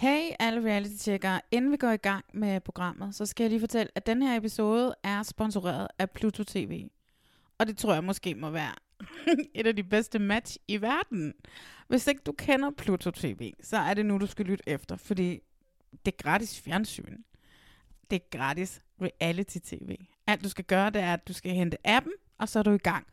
Hey alle reality-tjekkere, inden vi går i gang med programmet, så skal jeg lige fortælle, at den her episode er sponsoreret af Pluto TV. Og det tror jeg måske må være et af de bedste match i verden. Hvis ikke du kender Pluto TV, så er det nu, du skal lytte efter, fordi det er gratis fjernsyn. Det er gratis reality-tv. Alt du skal gøre, det er, at du skal hente appen, og så er du i gang.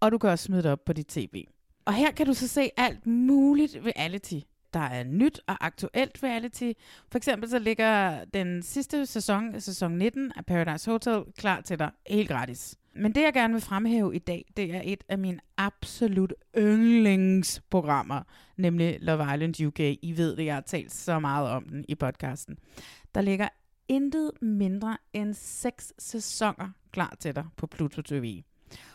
Og du kan også smide det op på dit tv. Og her kan du så se alt muligt reality. Der er nyt og aktuelt reality. For eksempel så ligger den sidste sæson, sæson 19 af Paradise Hotel, klar til dig helt gratis. Men det jeg gerne vil fremhæve i dag, det er et af mine absolut yndlingsprogrammer, nemlig Love Island UK. I ved det, jeg har talt så meget om den i podcasten. Der ligger intet mindre end seks sæsoner klar til dig på Pluto TV.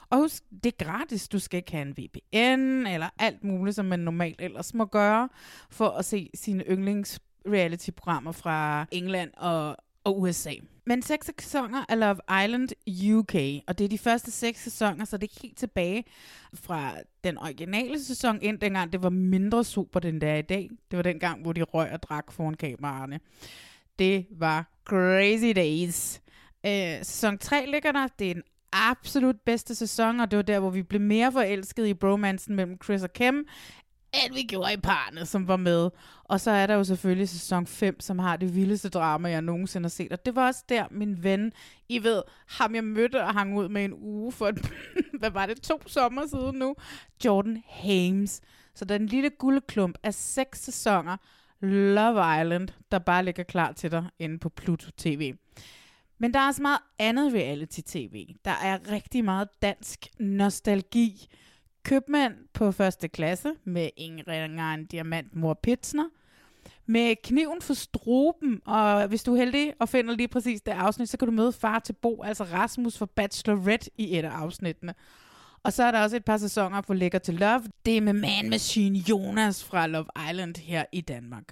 Og husk, det er gratis. Du skal ikke have en VPN eller alt muligt, som man normalt ellers må gøre, for at se sine yndlings reality-programmer fra England og, og USA. Men seks sæsoner af Love Island UK, og det er de første seks sæsoner, så det er helt tilbage fra den originale sæson ind, dengang det var mindre super, den der i dag. Det var den gang, hvor de røg og drak foran kameraerne. Det var crazy days. Øh, sæson 3 ligger der. Det er en absolut bedste sæson, og det var der, hvor vi blev mere forelskede i bromansen mellem Chris og Kim, end vi gjorde i parne, som var med. Og så er der jo selvfølgelig sæson 5, som har det vildeste drama, jeg nogensinde har set. Og det var også der, min ven, I ved, ham jeg mødte og hang ud med en uge for, et, hvad var det, to sommer siden nu, Jordan Hames. Så den lille guldklump af seks sæsoner, Love Island, der bare ligger klar til dig inde på Pluto TV. Men der er også meget andet reality-tv. Der er rigtig meget dansk nostalgi. Købmand på første klasse med Ingrid en diamant mor Pitsner. Med kniven for struben, og hvis du er heldig og finder lige præcis det afsnit, så kan du møde far til Bo, altså Rasmus fra Bachelorette i et af afsnittene. Og så er der også et par sæsoner på Lækker til Love. Det er med Man Machine Jonas fra Love Island her i Danmark.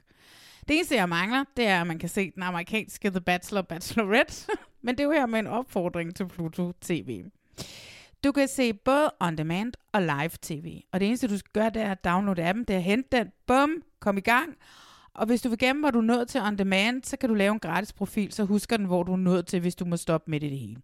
Det eneste, jeg mangler, det er, at man kan se den amerikanske The Bachelor Bachelorette. Men det er jo her med en opfordring til Pluto TV. Du kan se både on demand og live tv. Og det eneste, du skal gøre, det er at downloade appen, det er at hente den, bum, kom i gang. Og hvis du vil gemme, hvor du er nået til on demand, så kan du lave en gratis profil, så husker den, hvor du er nået til, hvis du må stoppe midt i det hele.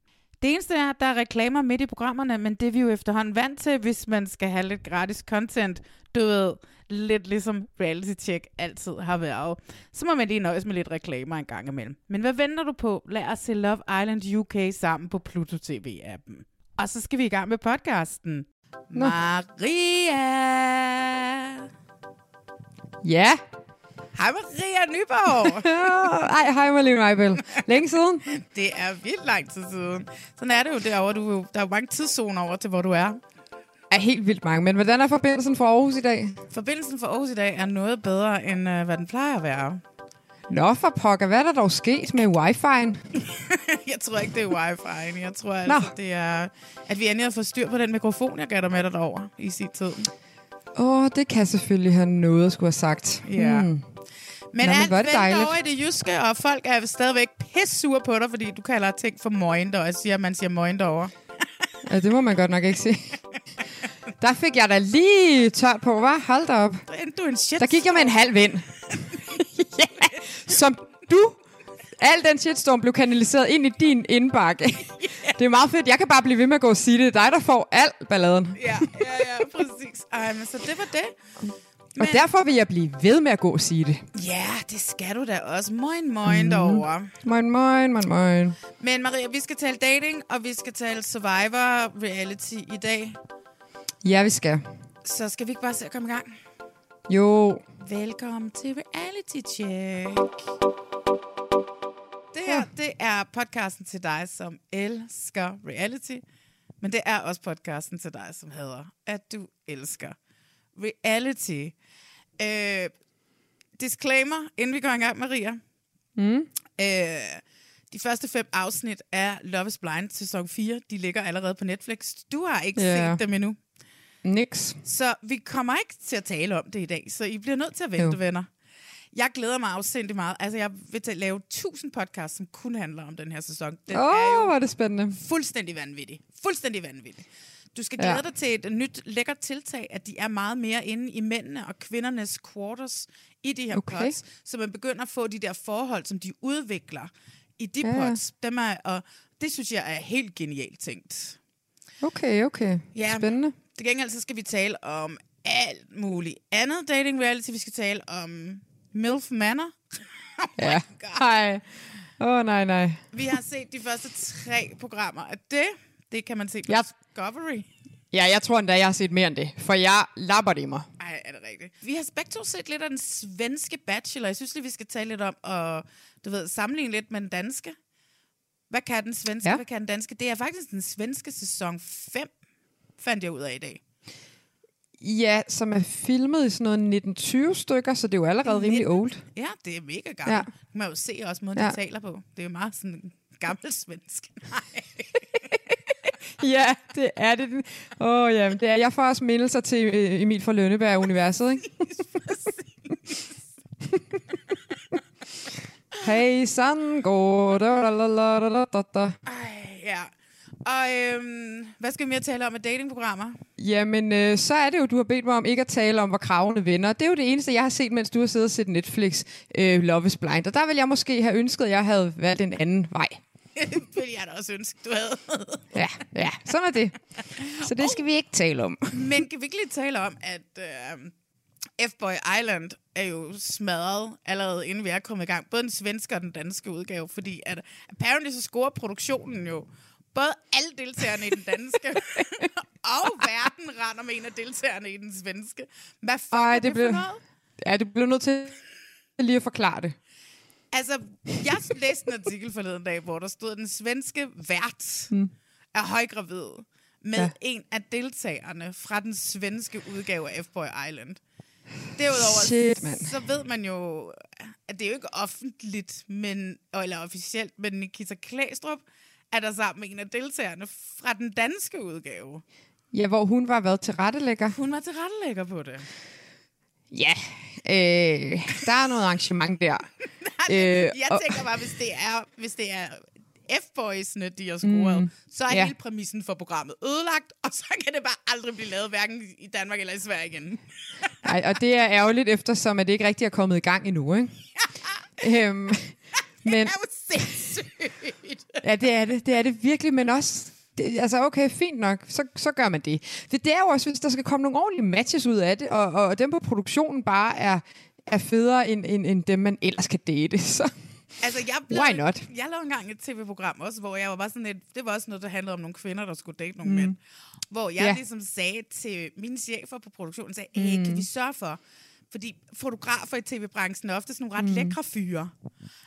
Det eneste er, at der er reklamer midt i programmerne, men det er vi jo efterhånden vant til, hvis man skal have lidt gratis content. Du ved, lidt ligesom reality check altid har været. Så må man lige nøjes med lidt reklamer en gang imellem. Men hvad venter du på? Lad os se Love Island UK sammen på Pluto TV-appen. Og så skal vi i gang med podcasten. Nå. Maria! Ja. Hej Maria Nyborg! Ej, hej Malene Meibel. Længe siden? det er vildt lang tid siden. Sådan er det jo derovre. Du, er der er jo mange tidszoner over til, hvor du er. Er helt vildt mange. Men hvordan er forbindelsen fra Aarhus i dag? Forbindelsen for Aarhus i dag er noget bedre, end øh, hvad den plejer at være. Nå for pokker, hvad er der dog sket med wifi'en? jeg tror ikke, det er wifi. Jeg tror Nå. altså, det er, at vi endelig har fået styr på den mikrofon, jeg gav dig med dig derover i sin tid. Åh, oh, det kan selvfølgelig have noget at skulle have sagt. Ja. Hmm. Men men alt dejligt. over i det jyske, og folk er stadigvæk pissure på dig, fordi du kalder ting for møgen, og jeg siger, at man siger møgen derovre. Ja, det må man godt nok ikke sige. Der fik jeg da lige tørt på, hva'? Hold da op. Du en shit. Der gik jeg med en halv vind. ja, som du... Al den shitstorm blev kanaliseret ind i din indbakke. Det er meget fedt. Jeg kan bare blive ved med at gå og sige det. Det er dig, der får al balladen. Ja, ja, ja, præcis. Ej, men så det var det. Og derfor vil jeg blive ved med at gå og sige det. Ja, det skal du da også. Moin, moin mm. derovre. Moin, moin, moin, moin. Men Maria, vi skal tale dating, og vi skal tale Survivor reality i dag. Ja, vi skal. Så skal vi ikke bare se at komme i gang? Jo. Velkommen til Reality Check. Det her, det er podcasten til dig, som elsker reality. Men det er også podcasten til dig, som hedder, at du elsker reality. Øh, disclaimer, inden vi går i gang, Maria. Mm. Øh, de første fem afsnit af Love is Blind sæson 4, de ligger allerede på Netflix. Du har ikke Ja. set dem endnu. Nix. Så vi kommer ikke til at tale om det i dag, så I bliver nødt til at vente, Jo. venner. Jeg glæder mig afsindig meget. Altså, jeg vil til at lave 1000 podcasts, som kun handler om den her sæson. Den Åh, er oh, jo hvor er det spændende. fuldstændig vanvittig. Fuldstændig vanvittig. Du skal Ja. glæde dig til et nyt lækkert tiltag, at de er meget mere inde i mændene og kvindernes quarters i de her Okay. pods, så man begynder at få de der forhold, som de udvikler i de Ja. pods. Dem er, og det synes jeg er helt genialt tænkt. Okay, okay. Ja. Spændende. Til gengæld så skal vi tale om alt muligt andet dating reality. Vi skal tale om MILF Manor. Ja. Hej. Åh, oh, nej, nej. Vi har set de første tre programmer af det. Det kan man se på Ja. Discovery. Ja, jeg tror endda, jeg har set mere end det, for jeg lapper det i mig. Ej, er det rigtigt? Vi har begge to set lidt af den svenske bachelor. Jeg synes lige, vi skal tale lidt om og du ved, sammenligne lidt med den danske. Hvad kan den svenske. Ja. hvad kan den danske? Det er faktisk den svenske sæson 5, fandt jeg ud af i dag. Ja, som er filmet i sådan noget 1920 stykker, så det er jo allerede rimelig old. Ja, det er mega gammelt. Ja. Man kan jo se også måden, ja. De taler på. Det er jo meget sådan gammel svensk. Nej. Ja, det er det. Åh, oh, ja, det er. Jeg får også mindelser til øh, Emil fra Lønneberg-universet, ikke? Hey, sådan går. Da, da, da, da, da, da. Ej, ja. Og øhm, hvad skal vi mere tale om af datingprogrammer? Jamen, øh, så er det jo, du har bedt mig om ikke at tale om, hvor kravene vender. Det er jo det eneste, jeg har set, mens du har siddet og set Netflix øh, Love is Blind. Og der vil jeg måske have ønsket, at jeg havde valgt en anden vej. det ville jeg da også ønske, du havde. Ja, ja, sådan er det. Så det skal vi ikke tale om. Men kan vi ikke lige tale om, at øh, F-Boy Island er jo smadret allerede inden vi er kommet i gang. Både den svenske og den danske udgave, fordi at apparently så scorer produktionen jo både alle deltagerne i den danske og verden render med en af deltagerne i den svenske. Hvad fuck Ej, det det, blev- for noget? Ja, du bliver nødt til lige at forklare det. Altså, jeg læste en artikel forleden dag, hvor der stod, at den svenske vært mm. er højgravid med ja. En af deltagerne fra den svenske udgave af F-Boy Island. Derudover, Shit, mand. så ved man jo, at det er jo ikke offentligt, men, eller officielt, men Nikita Klæstrup er der sammen med en af deltagerne fra den danske udgave. Ja, hvor hun var været til rettelægger. Hun var tilrettelægger på det. Ja, øh, der er noget arrangement der. øh, Jeg tænker bare, hvis det er, hvis det er F-boysene, de har scoret, mm, så er ja. hele præmissen for programmet ødelagt, og så kan det bare aldrig blive lavet, hverken i Danmark eller i Sverige igen. Ej, og det er ærgerligt, eftersom at det ikke rigtig er kommet i gang endnu, ikke? øhm, men, er jo sindssygt. ja, det er det. Det er det virkelig, men også... Det, altså, okay, fint nok, så, så gør man det. det. Det er jo også, hvis der skal komme nogle ordentlige matches ud af det, og, og dem på produktionen bare er, er federe end, end, end dem, man ellers kan date. Så Altså, jeg Why not? Jeg lavede engang et tv-program også, hvor jeg var bare sådan et, det var også noget, der handlede om nogle kvinder, der skulle date nogle mm. mænd. Hvor jeg Ja. ligesom sagde til mine chefer på produktionen, sagde, hey, Mm. kan vi sørge for, fordi fotografer i tv-branchen er ofte sådan nogle ret mm. lækre fyre.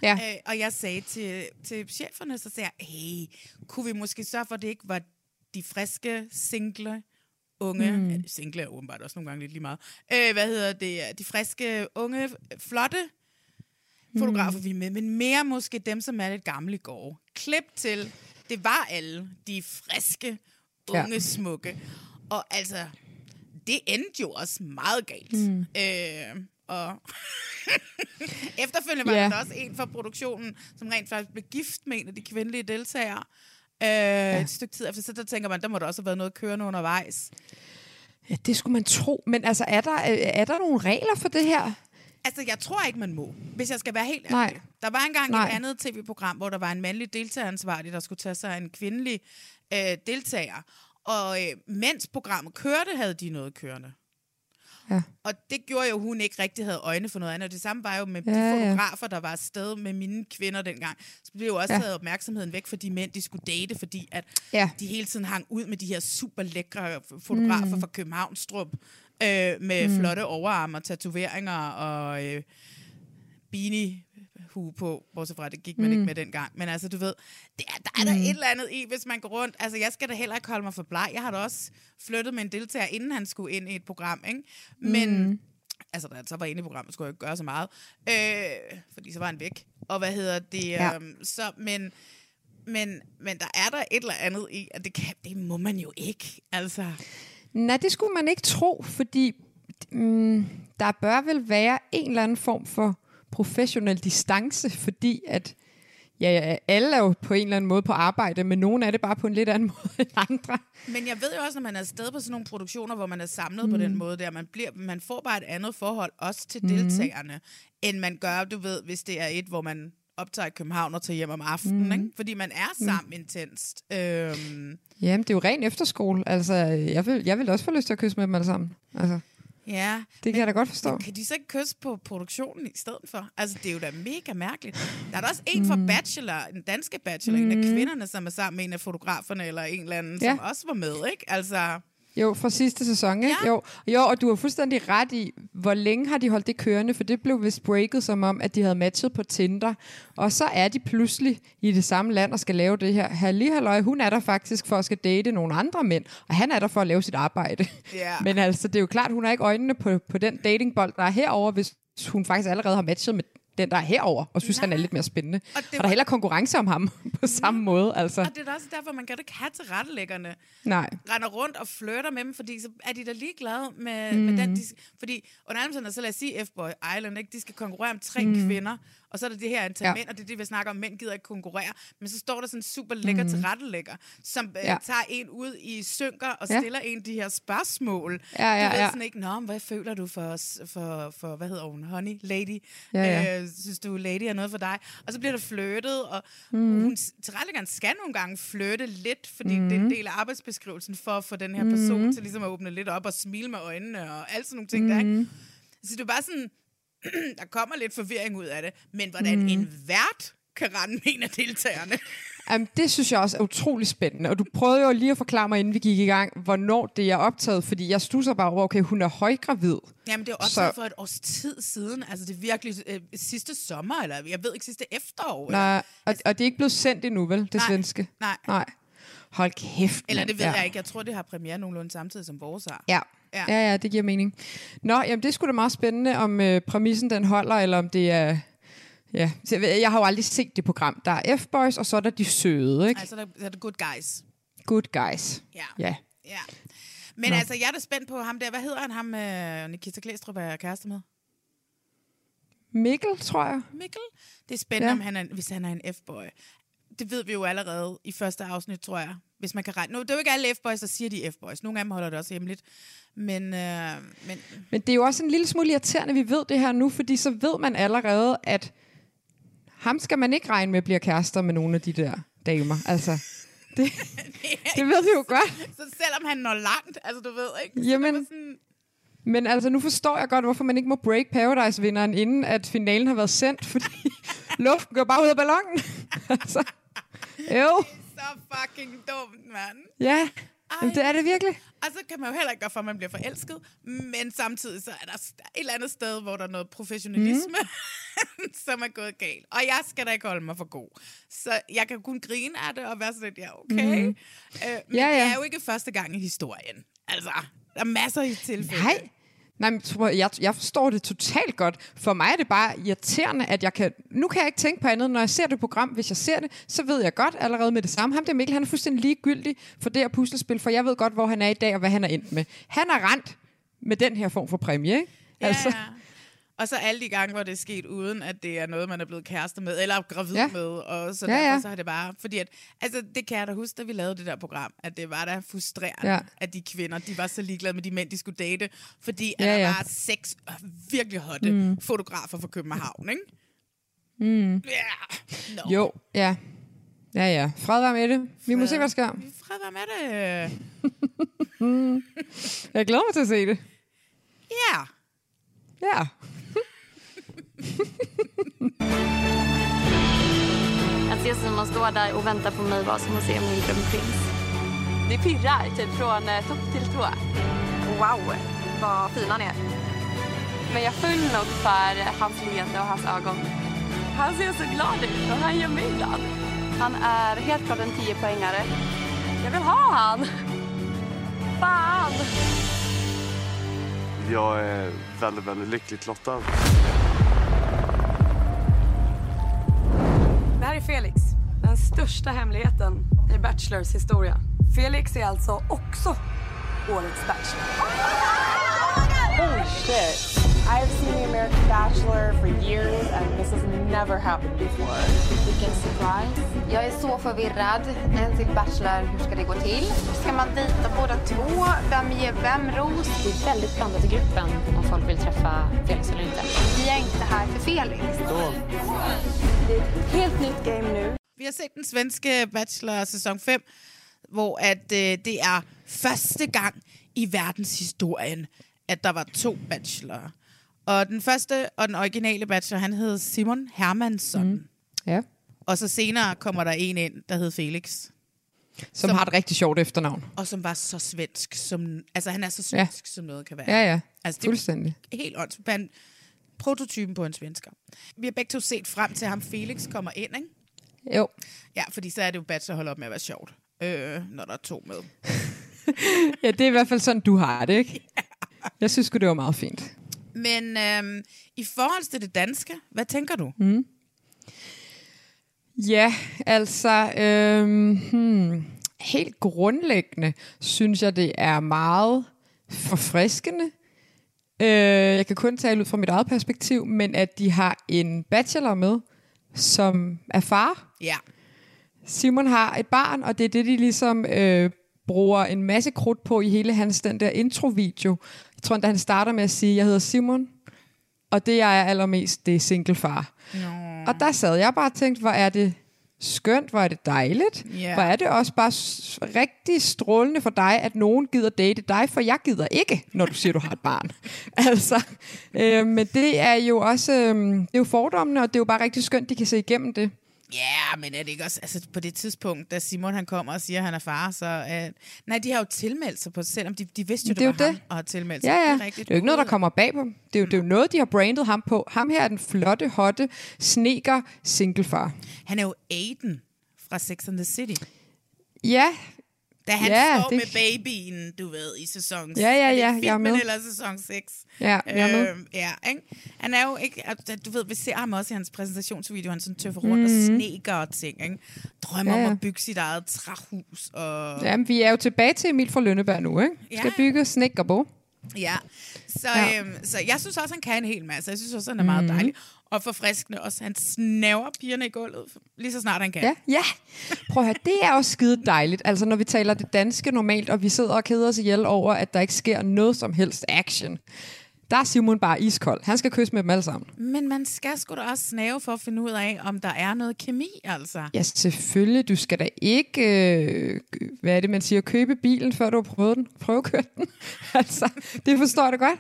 ja, Øh, og jeg sagde til, til cheferne, så sagde jeg, hey, kunne vi måske sørge for, at det ikke var de friske, single, unge, mm. ja, single er åbenbart også nogle gange lidt lige meget, øh, hvad hedder det, de friske, unge, flotte fotografer, mm. vi er med, men mere måske dem, som er lidt gamle i går. Klip til, det var alle de friske, unge, ja. smukke. Og altså, det endte jo også meget galt. Mm. Øh, og efterfølgende var yeah. der også en fra produktionen, som rent faktisk blev gift med en af de kvindelige deltagere. Øh, ja. Et stykke tid efter, så der tænker man, der må der også have været noget kørende undervejs. ja, det skulle man tro. Men altså, er der, øh, er der nogle regler for det her? Altså, jeg tror ikke, man må, hvis jeg skal være helt Nej. ærlig. Der var engang Nej. et andet tv-program, hvor der var en mandlig deltageransvarlig, der skulle tage sig af en kvindelig øh, deltager. Og øh, mens programmet kørte, havde de noget kørende. Ja. Og det gjorde jo, at hun ikke rigtig havde øjne for noget andet. Og det samme var jo med ja, de fotografer, der var afsted med mine kvinder dengang. Så blev jo også Ja. ja. taget opmærksomheden væk for de mænd, de skulle date, fordi at Ja. de hele tiden hang ud med de her super lækre fotografer mm. fra Københavnstrup øh, med mm. flotte overarme og tatoveringer og øh, beanie hue på, bortset fra, det gik man mm. ikke med dengang. Men altså, du ved, det er, der er der et eller andet i, hvis man går rundt. Altså, jeg skal da heller ikke holde mig for bleg. Jeg har da også flyttet med en deltager, inden han skulle ind i et program, ikke? Men, mm. Altså, da han så var inde i programmet, skulle jeg ikke gøre så meget. Øh, fordi så var han væk. Og hvad hedder det? Ja. Øhm, så, men, men, men der er der et eller andet i, at det, kan, det må man jo ikke. Altså, Nej, det skulle man ikke tro, fordi mm, der bør vel være en eller anden form for professionel distance, fordi at ja, ja, alle er jo på en eller anden måde på arbejde, men nogen er det bare på en lidt anden måde end andre. Men jeg ved jo også, når man er afsted på sådan nogle produktioner, hvor man er samlet mm. på den måde der, man, bliver, man får bare et andet forhold, også til deltagerne, end man gør, du ved, hvis det er et, hvor man optager i København og tager hjem om aftenen, mm. ikke? Fordi man er sammen intenst. Øhm, Jamen, det er jo ren efterskole. Altså, jeg vil, jeg vil også få lyst til at kysse med dem alle sammen. Altså, ja, det kan jeg da godt forstå. Men kan de så ikke kysse på produktionen i stedet for? Altså, det er jo da mega mærkeligt. Der er der også en fra Bachelor, en danske Bachelor, mm. en af kvinderne, som er sammen med en af fotograferne, eller en eller anden, Ja. som også var med, ikke? Altså, Jo, fra sidste sæson, ikke? Ja. Jo. jo, og du har fuldstændig ret i, hvor længe har de holdt det kørende, for det blev vist breaket som om, at de havde matchet på Tinder, og så er de pludselig i det samme land og skal lave det her. Halli halløj, hun er der faktisk for at skal date nogle andre mænd, og han er der for at lave sit arbejde. Ja. Men altså, det er jo klart, hun har ikke øjnene på, på den datingbold, der er herover, hvis hun faktisk allerede har matchet med den, der er herover, og synes, Nej. han er lidt mere spændende. Og Og, der er heller konkurrence om ham på samme måde, altså. og det er da også derfor, man kan da ikke have til rettelæggerne. Nej. render rundt og flirter med dem, fordi så er de da ligeglade med, mm. med den. De, fordi under alle omstændigheder, så lad os sige F-Boy Island, ikke? de skal konkurrere om tre mm. kvinder, og så er der det her antal ja. Mænd, og det er det, vi snakker om, mænd gider ikke konkurrere. Men så står der sådan en super lækker mm. tilrettelægger, som øh, Ja. tager en ud i synker og Ja. stiller en de her spørgsmål. Ja, ja, du ved ja. sådan ikke, Nå, hvad føler du for, for, for hvad hedder hun, honey, lady? Ja, ja. Øh, synes du, lady er noget for dig? Og så bliver der flirtet, og Mhm. mm. hun, tilrettelæggeren skal nogle gange flirte lidt, fordi mm. det er Mhm. en del af arbejdsbeskrivelsen for at få den her person mm. til ligesom at åbne lidt op og smile med øjnene og alt sådan nogle ting mm. der, Mhm. ikke? Så det er bare sådan, der kommer lidt forvirring ud af det, men hvordan mm. en vært kan rende med en af deltagerne. Jamen, det synes jeg også er utrolig spændende. Og du prøvede jo lige at forklare mig, inden vi gik i gang, hvornår det er optaget. Fordi jeg stusser bare over, okay, hun er højgravid. Jamen, det er også Så- for et års tid siden. Altså, det er virkelig øh, sidste sommer, eller jeg ved ikke, sidste efterår. eller- Nej, og, og det er ikke blevet sendt endnu, vel, det Nej, svenske? nej. Nej. Hold kæft, Eller det ved ja. jeg ikke. Jeg tror, det har premiere nogenlunde samtidig som vores har. Ja. Ja. Ja. ja, det giver mening. Nå, jamen det skulle da meget spændende, om øh, præmissen den holder, eller om det er... Ja, så jeg, ved- jeg har jo aldrig set det program. Der er F-boys, og så er der de søde, ikke? Altså, der, der er det good guys. Good guys. Ja. Ja. ja. Men Nå. altså, jeg er da spændt på ham der. Hvad hedder han, ham øh, Nikita Klæstrup er kæreste med? Mikkel, tror jeg. Mikkel? Det er spændende. Ja. om han er, hvis han er en F-boy. Det ved vi jo allerede i første afsnit, tror jeg. Hvis man kan regne. Nu, det er jo ikke alle F-boys, der siger, de F-boys. Nogle af dem holder det også hemmeligt. Men, øh, men Men det er jo også en lille smule irriterende, at vi ved det her nu, fordi så ved man allerede, at ham skal man ikke regne med bliver kærester med nogle af de der damer. Altså, det, det ved vi jo godt. så selvom han når langt, altså du ved ikke. Jamen, så sådan, Men altså, nu forstår jeg godt, hvorfor man ikke må break Paradise-vinderen, inden at finalen har været sendt, fordi luften går bare ud af ballonen. altså, jo, så fucking dumt, mand. ja, Jamen, det er det virkelig. Og så kan man jo heller ikke gøre for, at man bliver forelsket, men samtidig så er der et eller andet sted, hvor der er noget professionalisme, mm. som er gået galt. Og jeg skal da ikke holde mig for god. Så jeg kan kun grine af det og være sådan lidt, ja, okay. Mm. Øh, men Ja, det ja. er jo ikke første gang i historien. Altså, der er masser i tilfælde. Nej. Nej, men jeg, jeg, jeg forstår det totalt godt. For mig er det bare irriterende, at jeg kan... Nu kan jeg ikke tænke på andet, når jeg ser det program. Hvis jeg ser det, så ved jeg godt allerede med det samme. Ham der Mikkel, han er fuldstændig ligegyldig for det her puslespil, for jeg ved godt, hvor han er i dag, og hvad han er endt med. Han er rent med den her form for præmie, ikke? Ja, Altså, ja. Og så alle de gange, hvor det er sket, uden at det er noget, man er blevet kærester med, eller gravid ja. Med, og så Ja, derfor ja. så har det bare... Fordi at, altså, det kan jeg da huske, da vi lavede det der program, at det var da frustrerende, ja. At de kvinder, de var så ligeglade med de mænd, de skulle date, fordi at Ja, der ja. var seks øh, virkelig hotte mm. fotografer fra København, ikke? Mm. Ja. No. jo, ja. Ja, ja. Fred være med det. Vi må Fred. se, hvad der sker. Fred være med det. Jeg glæder mig til at se det. Ja. Ja. Jag ser Simon stå där och vänta på mig bara som att se min drömprins. Det pirrar typ från eh, topp till tå. Wow, vad fin han är. Men jag föll nog för hans leende och hans ögon. Han ser så glad ut och han gör mig glad. Han är helt klart en 10-poängare. Jag vill ha han! Fan! jag är väldigt, väldigt lyckligt lottad. Det här är Felix, den största hemligheten i Bachelors historia. Felix är alltså också årets Bachelor. Oh shit. I've seen The American Bachelor for years and this has never happened before. Vilken surprise. Jag är så förvirrad. En till Bachelor, hur ska det gå till? Ska man dejta båda två? Vem ger vem ros? Det är väldigt blandat i gruppen om folk vill träffa Felix eller inte. Vi är inte här för Felix. Det är ett helt nytt game nu. Vi har set den svenske Bachelor sæson 5, hvor at øh, det er første gang i verdenshistorien, at der var to bachelorer. Og den første og den originale bachelor, han hed Simon Hermansson. Mm. Ja. Og så senere kommer der en ind, der hed Felix. Som, Som- har et rigtig sjovt efternavn. Og som var så svensk, som... Altså, han er så svensk, ja. som noget kan være. Ja, ja. Altså, det Fuldstændig. er helt åndssvagt. Han- Prototypen på en svensker. Vi har begge to set frem til, at ham Felix kommer ind, ikke? Jo. Ja, fordi så er det jo bachelor holder op med at være sjovt, øh, når der er to med. Ja, det er i hvert fald sådan, du har det, ikke? Jeg synes det var meget fint. Men øhm, i forhold til det danske, hvad tænker du? Mm. Ja, altså, øhm, hmm, helt grundlæggende synes jeg, det er meget forfriskende. Øh, jeg kan kun tale ud fra mit eget perspektiv, men at de har en bachelor med, som er far. Ja. Simon har et barn, og det er det, de ligesom øh, bruger en masse krudt på i hele hans den der introvideo. Jeg tror, at han starter med at sige, jeg hedder Simon, og det jeg er allermest, det er singlefar. Nå. Og der sad jeg bare og tænkte, hvor er det skønt, hvor er det dejligt. Ja. Hvor er det også bare rigtig strålende for dig, at nogen gider date dig, for jeg gider ikke, når du siger, du har et barn. altså, øh, men det er jo også, øh, det er jo fordommene, og det er jo bare rigtig skønt, de kan se igennem det. Ja, men er det ikke også, altså på det tidspunkt, da Simon han kommer og siger, at han er far, så... Øh, nej, de har jo tilmeldt sig på, selvom de, de vidste jo, det er det var det. ham, og har tilmeldt sig. Ja, ja. Det Det er, er, rigtigt. jo ikke noget, der kommer bag på dem. Det er jo, det er jo noget, de har brandet ham på. Ham her er den flotte, hotte, sneker singlefar. Han er jo Aiden fra Sex and the City. Ja, Da han Ja, står det- med babyen, du ved, i sæson Ja, ja, det ja, filmen jeg er med. eller sæson 6. ja, jeg er med. Ja, ikke? Han er jo ikke, du ved, vi ser ham også i hans præsentationsvideo, han sådan tøffer rundt mm. og sneker og ting, ikke? Drømmer Ja, om ja. at bygge sit eget træhus, og Jamen, vi er jo tilbage til Emil fra Lønneberg nu, ikke? Ja, Skal ja. bygge snækkerbo. ja. Så, Ja. ja. Øhm, så jeg synes også, han kan en hel masse. Jeg synes også, han er meget dejlig. Og forfriskende også. Han snæver pigerne i gulvet, lige så snart han kan. Ja, ja. Prøv at høre, det er også skide dejligt. Altså, når vi taler det danske normalt, og vi sidder og keder os ihjel over, at der ikke sker noget som helst action. Der er Simon bare iskold. Han skal kysse med dem alle sammen. Men man skal sgu da også snæve for at finde ud af, om der er noget kemi, altså. Ja, selvfølgelig. Du skal da ikke, øh, hvad er det, man siger, købe bilen, før du har prøvet den. Prøvekørt den. altså, det forstår jeg da godt.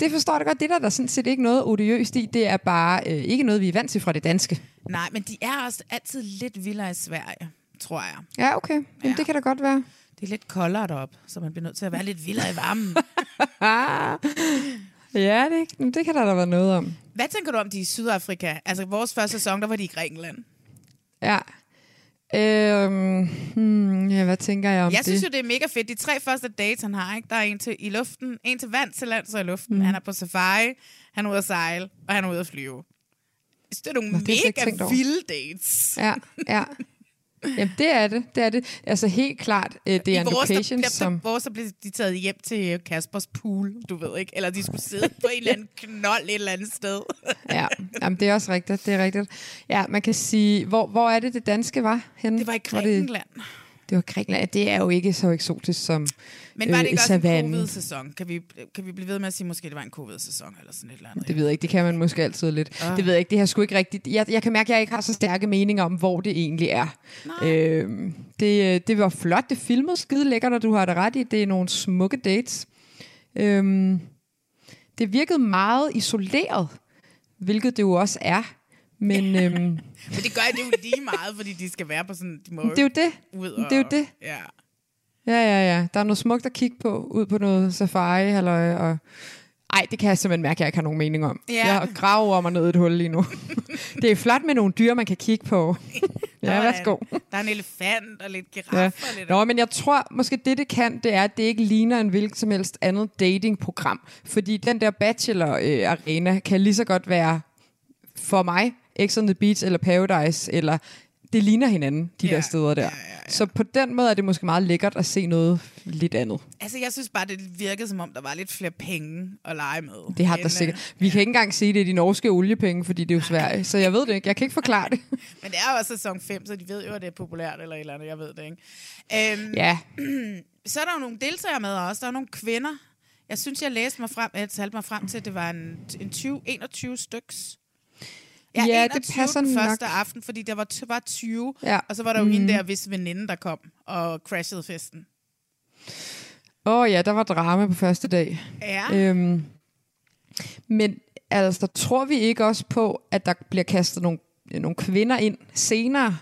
Det forstår jeg da godt. Det der er der sådan set ikke noget odiøst i. Det er bare øh, ikke noget, vi er vant til fra det danske. Nej, men de er også altid lidt vildere i Sverige, tror jeg. Ja, okay. Jamen, Ja. det kan da godt være. Det er lidt koldere deroppe, så man bliver nødt til at være lidt vildere i varmen. Ja, det, det kan der da være noget om. Hvad tænker du om de i Sydafrika? Altså, vores første sæson, der var de i Grækenland. Ja. Øhm, hmm, ja, hvad tænker jeg om Jeg det? synes jo, det er mega fedt. De tre første dates, han har, ikke? der er en til i luften, en til vand, til lands og i luften. Mm. Han er på safari, han er ude at sejle, og han er ude at flyve. Synes, det er nogle Nå, mega vilde dates. Ja, ja. Jamen, det er det. Det er det. Altså, helt klart, øh, det er I en vores, location, der, der, som... vores, der blev de taget hjem til Kaspers pool, du ved ikke. Eller de skulle sidde på en eller anden knold et eller andet sted. Ja, jamen, det er også rigtigt. Det er rigtigt. Ja, man kan sige... Hvor, hvor er det, det danske var henne? Det var i Grækenland. det var Grækenland. Det er jo ikke så eksotisk som Men var det øh, ikke også en covid-sæson? Kan vi, kan vi blive ved med at sige, at måske det var en covid-sæson eller sådan et eller andet? Det ved jeg ikke. Det kan man måske altid lidt. Ah. Det ved jeg ikke. Det her sgu ikke rigtigt. Jeg, jeg kan mærke, at jeg ikke har så stærke meninger om, hvor det egentlig er. Øhm, det, øh, det var flot. Det filmede skide lækkert, og du har det ret i. Det er nogle smukke dates. Øhm, det virkede meget isoleret, hvilket det jo også er. Men øhm, Men det gør det jo lige meget, fordi de skal være på sådan... De må det er jo det. ud og, det er jo det. Ja. Ja, ja, ja. Der er noget smukt at kigge på, ud på noget safari, halløj, og... Ej, det kan jeg simpelthen mærke, at jeg ikke har nogen mening om. Ja. Jeg graver mig ned i et hul lige nu. det er flot med nogle dyr, man kan kigge på. Der Ja, var værsgo. En, der er en elefant og lidt giraf Ja. og lidt... Nå, men jeg tror måske det, det kan, det er, at det ikke ligner en hvilket som helst andet datingprogram. Fordi den der Bachelor-arena kan lige så godt være for mig, X on the Beach eller Paradise, eller det ligner hinanden, de Ja, der steder der. ja, ja, ja. Så på den måde er det måske meget lækkert at se noget lidt andet. Altså, jeg synes bare, det virkede som om, der var lidt flere penge at lege med. Det har der øh, sikkert. Vi kan ikke engang se det i de norske oliepenge, fordi det er jo Sverige. Så jeg ved det ikke. Jeg kan ikke forklare det. Men det er jo også sæson 5, så de ved jo, at det er populært eller et eller andet. Jeg ved det ikke. Øhm, Ja, Så er der jo nogle deltagere med også. Der er nogle kvinder. Jeg synes, jeg læste mig frem, jeg talte mig frem til, at det var en, en 20, 21 styks. Ja, Ja, 21 det passer den nok. første aften, fordi der var, t- var 20, Ja. og så var der jo mm. hende der, hvis veninde, der kom og crashede festen. Åh oh, ja, der var drama på første dag. Ja. Øhm, men altså, tror vi ikke også på, at der bliver kastet nogle, nogle kvinder ind senere?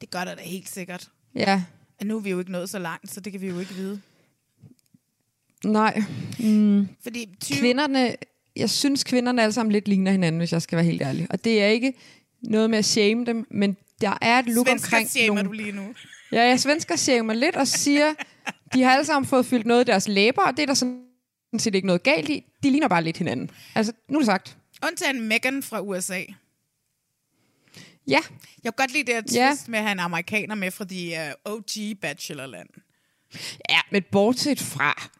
Det gør der da helt sikkert. Ja, Og nu er vi jo ikke nået så langt, så det kan vi jo ikke vide. nej. Fordi 20, Kvinderne, jeg synes, kvinderne alle sammen lidt ligner hinanden, hvis jeg skal være helt ærlig. Og det er ikke noget med at shame dem, men der er et look Svensker omkring shamer nogle... du lige nu. Ja, jeg svensker shamer lidt og siger, de har alle sammen fået fyldt noget i deres læber, og det er der sådan set ikke noget galt i. De ligner bare lidt hinanden. Altså, nu er det sagt. Undtagen Megan fra USA. Ja, Jeg kan godt lide det her twist Ja. med at have en amerikaner med fra de uh, OG bachelorland. Ja, men bortset fra...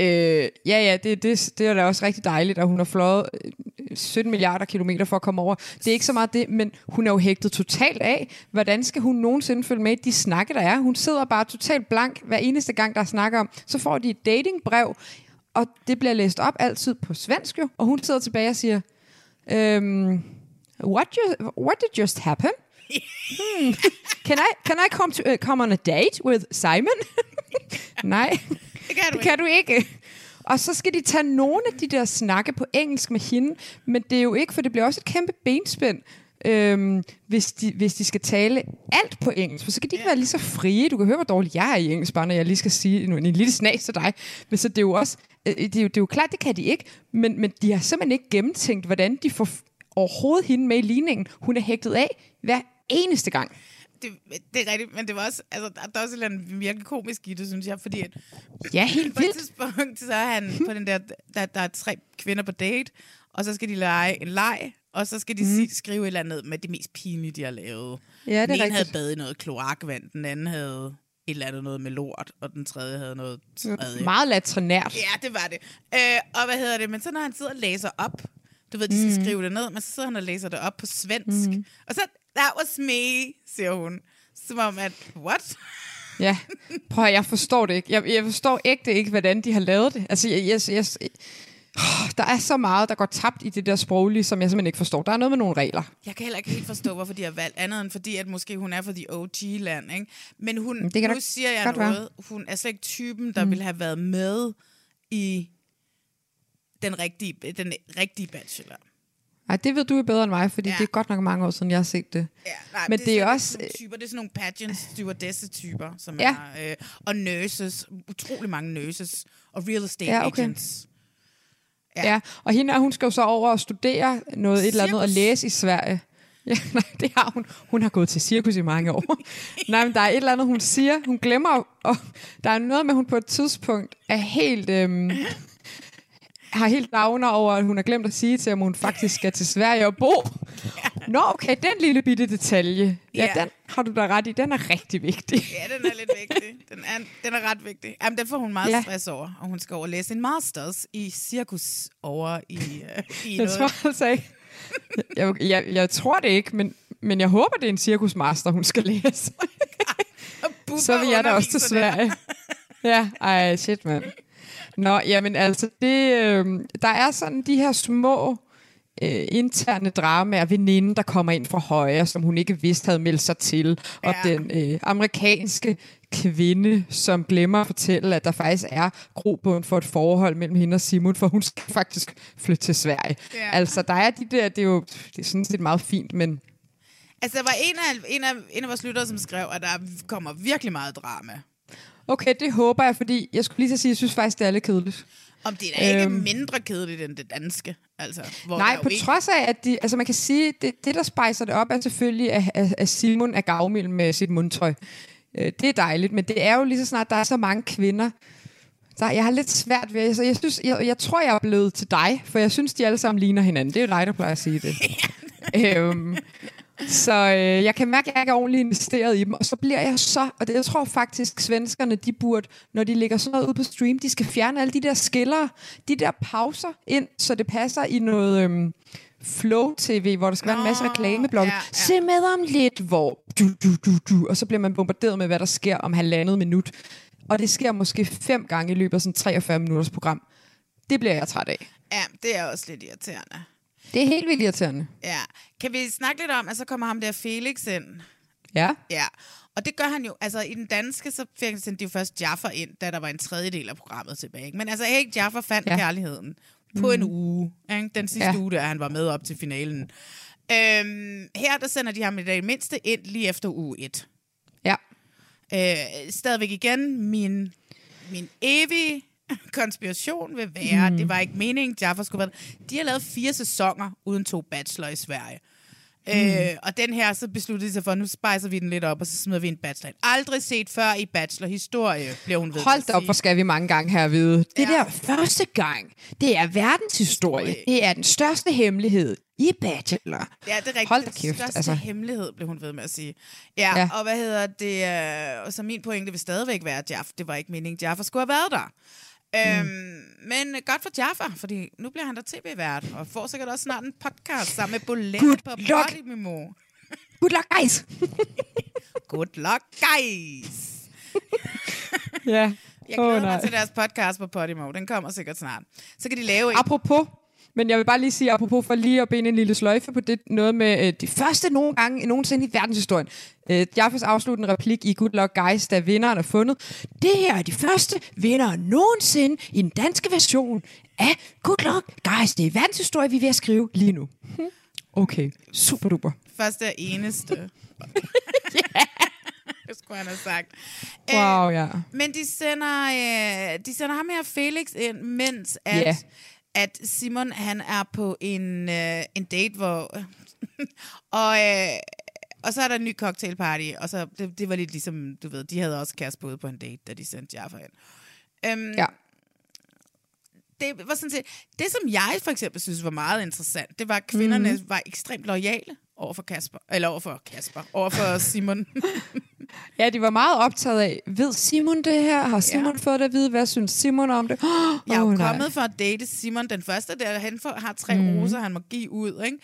Øh, ja, ja, det, det, det er da også rigtig dejligt, at hun har fløjet øh, 17 milliarder kilometer for at komme over. Det er ikke så meget det, men hun er jo hægtet totalt af. Hvordan skal hun nogensinde følge med i de snakke, der er? Hun sidder bare totalt blank hver eneste gang, der er snakker om. Så får de et datingbrev, og det bliver læst op altid på svensk jo. Og hun sidder tilbage og siger, øhm, what, ju- what did just happen? Hmm. Can I, can I come, to, uh, come on a date with Simon? Nej, Det kan du det kan du ikke. Og så skal de tage nogle af de der snakke på engelsk med hende, men det er jo ikke, for det bliver også et kæmpe benspænd, øhm, hvis, de, hvis de skal tale alt på engelsk. For så kan de ikke være lige så frie. Du kan høre, hvor dårlig jeg er i engelsk, bare når jeg lige skal sige en, en lille snas til dig. Men så det er jo også, øh, det er jo, det er jo klart, det kan de ikke, men, men de har simpelthen ikke gennemtænkt, hvordan de får overhovedet hende med i ligningen. Hun er hægtet af hver eneste gang. Det, det er rigtigt, men det var også, altså, der, der er også et eller andet virkelig komisk i det, synes jeg, fordi at Ja, helt på et tidspunkt, så er han på den der, der, der er tre kvinder på date, og så skal de lege en leg, og så skal de mm. skrive et eller andet med det mest pinlige, de har lavet. Ja, det er den ene havde badet i noget kloakvand, den anden havde et eller andet noget med lort, og den tredje havde noget tredje. Meget latrinært. Ja, det var det. Øh, og hvad hedder det? Men så når han sidder og læser op, du ved, de skal mm. skrive det ned, men så sidder han og læser det op på svensk. Mm. Og så, that was me, siger hun. Som om at, what? Ja, prøv at, jeg forstår det ikke. Jeg, jeg forstår ægte ikke, hvordan de har lavet det. Altså, jeg, jeg, jeg, der er så meget, der går tabt i det der sproglige, som jeg simpelthen ikke forstår. Der er noget med nogle regler. Jeg kan heller ikke helt forstå, hvorfor de har valgt andet end fordi, at måske hun er fra de OG-land, ikke? Men hun, det kan nu siger jeg godt være. noget, hun er slet ikke typen, der mm. ville have været med i den rigtige, den rigtige bachelor. Nej, det ved du jo bedre end mig, fordi Ja. det er godt nok mange år siden, jeg har set det. Ja, nej, Men det er sådan også- Nogle typer, det er sådan nogle pageant stewardesse-typer, som Ja. er, øh, og nurses, utrolig mange nurses, og real estate Ja, okay. agents. Ja. Ja. Og hende, hun skal jo så over og studere noget, et eller andet, og Cirkus. læse i Sverige. Ja, nej, det har hun. Hun har gået til cirkus i mange år. nej, men der er et eller andet, hun siger. Hun glemmer, og der er noget med, hun på et tidspunkt er helt... Øhm, har helt dagner over, at hun har glemt at sige til ham, at hun faktisk skal til Sverige og bo. Nå, okay, den lille bitte detalje. Ja, Ja. den har du da ret i. Den er rigtig vigtig. Ja, den er lidt vigtig. Den er, den er ret vigtig. Jamen, den får hun meget Ja. stress over, og hun skal over og læse en masters i cirkus over i, uh, i Jeg noget. tror altså ikke. Jeg, jeg, jeg tror det ikke, men, men jeg håber, det er en cirkusmaster, hun skal læse. Så vil jeg da også til. Sverige. Ja, ej, shit, mand. Nå, jamen altså, det, øh, der er sådan de her små øh, interne dramaer, veninden, der kommer ind fra højre, som hun ikke vidste havde meldt sig til, og Ja. den øh, amerikanske kvinde, som glemmer at fortælle, at der faktisk er grobund for et forhold mellem hende og Simon, for hun skal faktisk flytte til Sverige. Ja. Altså, der er de der, det er jo det er sådan set meget fint, men Altså, der var en af, en, af, en af vores lyttere, som skrev, at der kommer virkelig meget drama. Okay, det håber jeg, fordi jeg skulle lige så sige, at jeg synes faktisk, det er lidt kedeligt. Om det er da ikke Øhm. mindre kedeligt end det danske. Altså, hvor Nej, på ikke- trods af, at de, altså man kan sige, det, det der spejser det op, er selvfølgelig, at, at, Simon er gavmild med sit mundtøj. Øh, Det er dejligt, men det er jo lige så snart, der er så mange kvinder, der, jeg har lidt svært ved, altså jeg, synes, jeg, jeg tror, jeg er blevet til dig, for jeg synes, de alle sammen ligner hinanden. Det er jo dig, der plejer at sige det. øhm, så øh, jeg kan mærke, at jeg ikke er ordentligt investeret i dem, og så bliver jeg så, og det, jeg tror faktisk, svenskerne, de burde, når de lægger sådan noget ud på stream, de skal fjerne alle de der skillere, de der pauser ind, så det passer i noget øhm, flow-tv, hvor der skal være en masse Nå, reklameblokke. ja, ja. Se med om lidt, hvor du, du, du, du, og så bliver man bombarderet med, hvad der sker om halvandet minut. Og det sker måske fem gange i løbet af sådan 43 minutters program. Det bliver jeg træt af. Ja, det er også lidt irriterende. Det er helt vildt irriterende. Ja. Kan vi snakke lidt om, at så kommer ham der Felix ind? Ja. Ja, og det gør han jo, altså i den danske, så fik sendte de jo først Jaffer ind, da der var en tredjedel af programmet tilbage. ikke? Men altså, hey, Jaffer fandt Ja. kærligheden på en uge. Ikke? Den sidste Ja. uge, der han var med op til finalen. Øhm, her, der sender de ham i det mindste ind lige efter uge 1. Ja. Øh, stadigvæk igen, min, min evige konspiration vil være, mm. det var ikke meningen, Jaffa skulle være. De har lavet fire sæsoner uden to bachelor i Sverige. Mm. Øh, og den her, så besluttede de sig for, nu spejser vi den lidt op, og så smider vi en bachelor. Aldrig set før i bachelor-historie, bliver hun ved Hold op, hvor skal vi mange gange her vide. Det Ja. der første gang, det er verdenshistorie. Det er den største hemmelighed i Bachelor. Ja, det er rigtigt. Hold Den kæft, største altså. hemmelighed, blev hun ved med at sige. Ja, Ja. ja. og hvad hedder det? Øh, og så min pointe vil stadigvæk være, at Jaff, det var ikke meningen, Jaffa skulle have været der. Øhm, men godt for Jaffa, fordi nu bliver han der tv-vært, og får sikkert også snart en podcast sammen med Bolette Good på luck. Podimo. Good luck, guys! Good luck, guys! ja. Jeg glæder mig til deres podcast på Podimo. Den kommer sikkert snart. Så kan de lave en... Apropos, men jeg vil bare lige sige, apropos for lige at binde en lille sløjfe på det, noget med øh, de første nogle gange nogensinde i verdenshistorien. Øh, Jaffes afsluttende replik i Good Luck Guys, da vinderen er fundet. Det her er de første vinder nogensinde i den danske version af Good Luck Guys. Det er verdenshistorie, vi er ved at skrive lige nu. Okay, super duper. Første og eneste. det skulle han have sagt. Wow, ja. Men de sender, øh, de sender ham her Felix ind, mens at, Ja. At Simon han er på en, øh, en date, hvor... og, øh, og så er der en ny cocktailparty, og så det, det var lidt ligesom, du ved, de havde også kæreste på en date, da de sendte Jaffa ind. Øhm, Ja. det var sådan set, det som jeg for eksempel synes var meget interessant, det var, at kvinderne mm. var ekstremt lojale over for Kasper, eller over for Kasper, over for Simon. Ja, de var meget optaget af, ved Simon det her? Har Simon ja. fået det at vide? Hvad synes Simon om det? Jeg er jo nej. kommet for at date Simon. Den første, der han får, har tre mm. roser, han må give ud, ikke?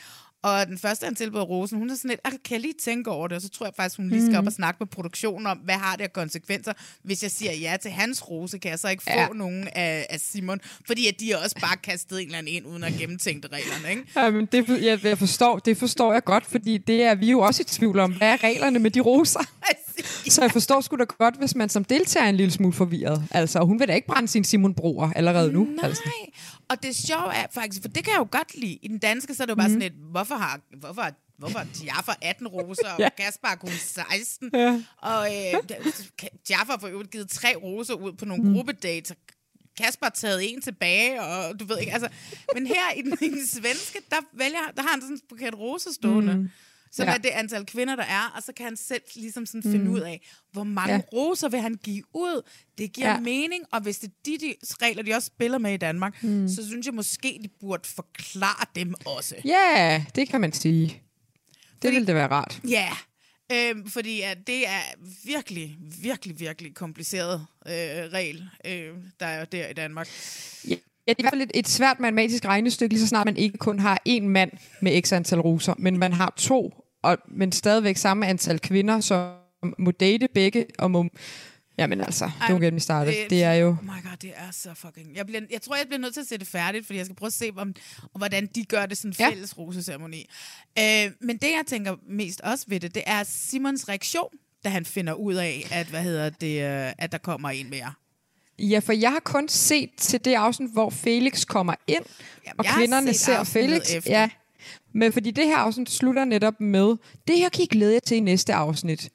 Og den første, han tilbyder rosen, hun er sådan lidt, "Ah, kan jeg lige tænke over det? Og så tror jeg faktisk, hun lige skal op og snakke med produktionen om, hvad har det af konsekvenser? Hvis jeg siger ja til hans rose, kan jeg så ikke få Ja. nogen af, af Simon? Fordi at de er også bare kastet en eller anden ind, uden at gennemtænke reglerne, ikke? Jamen, det, jeg, jeg forstår, det forstår jeg godt, fordi det er vi jo også i tvivl om. Hvad er reglerne med de roser? Så jeg forstår sgu da godt, hvis man som deltager er en lille smule forvirret. Altså, hun vil da ikke brænde sin Simon Broer allerede nu. Nej, Altså. og det sjove er faktisk, for det kan jeg jo godt lide. I den danske, så er det jo bare mm. sådan lidt, hvorfor har, hvorfor, har- hvorfor Jaffa 18 roser, og Ja. Kasper har kun 16? Ja. Og øh, Jaffa for øvrigt givet tre roser ud på nogle mm. gruppedates, og Kasper taget en tilbage, og du ved ikke, altså... Men her i den, i den svenske, der, vælger, der har han sådan en buket roser stående. Mm. Som Ja. ja. er det antal kvinder, der er, og så kan han selv ligesom sådan finde ud af, hvor mange Ja. ja. roser vil han give ud. Det giver Ja. ja. mening, og hvis det er de, de regler, de også spiller med i Danmark, mm. så synes jeg måske, de burde forklare dem også. Ja, det kan man sige. Det Fordi- ville det være rart. Ja, øhm, fordi at det er virkelig, virkelig, virkelig kompliceret øh, regel, øh, der er der i Danmark. Ja, det er i hvert fald et, et svært matematisk regnestykke, lige så snart man ikke kun har én mand med x antal roser, men man har to, og, men stadigvæk samme antal kvinder, som må date begge, og må... Jamen altså, Ej, don't get me started. det- Det er jo... Oh my god, det er så fucking... Jeg, bliver, jeg tror, jeg bliver nødt til at se det færdigt, fordi jeg skal prøve at se, om, om hvordan de gør det sådan en Ja. fælles roseceremoni. Øh, men det, jeg tænker mest også ved det, det er Simons reaktion, da han finder ud af, at, hvad hedder det, øh, at der kommer en mere. Ja, for jeg har kun set til det afsnit, hvor Felix kommer ind, Jamen, og kvinderne ser Felix. efter. Ja, men fordi det her afsnit slutter netop med, det her kan I glæde jer til i næste afsnit.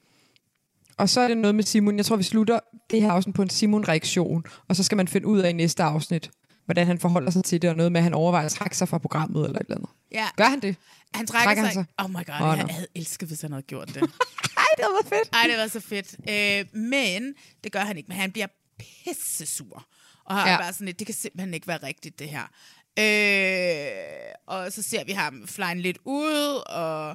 og så er det noget med Simon. Jeg tror, vi slutter det her afsnit på en Simon-reaktion, og så skal man finde ud af i næste afsnit, hvordan han forholder sig til det, og noget med, at han overvejer at trække sig fra programmet eller et eller andet. Ja. Gør han det? Han trækker, Trækker han sig. sig? Oh my god, oh, jeg nå. havde elsket, hvis han havde gjort det. Ej, det var fedt. Ej, det var så fedt. Øh, men det gør han ikke, men han bliver pisse sur. Og har. Ja. bare sådan lidt, det kan simpelthen ikke være rigtigt, det her. Øh, og så ser vi ham flyne lidt ud, og,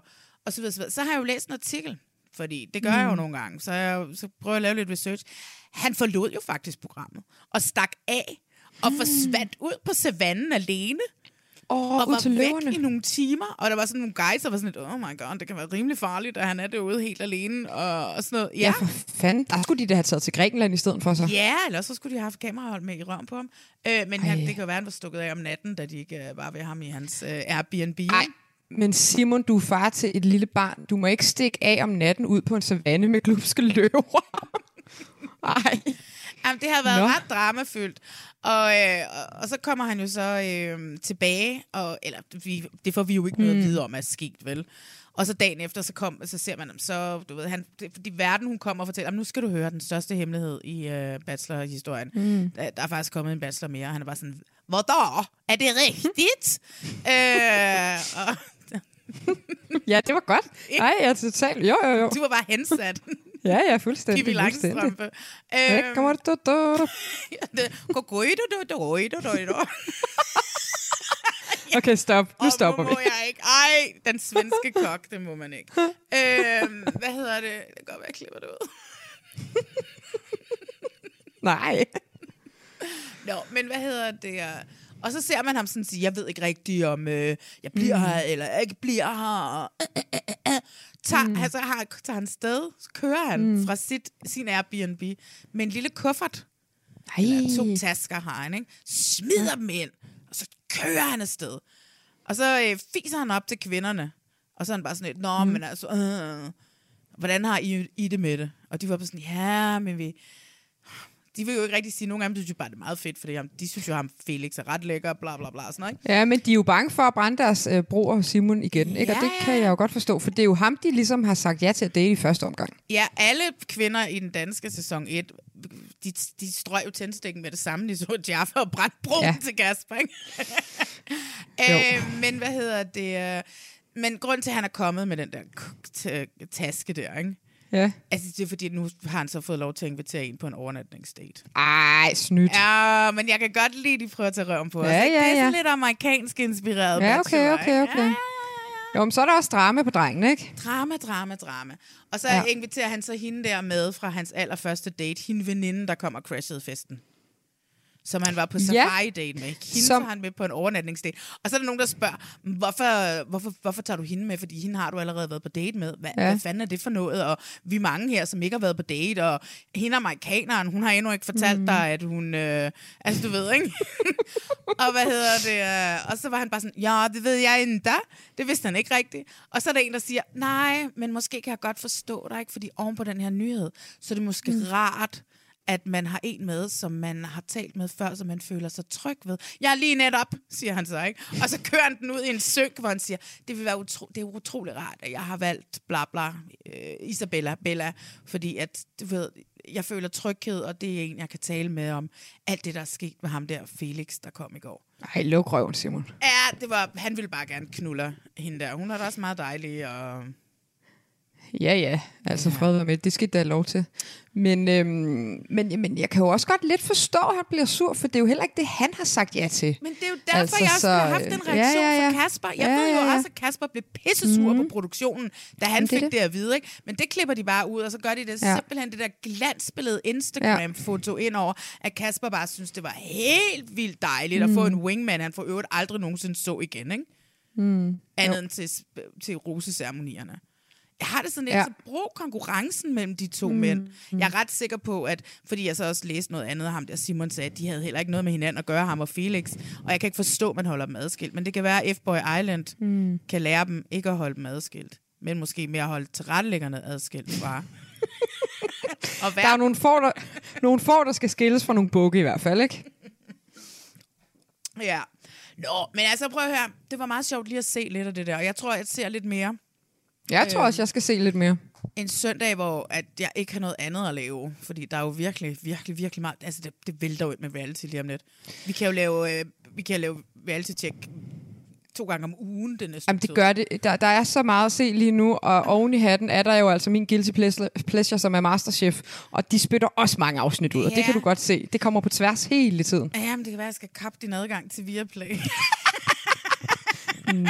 og så videre, så videre. Så har jeg jo læst en artikel, fordi det gør mm. jeg jo nogle gange, så, jeg, så prøver jeg at lave lidt research. Han forlod jo faktisk programmet, og stak af, og mm. forsvandt ud på savannen alene Åh, og var til væk løverne. i nogle timer, og der var sådan nogle guys, der var sådan lidt, oh my god, det kan være rimelig farligt, at han er derude helt alene, og, og sådan noget. Ja, for fanden. Der skulle de da have taget til Grækenland i stedet for så. Ja, eller så skulle de have haft kamerahold med i røven på ham. Øh, men han, Ej. det kan jo være, han var stukket af om natten, da de ikke øh, var ved ham i hans øh, Airbnb. Nej, men Simon, du er far til et lille barn. Du må ikke stikke af om natten ud på en savanne med glupske løver. Ej. Jamen, det har været Nå. ret dramafyldt. Og, øh, og, så kommer han jo så øh, tilbage, og, eller vi, det får vi jo ikke noget at vide om, er sket, vel? Og så dagen efter, så, kom, så ser man så, du ved, han, det, fordi verden, hun kommer og fortæller, "Jamen, nu skal du høre den største hemmelighed i øh, bachelor-historien. Mm. Der, der er faktisk kommet en bachelor mere, og han er bare sådan, hvor da? Er det rigtigt? øh, og, Ja, det var godt. Nej, jeg er totalt... Jo, jo, jo. du var bare hensat. Ja, ja, fuldstændig. Pippi. Langstrømpe. Øhm, kommer du, du. Okay, stop. Nu stopper vi. jeg ikke. Ej, den svenske kok, det må man ikke. øhm, hvad hedder det? Det kan godt være, jeg klipper det ud. Nej. Nå, men hvad hedder det? Og så ser man ham sådan sige, jeg ved ikke rigtigt, om øh, jeg bliver mm. her, eller jeg ikke bliver her. Tager, mm. altså, har, tager han sted, så kører han mm. fra sit, sin Airbnb med en lille kuffert. Nej. Eller to tasker har han, ikke? Smider dem ind, og så kører han afsted. Og så øh, fiser han op til kvinderne. Og så er han bare sådan lidt, nå, mm. men altså, øh, hvordan har I, I det med det? Og de var bare sådan, ja, men vi... De vil jo ikke rigtig sige, nogle af dem synes jo bare, det er meget fedt, fordi ham- de synes jo, ham Felix er ret lækker, bla bla bla, sådan noget, ikke? Ja, men de er jo bange for at brænde deres øh, bror Simon igen, ikke? Og det Ja. kan jeg jo godt forstå, for det er jo ham, de ligesom har sagt ja til at date i første omgang. Ja, alle kvinder i den danske sæson 1, de, de strøg jo tændstikken med det samme, de så Jaffa og brændte broen ja. Ja. til Kasper, ikke? Øh, men hvad hedder det? øh, Men grund til, at han er kommet med den der taske der, ikke? Ja. Altså, det er fordi, nu har han så fået lov til at invitere en på en overnatningsdate. Ej, snydt. Ja, men jeg kan godt lide, at de prøver at tage røven på os. Ja, ikke? ja, det er sådan ja. lidt amerikansk inspireret. Ja, okay, okay, okay. Ja, Jo, men så er der også drama på drengen, ikke? Drama, drama, drama. Og så Ja. inviterer han så hende der med fra hans allerførste date. Hende veninde, der kom og crashede festen. Som han var på Ja. safari-date med. Hende Som- han med på en overnatningsdate. Og så er der nogen, der spørger, hvorfor, hvorfor, hvorfor tager du hende med? Fordi hende har du allerede været på date med. Hvad, Ja. hvad fanden er det for noget? Og vi er mange her, som ikke har været på date. Og hende er amerikaneren, hun har endnu ikke fortalt mm. dig, at hun... Øh, altså, du ved, ikke? og hvad hedder det? øh, Og så var han bare sådan, ja, det ved jeg ikke. Det vidste han ikke rigtigt. Og så er der en, der siger, nej, men måske kan jeg godt forstå dig, ikke? Fordi oven på den her nyhed, så er det måske mm. rart, at man har en med, som man har talt med før, som man føler sig tryg ved. Jeg er lige netop, siger han så, ikke? Og så kører han den ud i en synk, hvor han siger, det vil være utro- det er utrolig rart, at jeg har valgt bla bla, øh, Isabella, Bella, fordi at, du ved, jeg føler tryghed, og det er en, jeg kan tale med om alt det, der er sket med ham der, Felix, der kom i går. Ej, luk røven, Simon. Ja, det var, han ville bare gerne knulle hende der. Hun er da også meget dejlig, og Ja, ja. Altså, fred være med. Det skal der lov til. Men, øhm, men, men jeg kan jo også godt lidt forstå, at han bliver sur, for det er jo heller ikke det, han har sagt ja til. Men det er jo derfor, Altså, jeg også så, har haft en øh, reaktion ja, ja, ja. fra Kasper. Jeg Ja, ved jo ja, ja. også, at Kasper blev pissesur mm. på produktionen, da han det fik det, det. at vide. Ikke? Men det klipper de bare ud, og så gør de det Ja. ja. simpelthen det der glansbillede Instagram-foto ind over, at Kasper bare synes, det var helt vildt dejligt mm. at få en wingman, han for øvrigt aldrig nogensinde så igen. Ikke? Mm. Andet end til, til roseceremonierne. Jeg har det sådan lidt, Ja. så brug konkurrencen mellem de to mm. mænd. Jeg er ret sikker på, at, fordi jeg så også læste noget andet af ham, der Simon sagde, at de havde heller ikke noget med hinanden at gøre, ham og Felix. Og jeg kan ikke forstå, at man holder dem adskilt. Men det kan være, at F-Boy Island mm. kan lære dem ikke at holde dem adskilt. Men måske mere at holde tilrettelæggerne adskilt fra. og Der er nogle får, der, nogle får, der skal skilles fra nogle bukke i hvert fald, ikke? Ja. Nå, men altså prøv at høre. Det var meget sjovt lige at se lidt af det der. Og jeg tror, jeg ser lidt mere. Jeg tror Øhm. også, jeg skal se lidt mere. en søndag, hvor at jeg ikke har noget andet at lave. Fordi der er jo virkelig, virkelig, virkelig meget... Altså, det, det vælter ud med reality lige om lidt. Vi kan jo lave, øh, vi kan lave reality-check to gange om ugen det næste Jamen, det gør det. Der, der er så meget at se lige nu, og oven i hatten er der jo altså min guilty pleasure, som er Masterchef, og de spytter også mange afsnit ud, og det Ja. kan du godt se. Det kommer på tværs hele tiden. Jamen, det kan være, at jeg skal kappe din adgang til Viaplay.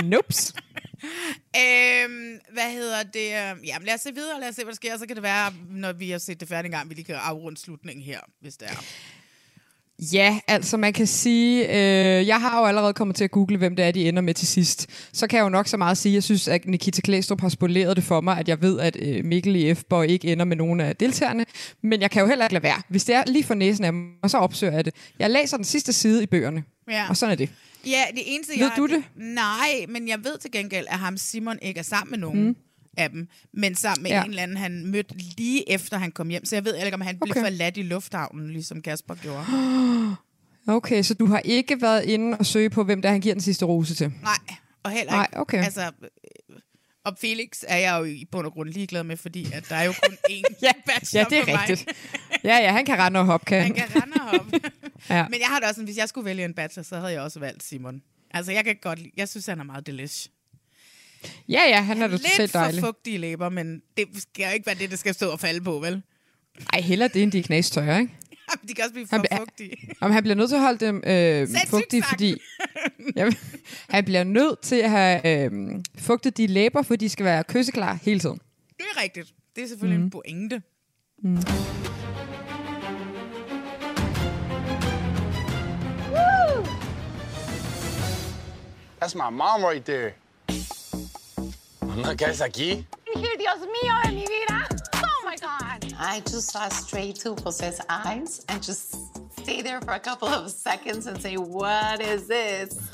Nops. øhm, hvad hedder det? Jamen, lad os se videre, lad os se, hvad der sker. Så kan det være, når vi har set det færdigt en gang, vi lige kan afrunde slutningen her, hvis det er. Ja, altså man kan sige, øh, jeg har jo allerede kommet til at google, hvem det er, de ender med til sidst. Så kan jeg jo nok så meget sige, jeg synes, at Nikita Klæstrup har spoleret det for mig, at jeg ved, at øh, Mikkel i F-borg ikke ender med nogen af deltagerne. Men jeg kan jo heller ikke lade være. Hvis det er lige for næsen af mig, så opsøger jeg det. Jeg læser den sidste side i bøgerne, Ja. og sådan er det. Ja, det eneste, Ved jeg... du det? Nej, men jeg ved til gengæld, at ham Simon ikke er sammen med nogen mm. af dem, men sammen med Ja. en eller anden, han mødte lige efter, han kom hjem. Så jeg ved ikke, om han okay. blev forladt i lufthavnen, ligesom Kasper gjorde. Okay, så du har ikke været inde og søge på, hvem der han giver den sidste rose til? Nej, og heller Nej, ikke. okay. Altså, øh, og Felix er jeg jo i bund og grund ligeglad med, fordi at der er jo kun én Ja, bachelor ja, det er rigtigt. Ja, ja, han kan rende og hoppe, kan Han kan rende og hoppe. Ja. Men jeg har det også sådan, hvis jeg skulle vælge en bachelor, så havde jeg også valgt Simon. Altså, jeg kan godt lide, jeg synes, han er meget delish. Ja, ja, han er da totalt Lidt for dejlig. fugtige læber, men det skal jo ikke være det, der skal stå og falde på, vel? Ej, heller det, end de er knastørre, ikke? Jamen, de kan også blive for fugtige. Om han bliver nødt til at holde dem øh, fugtige, fordi... Jamen, han bliver nødt til at have øh, fugtet de læber, for de skal være kysseklar hele tiden. Det er rigtigt. Det er selvfølgelig mm. en pointe. That's my mom right there. Mamá, ¿qué haces aquí? Dios mío de mi vida. Oh my God. I just saw straight to Jose's eyes and just stay there for a couple of seconds and say, what is this?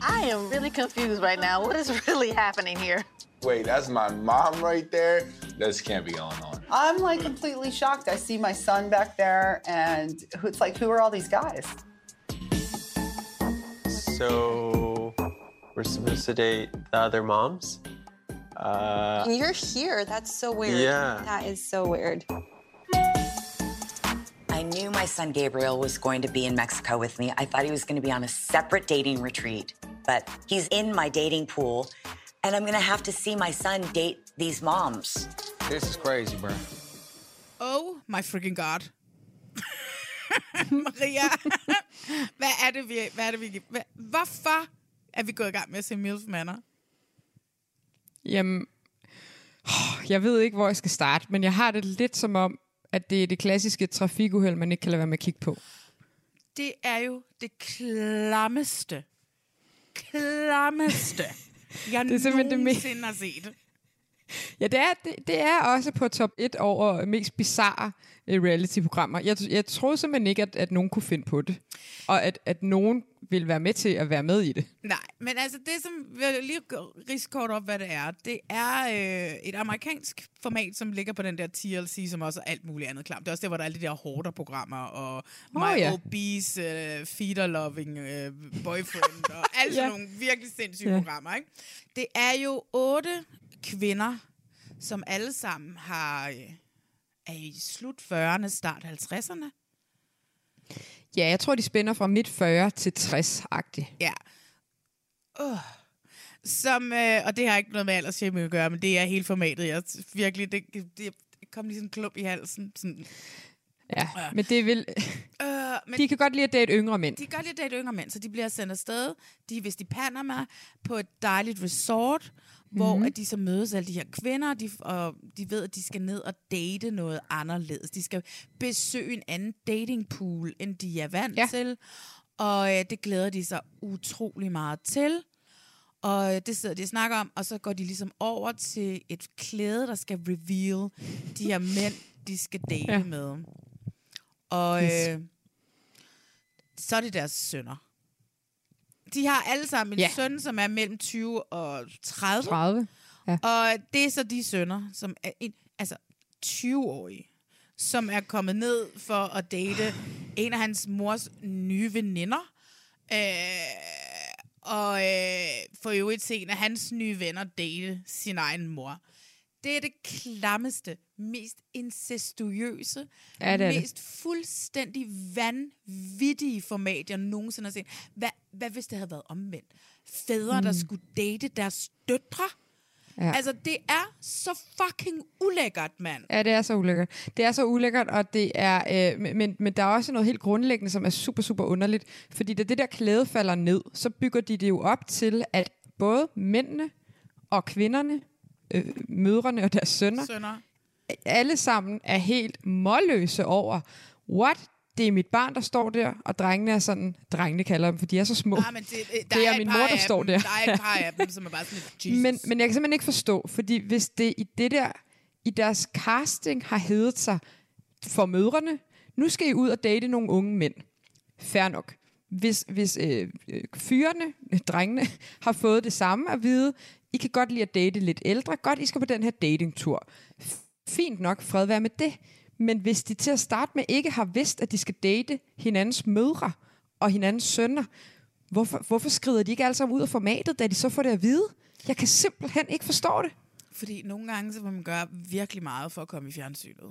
I am really confused right now. What is really happening here? Wait, that's my mom right there? This can't be going on. I'm like completely shocked. I see my son back there, and it's like, who are all these guys? So we're supposed to date the other moms? Uh, And you're here. That's so weird. Yeah. That is so weird. I knew my son Gabriel was going to be in Mexico with me. I thought he was going to be on a separate dating retreat, but he's in my dating pool, and I'm going to have to see my son date these moms. This is crazy, bro. Oh my freaking god. Maria, hvad er det, vi... Hvad er det, vi hvad, hvorfor er vi gået i gang med at se Milf Manor? Jamen, jeg ved ikke, hvor jeg skal starte, men jeg har det lidt som om, at det er det klassiske trafikuheld, man ikke kan lade være med at kigge på. Det er jo det klammeste, klammeste, jeg Det er simpelthen det mest- nogensinde har set. Ja, det er, det, det er også på top 1 over mest bizarre øh, reality-programmer. Jeg, jeg troede simpelthen ikke, at, at nogen kunne finde på det. Og at, at nogen ville være med til at være med i det. Nej, men altså det, som vil lige rise kort op, hvad det er, det er øh, et amerikansk format, som ligger på den der TLC, som også er alt muligt andet klam. Det er også der, hvor der er alle de der hårder-programmer, og My Åh, ja. Obese, øh, Feeder-Loving øh, Boyfriend, og alle sådan Ja. nogle virkelig sindssyge Ja. programmer. Ikke? Det er jo otte kvinder, som alle sammen har, øh, er i slut 40'erne, start 50'erne. Ja, jeg tror, de spænder fra midt 40 til 60-agtigt. Ja. Uh. Som, øh, og det har ikke noget med aldersshaming at gøre, men det er hele formatet. Jeg virkelig, det, det, kom lige sådan en klump i halsen. Sådan. Ja, men det vil... Øh, men De kan godt lide at date yngre mænd. de kan godt lide at date yngre mænd, så de bliver sendt afsted. De er vist i Panama på et dejligt resort, mm-hmm. hvor at de så mødes alle de her kvinder, de, og de ved, at de skal ned og date noget anderledes. De skal besøge en anden datingpool, end de er vant Ja. til. Og øh, det glæder de sig utrolig meget til. Og øh, det sidder de og snakker om, og så går de ligesom over til et klæde, der skal reveal de her mænd, de skal date Ja. med. Og øh, så er det deres sønner. De har alle sammen en Ja. søn, som er mellem 20 og 30. 30. Ja. Og det er så de sønner, som er en, altså 20-årige, som er kommet ned for at date en af hans mors nye veninder. Øh, og øh, for øvrigt se en af hans nye venner date sin egen mor. Det er det klammeste, mest incestuøse, Ja, det er det. mest fuldstændig vanvittige format, jeg nogensinde har set. Hvad, hvad hvis det havde været omvendt? Fædre, mm. der skulle date deres døtre? Ja. Altså, det er så fucking ulækkert, mand. Ja, det er så ulækkert. Det er så ulækkert, og det er, øh, men- men, men der er også noget helt grundlæggende, som er super, super underligt. Fordi da det der klæde falder ned, så bygger de det jo op til, at både mændene og kvinderne, øh, mødrene og deres sønner, Sønner. alle sammen er helt målløse over, what? Det er mit barn, der står der, og drengene er sådan, drengene kalder dem, for de er så små. Nej, men det, der det er et min mor, der af står dem, der. Der er et par af dem, som er bare sådan lidt, Jesus. Men, men jeg kan simpelthen ikke forstå, fordi hvis det i det der, i deres casting har heddet sig for mødrene, nu skal I ud og date nogle unge mænd. Fair nok. Hvis, hvis øh, øh, fyrene, drengene, har fået det samme at vide, i kan godt lide at date lidt ældre, godt, I skal på den her datingtur. Fint nok, fred være med det. Men hvis de til at starte med ikke har vidst, at de skal date hinandens mødre og hinandens sønner, hvorfor, hvorfor skrider de ikke alle sammen ud af formatet, da de så får det at vide? Jeg kan simpelthen ikke forstå det. Fordi nogle gange så må man gøre virkelig meget for at komme i fjernsynet.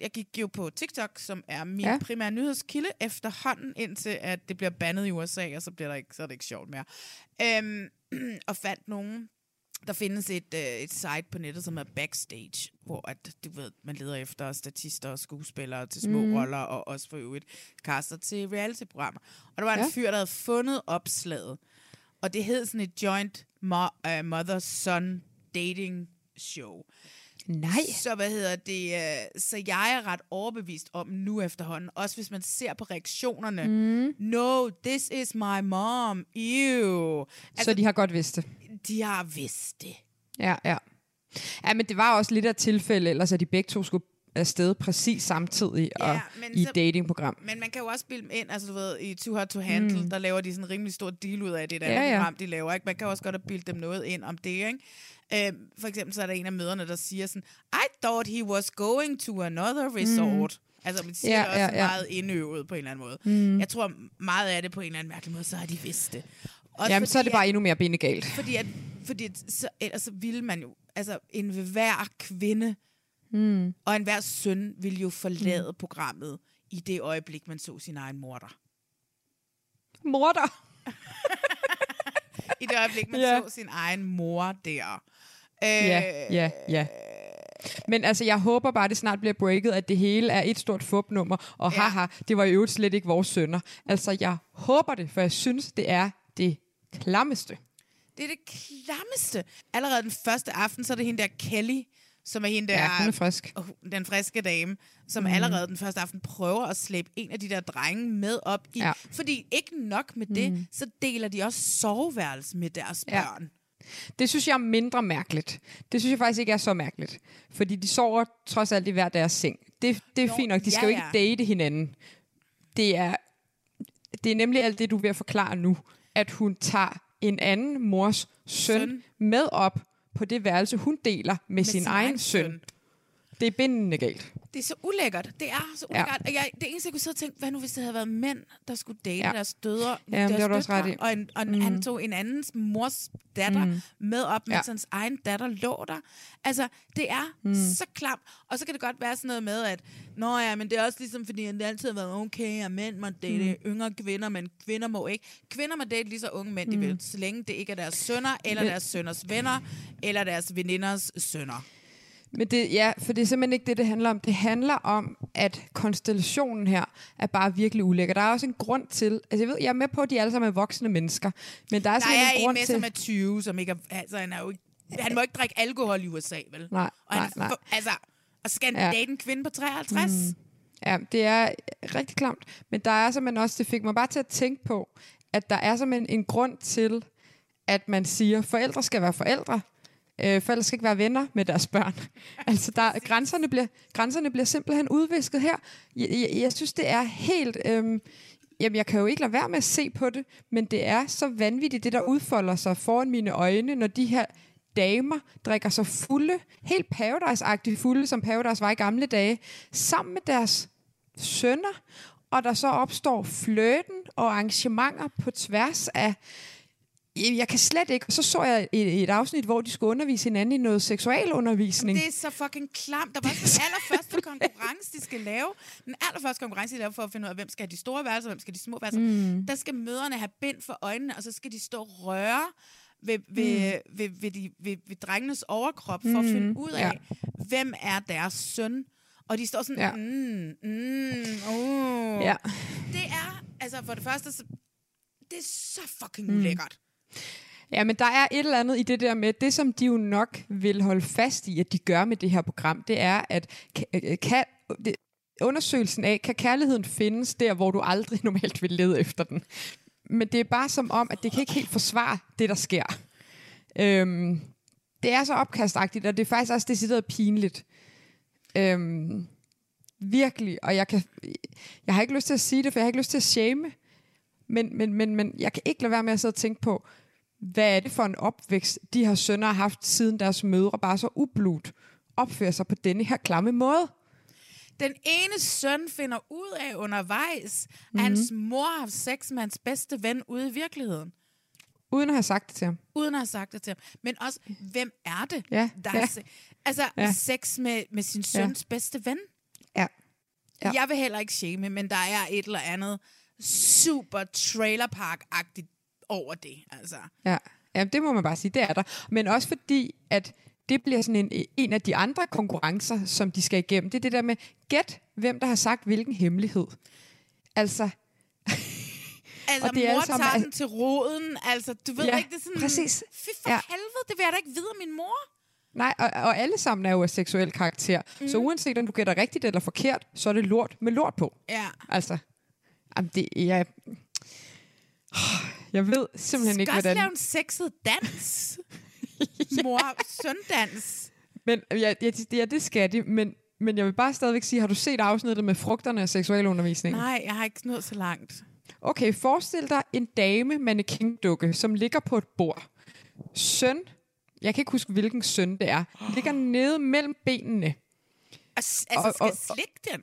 Jeg gik jo på TikTok, som er min Ja. primære nyhedskilde efterhånden, indtil at det bliver bandet i USA, og så, bliver der ikke, så er det ikke sjovt mere. Øhm, og fandt nogen. Der findes et, øh, et site på nettet, som hedder Backstage, hvor at, du ved, man leder efter statister og skuespillere til små mm. roller, og også for øvrigt caster til reality-programmer. Og der var en Ja. fyr, der havde fundet opslaget, og det hed sådan et joint mo- uh, mother-son dating show. Nej. Så hvad hedder det? øh, Så jeg er ret overbevist om nu efterhånden, også hvis man ser på reaktionerne. Mm. No, this is my mom. Ew. Altså, så de har godt vidst det. De har vidst det. Ja, ja. Ja, men det var også lidt af tilfælde, ellers at de begge to skulle afsted præcis samtidig Ja, og men i så- datingprogram. Men man kan jo også spille dem ind, altså du ved, i Too Hot to Handle, Mm. der laver de sådan en rimelig stor deal ud af det, der Ja, ja, ja. program, de laver. Ikke? Man kan også godt have bildt dem noget ind om det, ikke? Øhm, for eksempel så er der en af møderne, der siger sådan, I thought he was going to another resort. Mm. Altså, man siger Ja, det også ja, ja, meget indøvet på en eller anden måde. Mm. Jeg tror meget af det på en eller anden mærkelig måde, så har de vidst det. Også Jamen, så er fordi, det bare at- endnu mere benegalt. Fordi, at, fordi at, så, ellers så ville man jo, altså en hver kvinde Mm. og enhver søn ville jo forlade mm. programmet i det øjeblik, man så sin egen morter. Morter. I det øjeblik, man ja. så sin egen mor der. Øh, Ja, ja, ja. Men altså, jeg håber bare, det snart bliver breaket, at det hele er et stort fupnummer, og ja. haha, det var i øvrigt slet ikke vores sønner. Altså, jeg håber det, for jeg synes, det er det klammeste. Det er det klammeste. Allerede den første aften, så er det hende der Kelly, som er hende der... Ja, hun er frisk. Den friske dame, som mm. allerede den første aften prøver at slæbe en af de der drenge med op i... Ja. Fordi ikke nok med det, Mhm. så deler de også soveværelse med deres Ja. børn. Det synes jeg er mindre mærkeligt. Det synes jeg faktisk ikke er så mærkeligt. Fordi de sover trods alt i hver deres seng. Det, det er Nå, fint nok. De skal ja, jo ikke date hinanden. Det er, det er nemlig alt det, du ved at forklare nu. At hun tager en anden mors søn, Søn. med op på det værelse, hun deler med, med sin, sin egen søn. søn. Det er bindende galt. Det er så ulækkert. Det er så ulækkert. Ja. Jeg, det eneste, jeg kunne sidde og tænke, hvad nu hvis det havde været mænd, der skulle date Ja. deres døtre, Ja, deres det du også ret i. og, en, og Mm. han tog en andens mors datter Mm. med op, mens Ja. hans egen datter lå der. Altså, det er Mm. så klamt. Og så kan det godt være sådan noget med, at Nå ja, men det er også ligesom, fordi det altid har været okay, at mænd må date Mm. yngre kvinder, men kvinder må ikke. Kvinder må date lige så unge mænd, de Mm. vil, så længe det ikke er deres sønner, eller deres sønners venner, eller deres veninders sønner. Men det, ja, for det er simpelthen ikke det, det handler om. Det handler om, at konstellationen her er bare virkelig ulækker. Der er også en grund til, altså jeg ved, jeg er med på, at de alle sammen er voksne mennesker, men der er Der simpelthen er en en grund med, til... som er 20, som ikke er, altså, han er jo ikke, han må ikke drikke alkohol i USA, vel? Nej, og han, nej, nej. Altså, og skal han ja. date en kvinde på 53? Mm. Ja, det er rigtig klamt. Men der er simpelthen også, det fik mig bare til at tænke på, at der er simpelthen en grund til, at man siger, at forældre skal være forældre. Øh, forældre skal ikke være venner med deres børn. altså, der, grænserne, bliver, grænserne bliver simpelthen udvisket her. Jeg, jeg, jeg synes, det er helt... Øh, jamen, jeg kan jo ikke lade være med at se på det, men det er så vanvittigt, det der udfolder sig foran mine øjne, når de her damer drikker sig fulde, helt paradise fulde, som paradise var i gamle dage, sammen med deres sønner, og der så opstår fløten og arrangementer på tværs af jeg kan slet ikke. Så så jeg et, et afsnit, hvor de skulle undervise hinanden i noget seksualundervisning. Det er så fucking klamt. Der var også den allerførste konkurrence, de skal lave. Den allerførste konkurrence, de laver for at finde ud af, hvem skal have de store værelser, hvem skal have de små værelser. Mm. Der skal møderne have bind for øjnene, og så skal de stå og røre ved, ved, mm. ved, ved, de, ved, ved drengenes overkrop, for at Mm, finde ud af, ja. hvem er deres søn. Og de står sådan, ja. mm, mm, oh. Ja. Det er, altså for det første, så, det er så fucking Mm. ulækkert. Ja, men der er et eller andet i det der med, det som de jo nok vil holde fast i, at de gør med det her program, det er, at kan, øh, øh, det, undersøgelsen af, kan kærligheden findes der, hvor du aldrig normalt vil lede efter den. Men det er bare som om, at det kan ikke helt forsvare det, der sker. Øhm, det er så opkastagtigt, og det er faktisk også decideret pinligt. Øhm, virkelig, og jeg kan, jeg har ikke lyst til at sige det, for jeg har ikke lyst til at shame, men, men, men, men jeg kan ikke lade være med at sidde og tænke på, hvad er det for en opvækst, de her sønner har haft, siden deres mødre bare så ublut opfører sig på denne her klamme måde. Den ene søn finder ud af undervejs, mm-hmm. Mhm. at hans mor har haft sex med hans bedste ven ude i virkeligheden. Uden at have sagt det til ham. Uden at have sagt det til ham. Men også, hvem er det, Ja, der ja. har se- altså, ja. sex med, med sin søns ja. bedste ven? Ja. Ja. Jeg vil heller ikke shame, men der er et eller andet super trailerpark-agtigt over det. Altså. Ja. ja, det må man bare sige, det er der. Men også fordi, at det bliver sådan en, en af de andre konkurrencer, som de skal igennem. Det er det der med, gæt hvem der har sagt hvilken hemmelighed. Altså, Altså, Og det er mor sammen- tager den til roden. Altså, du ved Ja, ikke, det er sådan... præcis. Fy for Ja. ja. helvede, det vil jeg da ikke vide af min mor. nej, og, og alle sammen er jo af seksuel karakter. Mm. Så uanset om du gætter rigtigt eller forkert, så er det lort med lort på. Ja. Altså, jamen det, jeg, jeg ved simpelthen ikke, Skal også hvordan... lave en sexet dans. Mor-søn-dans. Men ja, ja, det, ja, det skal de, men, men jeg vil bare stadigvæk sige, har du set afsnittet med frugterne af seksualundervisning? Nej, jeg har ikke nået så langt. Okay, forestil dig en dame mannequin-dukke, som ligger på et bord. Søn, jeg kan ikke huske, hvilken søn det er, ligger nede mellem benene. Altså, Og- skal og- jeg slikke den?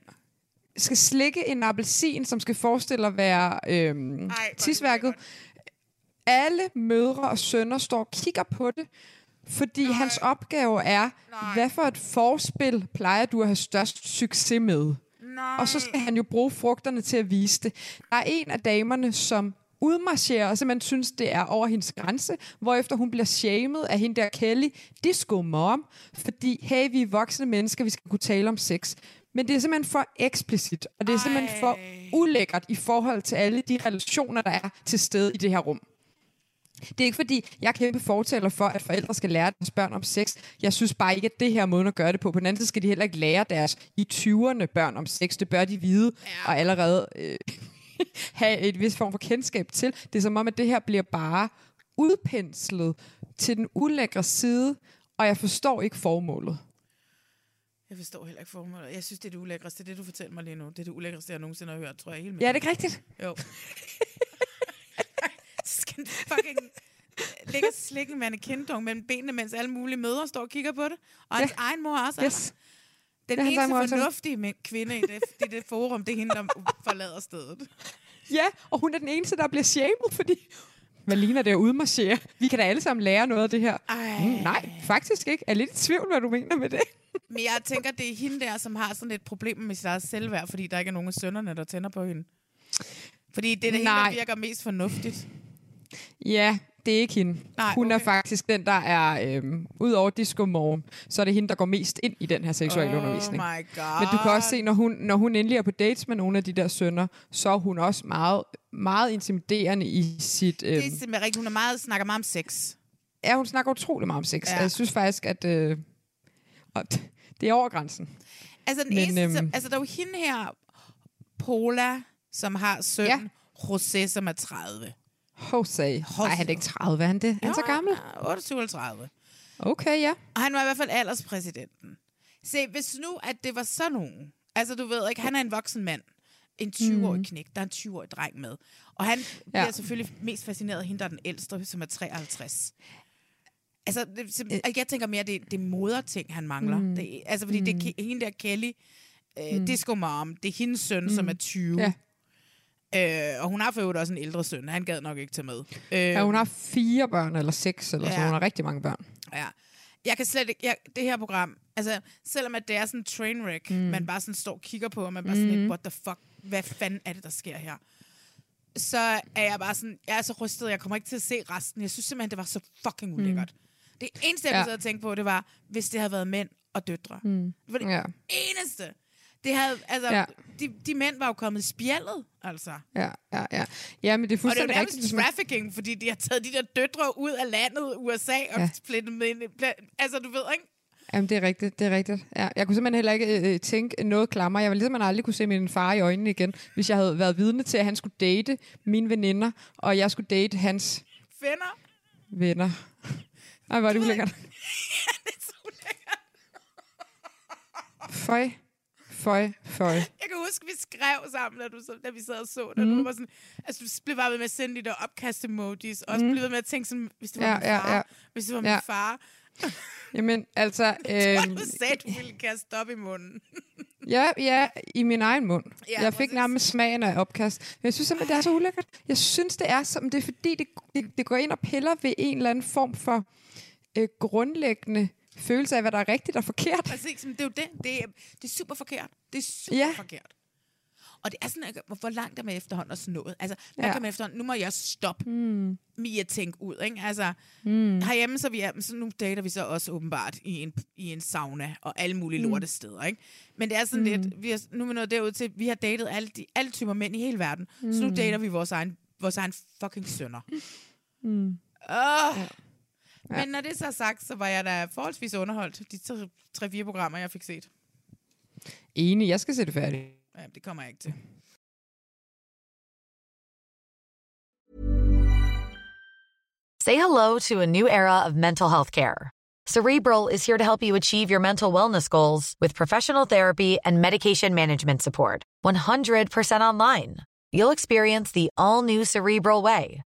Skal slikke en appelsin, som skal forestille at være øhm, tidsværket. Alle mødre og sønner står og kigger på det, fordi Nej. hans opgave er, Nej. hvad for et forspil plejer du at have størst succes med? Nej. Og så skal han jo bruge frugterne til at vise det. Der er en af damerne, som udmarcherer og simpelthen synes, det er over hendes grænse, hvorefter hun bliver shamed af hende der Kelly, disco mom, fordi, hey, vi er voksne mennesker, vi skal kunne tale om sex. Men det er simpelthen for eksplicit, og det er simpelthen for ulækkert i forhold til alle de relationer, der er til stede i det her rum. Det er ikke fordi, jeg er kæmpe fortaler for, at forældre skal lære deres børn om sex. Jeg synes bare ikke, at det her måde at gøre det på. På den anden side skal de heller ikke lære deres i 20'erne børn om sex. Det bør de vide ja. og allerede øh, have et vis form for kendskab til. Det er som om, at det her bliver bare udpenslet til den ulækre side, og jeg forstår ikke formålet. Jeg forstår heller ikke formålet. Jeg synes, det er det ulækreste. Det, du fortæller mig lige nu, det er det ulækreste, jeg nogensinde har hørt, tror jeg. Helt Ja, er det ikke rigtigt? Jo. Så skal den fucking ligge og slikke en mannequin mellem benene, mens alle mulige mødre står og kigger på det. Og hans egen mor også. Yes. Den Ja, egen eneste fornuftige men- kvinde i det, i det forum, det er hende, der forlader stedet. Ja, og hun er den eneste, der bliver shamed, fordi... Hvad ligner det at udmarchere? Vi kan da alle sammen lære noget af det her. Ej. Mm, nej, faktisk ikke. Jeg er lidt i tvivl, hvad du mener med det. Men jeg tænker, det er hende der, som har sådan et problem med sit eget selvværd, fordi der ikke er nogen af sønnerne, der tænder på hende. Fordi det er det der virker mest fornuftigt. Ja, det er ikke hende. Nej, hun er okay. faktisk den, der er, øhm, ud over disco morgen, så er det hende, der går mest ind i den her seksuelle Oh undervisning. my god. Men du kan også se, når hun, når hun endelig er på dates med nogle af de der sønner, så er hun også meget, meget intimiderende i sit... Øhm, Det er simpelthen rigtigt. Hun er meget, snakker meget om sex. ja, hun snakker utrolig meget om sex. Ja. Jeg synes faktisk, at øh, og det er over grænsen. Altså, den Men, eneste, øhm, øhm, altså, der er jo hende her, Pola, som har søn, ja. José, som er 30. Jose. Nej, han er ikke 30, er han det? Er han så gammel? 28 30. Okay, ja. Og han var i hvert fald alderspræsidenten. Se, hvis nu, at det var sådan nogen, altså du ved ikke, han er en voksen mand, en 20-årig Mm. knæk, der er en 20-årig dreng med. Og han ja. bliver selvfølgelig mest fascineret af hende, der er den ældste, som er 53. Altså, det, og jeg tænker mere, det, det er moderting, han mangler. Mm. Det, altså, fordi mm. det er hende der Kelly, øh, mm. Disco Mom, det er hendes søn, mm. som er 20. Ja. Øh, og hun har for øvrigt også en ældre søn. Han gad nok ikke tage med. Øh, Ja, hun har fire børn, eller seks, eller ja. så. Hun har rigtig mange børn. Ja. Jeg kan slet ikke... Jeg, det her program... Altså, selvom at det er sådan en trainwreck, mm. man bare sådan står og kigger på, og man bare mm. sådan lidt, what the fuck, hvad fanden er det, der sker her? Så er jeg bare sådan... Jeg er så rystet, jeg kommer ikke til at se resten. Jeg synes simpelthen, det var så fucking ulækkert. Mm. Det eneste, jeg Ja. kunne sidde og tænke på, det var, hvis det havde været mænd og døtre. Mm. Det var det Ja. eneste. Det havde, altså, Ja. ja. de, de mænd var jo kommet i spjældet, altså. Ja, ja, ja. Ja, men det er Og det er fuldstændig nærmest rigtigt. trafficking, fordi de har taget de der døtre ud af landet, USA, og Ja. ja. splittet dem ind. Altså, du ved, ikke? Jamen, det er rigtigt, det er rigtigt. Ja, jeg kunne simpelthen heller ikke øh, tænke noget klammer. Jeg ville ligesom aldrig kunne se min far i øjnene igen, hvis jeg havde været vidne til, at han skulle date mine veninder, og jeg skulle date hans Venner. venner. Ej, hvor er det ulækkert. Føj, føj, føj. Jeg kan huske, vi skrev sammen, da, du, så- da vi sad og så det. Mm. Du var sådan, altså, du blev bare ved med at sende de der opkast-emojis, og også Mm. blev ved med at tænke sådan, hvis det var Ja, min ja, far, ja. hvis det var Ja. min far. Jamen, altså... Jeg Øh, du sagde, du ville kaste op i munden. ja, ja, i min egen mund. Ja, Ja, jeg fik nærmest smagen af opkast. Men jeg synes simpelthen, det er så ulækkert. Jeg synes, det er som, det er fordi, det, det, det går ind og piller ved en eller anden form for øh, grundlæggende følelse af, hvad der er rigtigt og forkert. Præcis, det er jo det. Det er, det er super forkert. Det er super Ja. forkert. Og det er sådan, hvor, langt er man efterhånden også nået? Altså, hvad Ja. kan man efterhånden? Nu må jeg stoppe Mm. med at tænke ud, ikke? Altså, Mm. herhjemme, så, vi er, så nu dater vi så også åbenbart i en, i en sauna og alle mulige Mm. lortesteder, ikke? Men det er sådan Mm. mm. lidt, vi er, nu er vi nået derud til, vi har datet alle, de, alle typer mænd i hele verden, mm. så nu Mm. dater vi vores egen, vores egen fucking sønner. Mm. Oh. Ja. Men når det så er sagt, så var jeg da forholdsvis underholdt, de tre- tre-fire programmer, jeg fik set. Enig, jeg skal se det færdigt. Ja, det kommer jeg ikke til. Say hello to a new era of mental health care. Cerebral is here to help you achieve your mental wellness goals with professional therapy and medication management support. 100% online. You'll experience the all new Cerebral Way,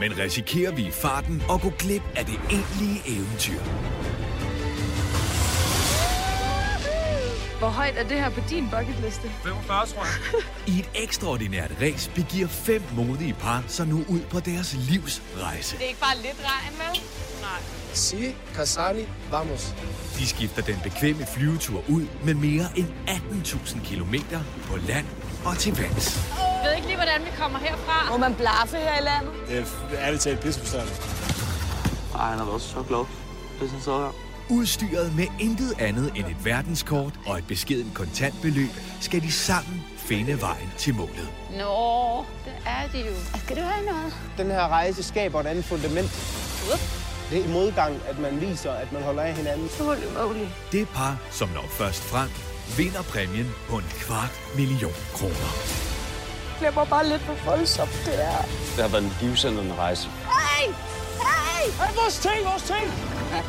men risikerer vi i farten at gå glip af det egentlige eventyr. Hvor højt er det her på din bucketliste? 45, tror jeg. I et ekstraordinært race begiver fem modige par sig nu ud på deres livs rejse. Det er ikke bare lidt regn, vel? Nej. Si, Casani, vamos. De skifter den bekvemme flyvetur ud med mere end 18.000 kilometer på land og til vands. Jeg ved ikke lige, hvordan vi kommer herfra. Må man blaffe her i landet? Det er ærligt talt pissefrustræende. Ej, han har været også så glad, hvis han sad her. Udstyret med intet andet end et verdenskort og et beskeden kontantbeløb, skal de sammen finde vejen til målet. Nå, det er det jo. Skal du have noget? Den her rejse skaber et andet fundament. Det er i modgang, at man viser, at man holder af hinanden. Holy moly. Det par, som når først frem, vinder præmien på en kvart million kroner. Det var bare lidt for voldsomt, det er. Det har været en livsændrende rejse. Hey! Hey! Hey, vores ting, vores ting!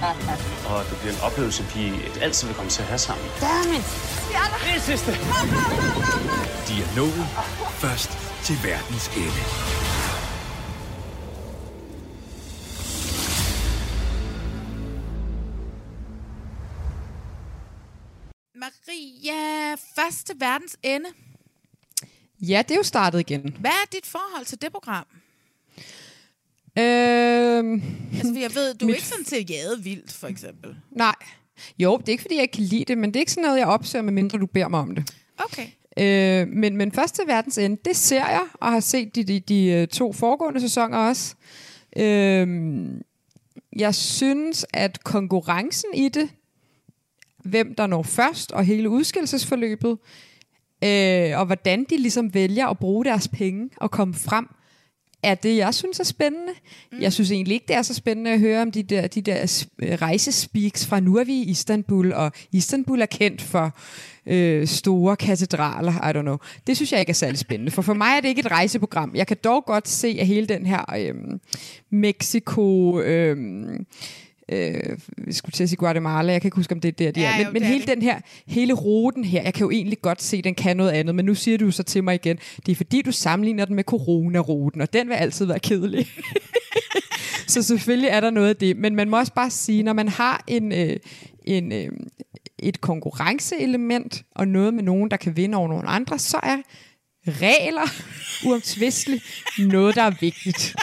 Og det bliver en oplevelse, vi altid vil komme til at have sammen. Dammit! Det er sidste. De er nået først til verdens ende. Første verdens ende. Ja, det er jo startet igen. Hvad er dit forhold til det program? Øhm, Altså, jeg ved, du er Mit- ikke sådan til jade vildt, for eksempel. nej. Jo, det er ikke, fordi jeg ikke kan lide det, men det er ikke sådan noget, jeg opsøger, medmindre du beder mig om det. Okay. Øh, men, men første verdens ende, det ser jeg, og har set de, de, de øh, to foregående sæsoner også. Øh, jeg synes, at konkurrencen i det, hvem der når først, og hele udskillelsesforløbet, øh, og hvordan de ligesom vælger at bruge deres penge og komme frem, er det, jeg synes er spændende. Mm. Jeg synes egentlig ikke, det er så spændende at høre om de der, de der øh, rejsespeaks fra nu er vi i Istanbul, og Istanbul er kendt for øh, store katedraler, I don't know. Det synes jeg ikke er særlig spændende, for for mig er det ikke et rejseprogram. Jeg kan dog godt se, at hele den her øh, Mexico... Øh, øh, jeg skulle til at sige Guatemala, jeg kan ikke huske, om det er der, de Ja, er. jo, Men, men det er hele det. den her, hele ruten her, jeg kan jo egentlig godt se, den kan noget andet, men nu siger du jo så til mig igen, det er fordi, du sammenligner den med coronaruten, og den vil altid være kedelig. så selvfølgelig er der noget af det, men man må også bare sige, når man har en, øh, en, øh, et konkurrenceelement, og noget med nogen, der kan vinde over nogle andre, så er regler uomtvisteligt noget, der er vigtigt.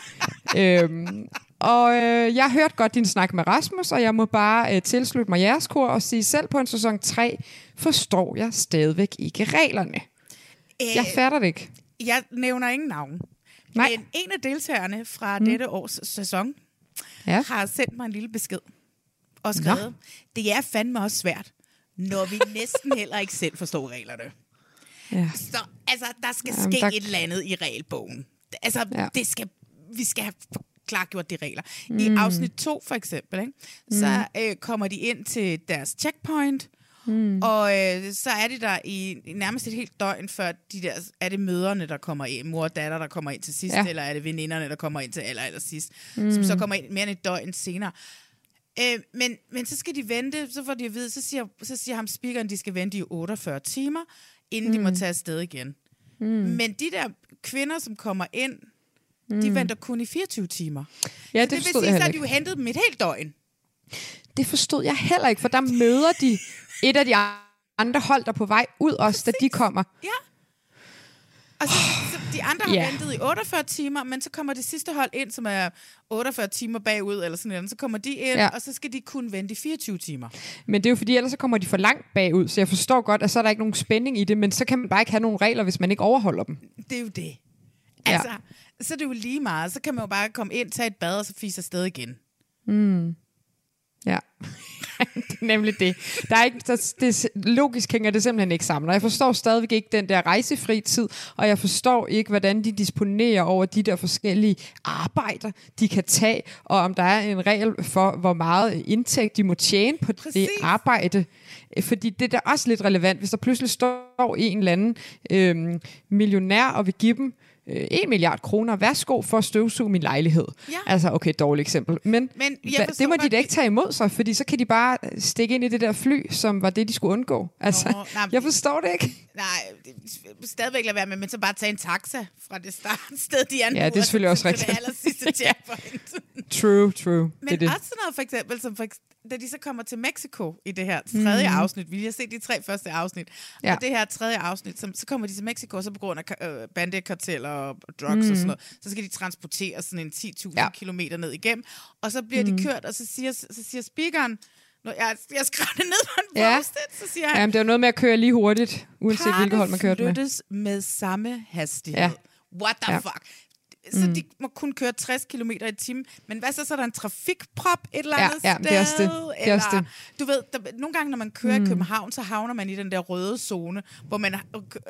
øhm, og øh, jeg har hørt godt din snak med Rasmus, og jeg må bare øh, tilslutte mig jeres kor og sige, selv på en sæson 3 forstår jeg stadigvæk ikke reglerne. Jeg fatter det ikke. Jeg nævner ingen navn. Nej. Men en af deltagerne fra Mm. dette års sæson Ja. har sendt mig en lille besked og skrevet, Nå. det er fandme også svært, når vi næsten heller ikke selv forstår reglerne. Ja. Så altså, der skal Jamen, ske der- et eller andet i regelbogen. Altså, ja. det skal, vi skal have klargjort de regler. Mm. I Mm. afsnit 2 for eksempel, ikke? så øh, kommer de ind til deres checkpoint, Mm. og øh, så er de der i, i nærmest et helt døgn, før de der, er det møderne, der kommer ind, mor og datter, der kommer ind til sidst, Ja. eller er det veninderne, der kommer ind til aller, aller sidst, Mm. mm. som så kommer ind mere end et døgn senere. Øh, men, men så skal de vente, så får de at vide, så siger, så siger ham speakeren, de skal vente i 48 timer, inden mm. de må Mm. tage afsted igen. Mm. Men de der kvinder, som kommer ind, mm. de venter kun i 24 timer. Ja, så det det vil sige, så har de jo hentet dem et helt døgn. Det forstod jeg heller ikke, for der møder de et af de andre hold, der er på vej ud også, da de kommer. Ja. Og så, så de andre har yeah. ventet i 48 timer, men så kommer det sidste hold ind, som er 48 timer bagud, eller sådan noget. Så kommer de ind, ja. og så skal de kun vente i 24 timer. Men det er jo fordi, ellers så kommer de for langt bagud, så jeg forstår godt, at så er der ikke nogen spænding i det, men så kan man bare ikke have nogen regler, hvis man ikke overholder dem. Det er jo det. Ja. Altså, så er det jo lige meget. Så kan man jo bare komme ind, tage et bad, og så fise afsted igen. Mm. Ja, det er nemlig det. Der er ikke, der, det. Logisk hænger det simpelthen ikke sammen, og jeg forstår stadigvæk ikke den der rejsefri tid, og jeg forstår ikke, hvordan de disponerer over de der forskellige arbejder, de kan tage, og om der er en regel for, hvor meget indtægt de må tjene på Præcis. det arbejde. Fordi det er da også lidt relevant, hvis der pludselig står en eller anden øhm, millionær og vil give dem øh, 1 milliard kroner, værsgo for at støvsuge min lejlighed. Ja. Altså, okay, dårligt eksempel. Men, Men hva, det må de da ikke tage imod sig, fordi så kan de bare stikke ind i det der fly, som var det, de skulle undgå. Altså, Nå, nej, jeg forstår det ikke. Nej, det, stadigvæk lade være med, men så bare tage en taxa fra det start sted, de anmoder Ja, det er selvfølgelig også til det rigtigt. aller sidste checkpoint. True, true. Men det det. også sådan noget for eksempel, som for, eks- da de så kommer til Mexico i det her tredje mm. afsnit, vi har set de tre første afsnit, Ja. og det her tredje afsnit, så, så kommer de til Mexico, så på grund af øh, bandekarteller og drugs mm. Og sådan noget, så skal de transportere sådan en 10.000 Ja. kilometer ned igennem, og så bliver mm. De kørt, og så siger, så siger speakeren, når jeg, jeg skrev det ned på en Ja. post så siger han, Jamen, det er noget med at køre lige hurtigt, uanset hvilket hold man kørte med. med samme hastighed. Ja. What the Ja. fuck? Så Mm. de må kun køre 60 km i timen. Men hvad så, så er der en trafikprop et eller Ja, andet ja, sted? det er også det. Det er også det. Du ved, der, nogle gange, når man kører Mm. i København, så havner man i den der røde zone, hvor man har-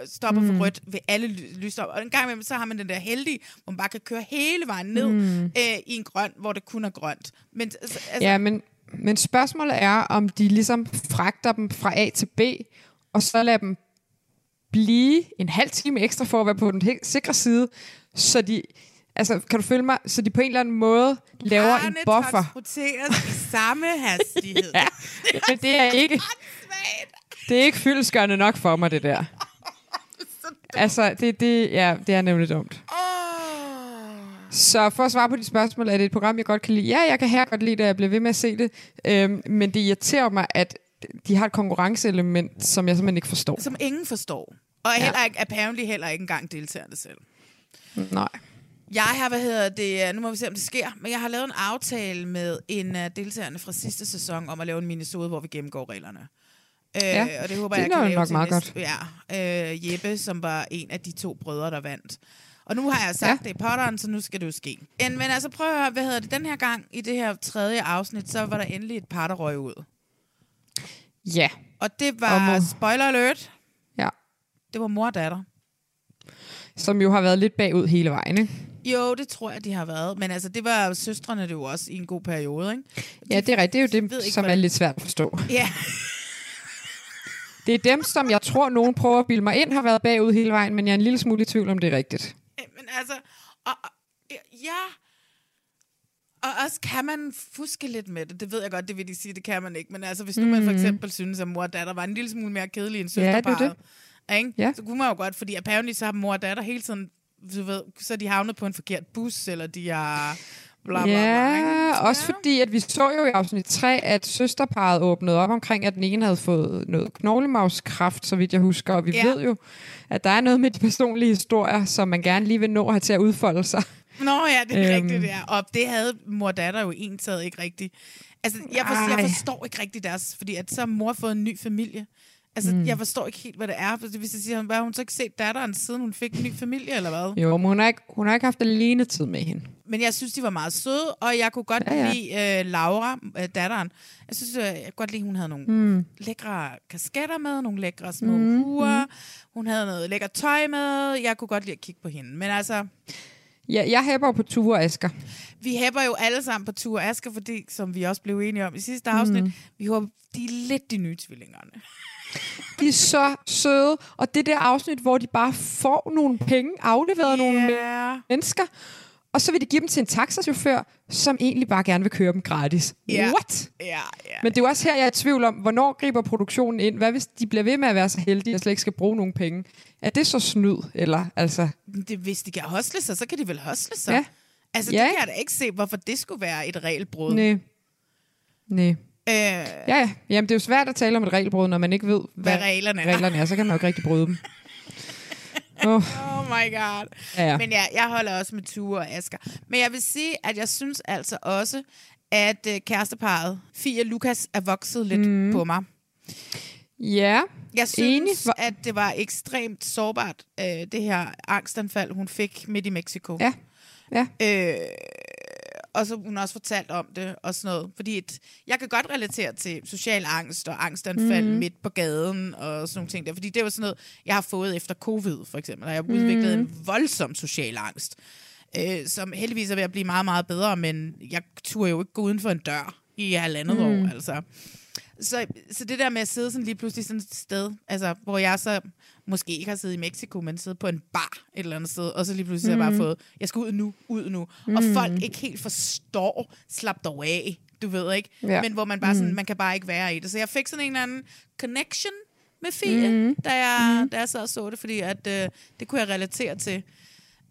stopper Mm. for rødt ved alle ly- lysstop. Og en gang imellem, så har man den der heldige, hvor man bare kan køre hele vejen ned Mm. øh, i en grøn, hvor det kun er grønt. Men, altså, Ja, men, men spørgsmålet er, om de ligesom fragter dem fra A til B, og så lader dem blive en halv time ekstra for at være på den helt sikre side, så de, altså kan du følge mig, så de på en eller anden måde laver en Parrene buffer. transporteres i samme hastighed. Ja, men det er ikke, det er ikke fyldesgørende nok for mig, det der. Altså, det, det, ja, det er nemlig dumt. Så for at svare på de spørgsmål, er det et program, jeg godt kan lide? Ja, jeg kan her godt lide det, jeg bliver ved med at se det. Øhm, men det irriterer mig, at de har et konkurrenceelement, som jeg simpelthen ikke forstår. Som ingen forstår. Og Ja. heller ikke, apparently heller ikke engang deltagerne selv. Nej. Jeg har, hvad hedder det, nu må vi se, om det sker, men jeg har lavet en aftale med en af deltagerne fra sidste sæson om at lave en minisode, hvor vi gennemgår reglerne. Ja, øh, og det håber det jeg lyder kan lave nok meget næste, Ja, øh, Jeppe, som var en af de to brødre, der vandt. Og nu har jeg sagt ja. det i potteren, så nu skal det jo ske. En, men altså prøv at høre, hvad hedder det, den her gang i det her tredje afsnit, så var der endelig et par, der røg ud. Ja. Og det var, Og spoiler alert. Det var mor og datter. Som jo har været lidt bagud hele vejen, ikke? Jo, det tror jeg, de har været. Men altså, det var søstrene det jo også i en god periode, ikke? Ja, det er rigtigt. Det er jo det, ikke, som er lidt svært at forstå. Ja, Det er dem, som jeg tror, nogen prøver at bilde mig ind, har været bagud hele vejen, men jeg er en lille smule i tvivl om, det er rigtigt. men altså... Og, og, ja... Og også kan man fuske lidt med det. Det ved jeg godt, det vil de sige, det kan man ikke. Men altså, hvis nu man for Mhm. eksempel synes, at mor og datter var en lille smule mere kedelig end Ja, det er søsterparet, ikke? Ja. så kunne man jo godt, fordi apparently så har mor og datter hele tiden, du ved, så er de havnet på en forkert bus, eller de har bla bla bla. ikke? Ja, også fordi, at vi så jo i afsnit 3, at søsterparet åbnede op omkring, at den ene havde fået noget knoglemavskræft, så vidt jeg husker. Og vi Ja. ved jo, at der er noget med de personlige historier, som man gerne lige vil nå at have til at udfolde sig. Nå ja, det er Øhm. øhm. rigtigt, ja. Og det havde mor og datter jo enstaget ikke rigtigt. Altså, jeg, for, jeg forstår ikke rigtigt deres, fordi at så har mor fået en ny familie. Altså, Mm. mm. jeg forstår ikke helt, hvad det er. Hvis jeg siger, hvad har hun så ikke set datteren, siden hun fik en ny familie, eller hvad? Jo, men hun har ikke, hun har ikke haft alene tid med hende. Men jeg synes, de var meget søde, og jeg kunne godt Ja, ja, lide øh, Laura, øh, datteren. Jeg synes, øh, jeg kunne godt lide, hun havde nogle Mm. mm. lækre kasketter med, nogle lækre små Mm, mm. huer. Hun havde noget lækker tøj med. Jeg kunne godt lide at kigge på hende. Men altså, Ja, jeg jo på Ture Asger. vi hæpper jo alle sammen på Tur Asker, fordi, som vi også blev enige om i sidste afsnit, Mm. mm. vi håber, de er lidt de nye tvillingerne. De er så søde, og det der afsnit, hvor de bare får nogle penge afleveret af nogle Yeah. mennesker, og så vil de give dem til en taxachauffør, som egentlig bare gerne vil køre dem gratis. Ja. What? Ja, ja. Men det er jo også her, jeg er i tvivl om, hvornår griber produktionen ind? Hvad hvis de bliver ved med at være så heldige, at slet ikke skal bruge nogen penge? Er det så snyd? Eller, altså, Det, hvis de kan hostle sig, så kan de vel hostle sig. Ja. Altså, Ja, det kan jeg da ikke se, hvorfor det skulle være et regelbrud. nej. Nej. Øh, Ja, ja. Jamen, det er jo svært at tale om et regelbrud, når man ikke ved, hvad, Hvad reglerne er. reglerne er. Så kan man jo ikke rigtig bryde dem. Oh. Oh my god. Ja, ja. Men ja, jeg holder også med Ture og Asger. Men jeg vil sige, at jeg synes altså også, at øh, kæresteparet, Fie og Lukas, er vokset lidt mm. på mig. Ja, Jeg synes, Enig. At det var ekstremt sårbart, øh, det her angstanfald, hun fik midt i Mexico. Ja. Ja. Øh, og så hun også fortalt om det og sådan noget. Fordi et, jeg kan godt relatere til social angst og angstanfald Mhm. mm. midt på gaden og sådan nogle ting der. Fordi det var sådan noget, jeg har fået efter covid for eksempel. Og jeg har udviklet Mhm. en voldsom social angst. Øh, som heldigvis er ved at blive meget, meget bedre. Men jeg turde jo ikke gå uden for en dør i halvandet Mhm. år. Altså. Så, så det der med at sidde sådan lige pludselig sådan et sted, altså, hvor jeg så måske ikke har siddet i Mexico, men siddet på en bar et eller andet sted, og så lige pludselig mm. har jeg bare fået, jeg skal ud nu, ud nu. Mm. Og folk ikke helt forstår, slap dog af, du ved ikke, Ja. men hvor man bare sådan, Mhm. man kan bare ikke være i det. Så jeg fik sådan en eller anden connection med Fie, mm. da, jeg, da jeg sad og så det, fordi at, øh, det kunne jeg relatere til.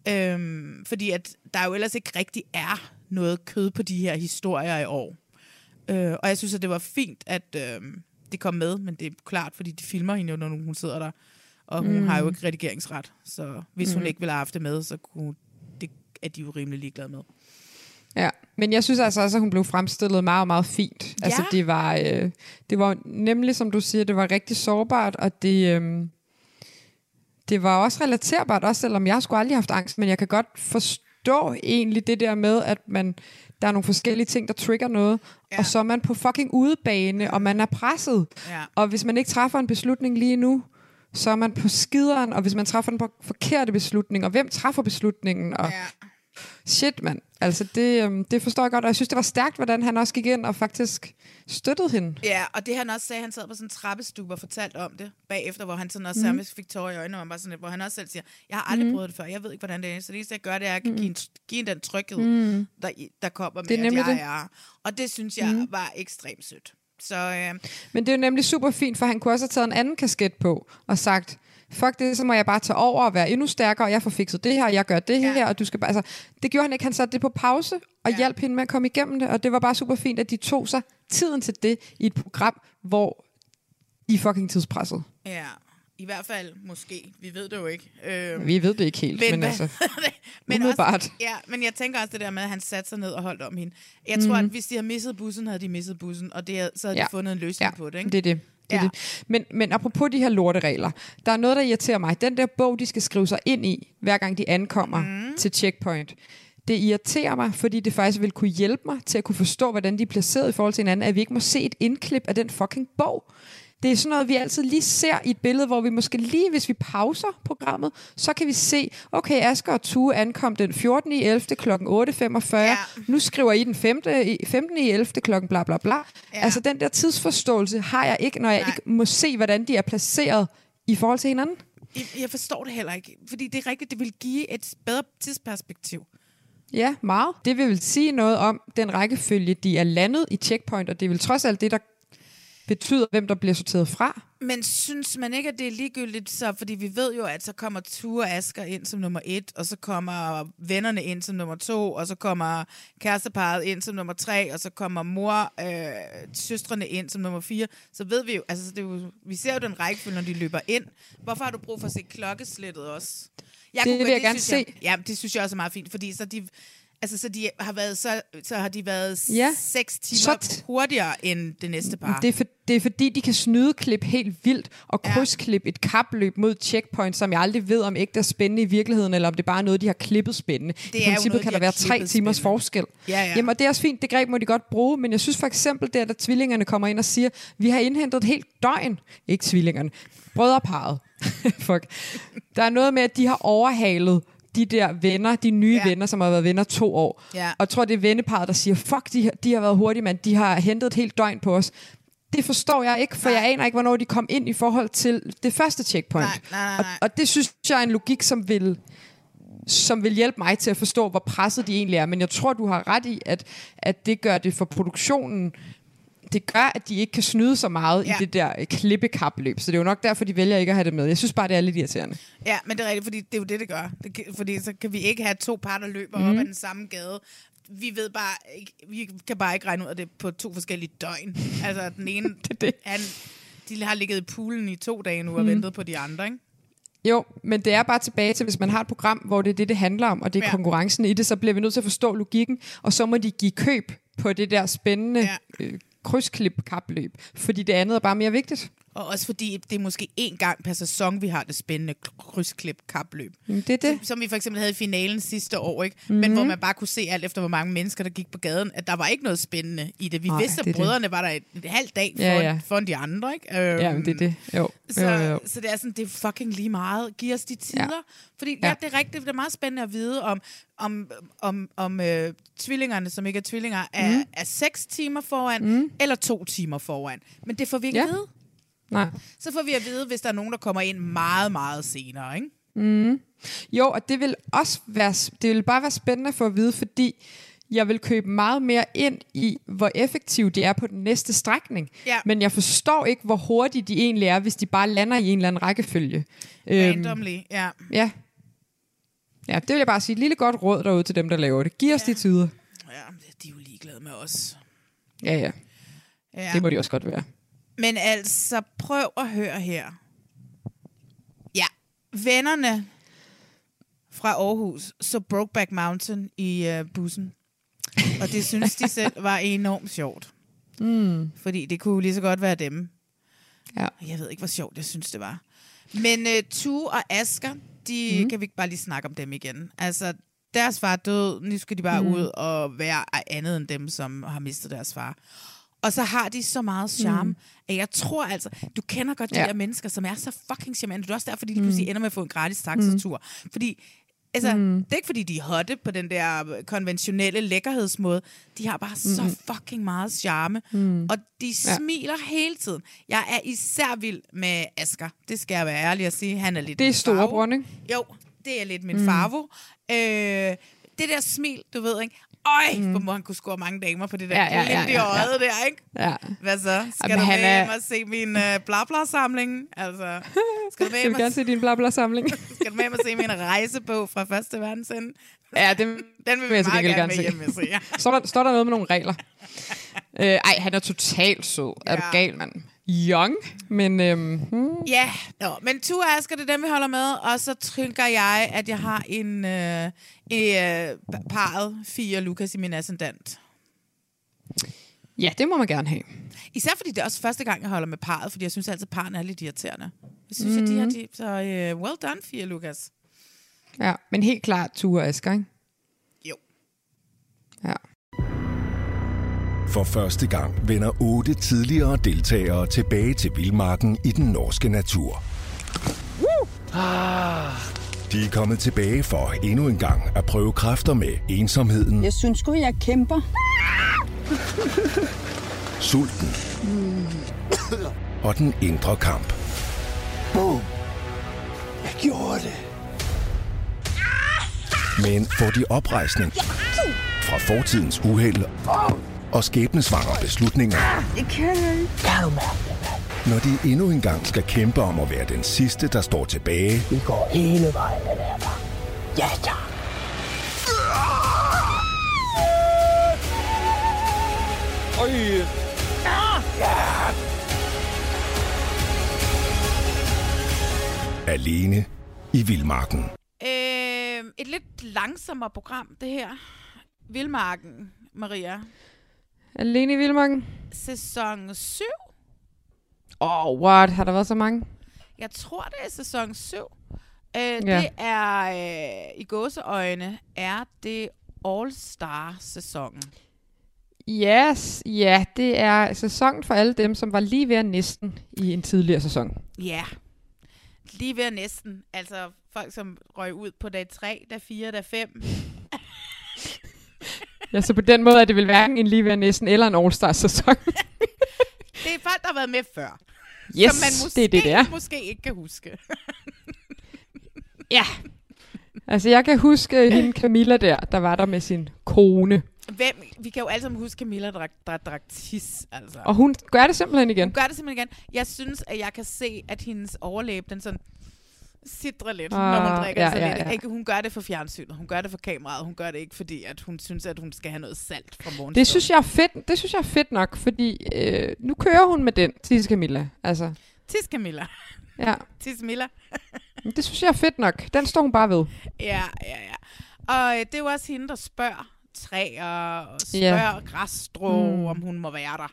Øhm, fordi at der jo ellers ikke rigtig er noget kød på de her historier i år. Øh, og jeg synes, at det var fint, at øh, det kom med, men det er klart, fordi de filmer hende jo, når hun sidder der. Og hun Mm. mm. har jo ikke redigeringsret, så hvis mm. hun Mm. ikke ville have haft det med, så kunne, det er de jo rimelig ligeglade med. Ja, men jeg synes altså også, at hun blev fremstillet meget, meget fint. Ja. Altså det var, øh, det var nemlig, som du siger, det var rigtig sårbart, og det, øh, det var også relaterbart, også selvom jeg skulle aldrig haft angst, men jeg kan godt forstå egentlig det der med, at man, der er nogle forskellige ting, der trigger noget, ja. og så er man på fucking udebane, og man er presset. Ja. Og hvis man ikke træffer en beslutning lige nu, så er man på skideren, og hvis man træffer den på forkerte beslutning, og hvem træffer beslutningen, og ja. Shit, mand. Altså, det, øhm, det forstår jeg godt, og jeg synes, det var stærkt, hvordan han også gik ind og faktisk støttede hende. Ja, og det han også sagde, han sad på sådan en trappestue og fortalte om det bagefter, hvor han sådan også Mhm. mm. fik tårer i øjnene, og bare sådan, lidt, hvor han også selv siger, jeg har aldrig Mhm. mm. prøvet det før, jeg ved ikke, hvordan det er, så det eneste, jeg gør, det er at give, en, give en den tryghed, Mhm. der, der kommer med, Det er at nemlig jeg det. er. Og det synes jeg Mhm. var ekstremt sødt. Så øh, Men det er jo nemlig super fint, for han kunne også have taget en anden kasket på og sagt, fuck det, så må jeg bare tage over og være endnu stærkere, og jeg får fikset det her, og jeg gør det ja. her, og du skal bare... Altså, det gjorde han ikke. Han satte det på pause og ja. hjalp hende med at komme igennem det, og det var bare super fint, at de tog sig tiden til det i et program, hvor i fucking tidspresset. Ja, i hvert fald måske. Vi ved det jo ikke. Øh, Vi ved det ikke helt, men, men hvad- altså, men umiddelbart. Også, ja, men jeg tænker også det der med, at han satte sig ned og holdt om hende. Jeg tror, Mhm. at hvis de havde misset bussen, havde de misset bussen, og det, så havde Ja. de fundet en løsning ja, på det. Ikke? det er det. Det, Ja. det. Men, men apropos de her lorteregler, der er noget, der irriterer mig. Den der bog, de skal skrive sig ind i, hver gang de ankommer mm. til checkpoint, det irriterer mig, fordi det faktisk vil kunne hjælpe mig til at kunne forstå, hvordan de er placeret i forhold til hinanden, at vi ikke må se et indklip af den fucking bog. Det er sådan noget, vi altid lige ser i et billede, hvor vi måske lige, hvis vi pauser programmet, så kan vi se, okay, Asger og Tue ankom den 14. i 11. kl. 8.45. Ja. Nu skriver I den 5. i 15. i 11. kl. bla bla bla. Ja. Altså den der tidsforståelse har jeg ikke, når jeg Nej. ikke må se, hvordan de er placeret i forhold til hinanden. Jeg, jeg forstår det heller ikke, fordi det er rigtigt, det vil give et bedre tidsperspektiv. Ja, meget. Det vil vel sige noget om den rækkefølge, de er landet i checkpoint, og det er vel trods alt det, der betyder, hvem der bliver sorteret fra. Men synes man ikke, at det er ligegyldigt, så, fordi vi ved jo, at så kommer Ture Asker ind som nummer et, og så kommer vennerne ind som nummer to, og så kommer kæresteparet ind som nummer tre, og så kommer mor, øh, søstrene ind som nummer fire. Så ved vi jo, altså det er jo, vi ser jo den rækkefølge, når de løber ind. Hvorfor har du brug for at se klokkeslættet også? Det kunne vil jeg gerne synes se. ja, det synes jeg også er meget fint, fordi så de... Altså, så, de har været, så, så har de været Ja. seks timer Så- hurtigere end det næste par. Det er, for, det er fordi, de kan snydeklip helt vildt og krydsklip et kapløb mod checkpoint, som jeg aldrig ved, om ikke er spændende i virkeligheden, eller om det bare er noget, de har klippet spændende. Det I er princippet noget, kan de der være tre timers spændende. forskel. Ja, ja. Jamen, og det er også fint, det greb må de godt bruge, men jeg synes for eksempel, der, da tvillingerne kommer ind og siger, vi har indhentet et helt døgn, ikke tvillingerne, brødreparet. Fuck. Der er noget med, at de har overhalet de der venner, de nye ja. venner, som har været venner to år. Ja. Og jeg tror, det er venneparet, der siger, fuck, de, har- de har været hurtige, mand. De har hentet et helt døgn på os. Det forstår jeg ikke, for jeg aner ikke, hvornår de kom ind i forhold til det første checkpoint. Nej, nej, nej, Og, nej. og det synes jeg er en logik, som vil som vil hjælpe mig til at forstå, hvor presset de egentlig er. Men jeg tror, du har ret i, at, at det gør det for produktionen det gør, at de ikke kan snyde så meget ja. I det der øh, klippekapløb. Så det er jo nok derfor, de vælger ikke at have det med. Jeg synes bare, det er lidt irriterende. Ja, men det er rigtigt, fordi det er jo det, det gør. Det, fordi så kan vi ikke have to par, der løber mm. Mhm. op ad den samme gade. Vi ved bare ikke, vi kan bare ikke regne ud af det på to forskellige døgn. Altså den ene, det, det. Han, de har ligget i poolen i to dage nu og Mhm. ventet på de andre, ikke? Jo, men det er bare tilbage til, hvis man har et program, hvor det er det, det handler om, og det er ja. konkurrencen i det, så bliver vi nødt til at forstå logikken, og så må de give køb på det der spændende ja. øh, krydsklip-kapløb, fordi det andet er bare mere vigtigt. Og også fordi det er måske én gang per sæson, vi har det spændende krydsklip kapløb. Det er det. Som, som vi for eksempel havde i finalen sidste år, ikke? Mhm. Men hvor man bare kunne se alt efter, hvor mange mennesker, der gik på gaden, at der var ikke noget spændende i det. Vi Nej, vidste, at det. brødrene var der et, et halvt dag foran, ja. foran de andre, ikke? Øhm, Ja, men det er det. Jo. Så, jo, jo. så det er sådan, det er fucking lige meget. Giv os de tider. Ja. Fordi ja. Ja. det er rigtigt, det er meget spændende at vide, om, om, om, om øh, tvillingerne, som ikke er tvillinger, er, Mhm. mm. er seks timer foran, mm. eller to timer foran. Men det får vi ikke Ja. Nej. Så får vi at vide, hvis der er nogen, der kommer ind meget, meget senere, ikke? Mm. Jo, og det vil også være, det vil bare være spændende for at vide, fordi jeg vil købe meget mere ind i, hvor effektive de er på den næste strækning. Ja. Men jeg forstår ikke, hvor hurtigt de egentlig er, hvis de bare lander i en eller anden rækkefølge. Randomly, ja. Ja. Ja, det vil jeg bare sige. Lille godt råd derude til dem, der laver det. Giv os de tider. Ja, de er jo ligeglade med os. Ja, ja. Ja. Det må de også godt være. Men altså, prøv at høre her. Ja, vennerne fra Aarhus så Brokeback Mountain i uh, bussen. Og det synes de selv var enormt sjovt. Mm. Fordi det kunne lige så godt være dem. Ja. Jeg ved ikke, hvor sjovt jeg synes, det var. Men uh, Tue og Asker, de mm. kan vi ikke bare lige snakke om dem igen. Altså, deres far er død, nu skal de bare mm. ud og være andet end dem, som har mistet deres far. Og så har de så meget charme, Mm. mm. at jeg tror altså, du kender godt de Ja. der mennesker, som er så fucking charmante. Det er også derfor, de lige Mm. pludselig ender med at få en gratis taxatur. Fordi, altså, Mm. det er ikke fordi, de er hotte på den der konventionelle lækkerhedsmåde. De har bare så Mm. fucking meget charme. Mm. Og de Ja. smiler hele tiden. Jeg er især vild med Asger. Det skal jeg være ærlig at sige. Han er lidt Det er storebror, ikke? Jo, det er lidt min Mm. mm. farvo. Øh, det der smil, du ved, ikke? Øj, mm. hvor må han kunne score mange damer på det der Ja, ja, ja, ja, ja. øjet der, ikke? Ja. Hvad så? Skal Jamen, du med er- hjem og se min uh, bla-bla-samling? Altså, skal du med Jeg hjem og, gerne se din bla bla samling. skal du med hjem og se min rejsebog fra Første Verdensende? ja, det Den vil vil vi jeg meget gerne gerne med se. hjem og se. Ja. står, der, står der noget med nogle regler? øh, ej, han er totalt sød. Er du Ja. gal, mand? Young, men... Øhm, hmm. Ja, nå, men to Asger, det er dem, vi holder med, og så tænker jeg, at jeg har en øh, øh, parret, Fie og Lukas i min ascendant. Ja, det må man gerne have. Især fordi det er også første gang, jeg holder med parret, fordi jeg synes altid, at parrene er lidt irriterende. Jeg synes, mm. at de har de, så uh, well done, Fie og Lukas. Ja, men helt klart Ture og Asger, ikke? Jo. Ja. For første gang vender otte tidligere deltagere tilbage til vildmarken i den norske natur. De er kommet tilbage for endnu en gang at prøve kræfter med ensomheden, Jeg synes sgu, jeg kæmper. sulten og den indre kamp. Boom. Jeg gjorde det. Men får de oprejsning fra fortidens uheld og skæbnesvangre beslutninger, Jeg kan ikke. Kan du mærke det, når de endnu en gang skal kæmpe om at være den sidste, der står tilbage, Vi går hele vejen den her gang. Ja, tak. Øj. Ja. alene i vildmarken. Øh, et lidt langsommere program, det her. Vildmarken, Maria. Alene i Vildmarken? Sæson 7. Åh, oh, what? Har der været så mange? Jeg tror, det er sæson 7. Øh, Ja. Det er, øh, i gåseøjne, er det All-Star-sæsonen. Yes, ja, det er sæsonen for alle dem, som var lige ved næsten i en tidligere sæson. Ja. Lige ved næsten. Altså folk, som røg ud på dag 3, dag 4, dag 5. Ja, så på den måde er det vel hverken en lige at næsten eller en All-Star-sæson. Det er folk, der har været med før. Yes, som man måske, det er det, det er. måske ikke kan huske. ja. Altså, jeg kan huske hende Camilla der, der var der med sin kone. Hvem, vi kan jo alle sammen huske Camilla, der, der drak tis, altså. Og hun gør det simpelthen igen. Hun gør det simpelthen igen. Jeg synes, at jeg kan se, at hendes overlæb, den sådan sidder lidt, Ah, når hun drikker ja, sådan ja, lidt. ja. Ikke, hun gør det for fjernsynet, hun gør det for kameraet, hun gør det ikke, fordi at hun synes, at hun skal have noget salt fra morgenstunden. Det synes jeg er fedt, det synes jeg er fedt nok, fordi øh, nu kører hun med den, Tisse Camilla. Altså, Tis Camilla. ja. Tis Milla. Det synes jeg er fedt nok. Den står hun bare ved. Ja, ja, ja. Og øh, det er jo også hende, der spørger træer og spørger græsstrå, Mm. mm. om hun må være der.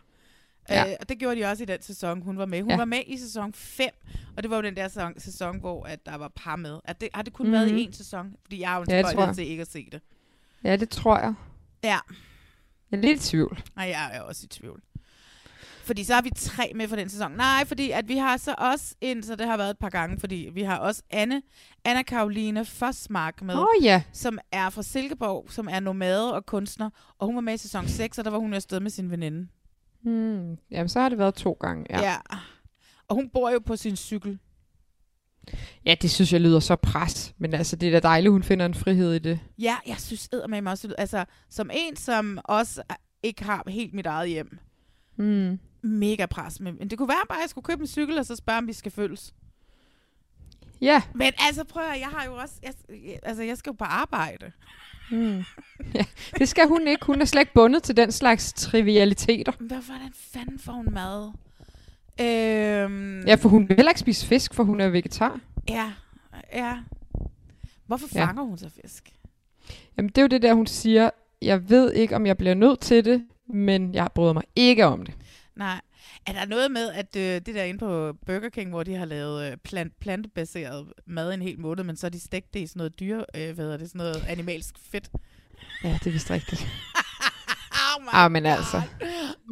Ja. Øh, og det gjorde de også i den sæson, hun var med. Hun Ja. var med i sæson 5, og det var jo den der sæson, sæson hvor at der var par med. At det, har det kun mm. været i Mhm. én sæson? Fordi jeg har jo en Ja, til ikke at se det. Ja, det tror jeg. Ja, Jeg er lidt i tvivl. og jeg er også i tvivl. Fordi så har vi tre med for den sæson. Nej, fordi at vi har så også en, så det har været et par gange, fordi vi har også Anne, Anna Karoline Fosmark med, Åh, ja. som er fra Silkeborg, som er nomade og kunstner, og hun var med i sæson 6, og der var hun afsted med sin veninde. Hmm. Jamen, så har det været to gange. Ja. ja. Og hun bor jo på sin cykel. ja, det synes jeg lyder så pres. Men altså, det er da dejligt, hun finder en frihed i det. Ja, jeg synes mig også, altså som en, som også ikke har helt mit eget hjem. Mm. Mega pres. Men det kunne være bare, at jeg skulle købe en cykel, og så spørge, om vi skal følges. Ja. Men altså, prøv at jeg har jo også, jeg, altså jeg skal jo på arbejde. Mm. ja. Det skal hun ikke. Hun er slet ikke bundet til den slags trivialiteter. Men hvordan fanden får hun mad? Øhm, Ja, for hun vil heller ikke spise fisk, for hun er vegetar. Ja, ja. Hvorfor Ja. fanger hun så fisk? Jamen, det er jo det der, hun siger. Jeg ved ikke, om jeg bliver nødt til det, men jeg bryder mig ikke om det. Nej. Er der noget med, at øh, det der inde på Burger King, hvor de har lavet øh, plant, plantebaseret mad en hel måned, men så har de stegt det i sådan noget dyre, øh, hvad hedder det, sådan noget animalsk fedt? Ja, det er vist rigtigt. oh my ah, men altså.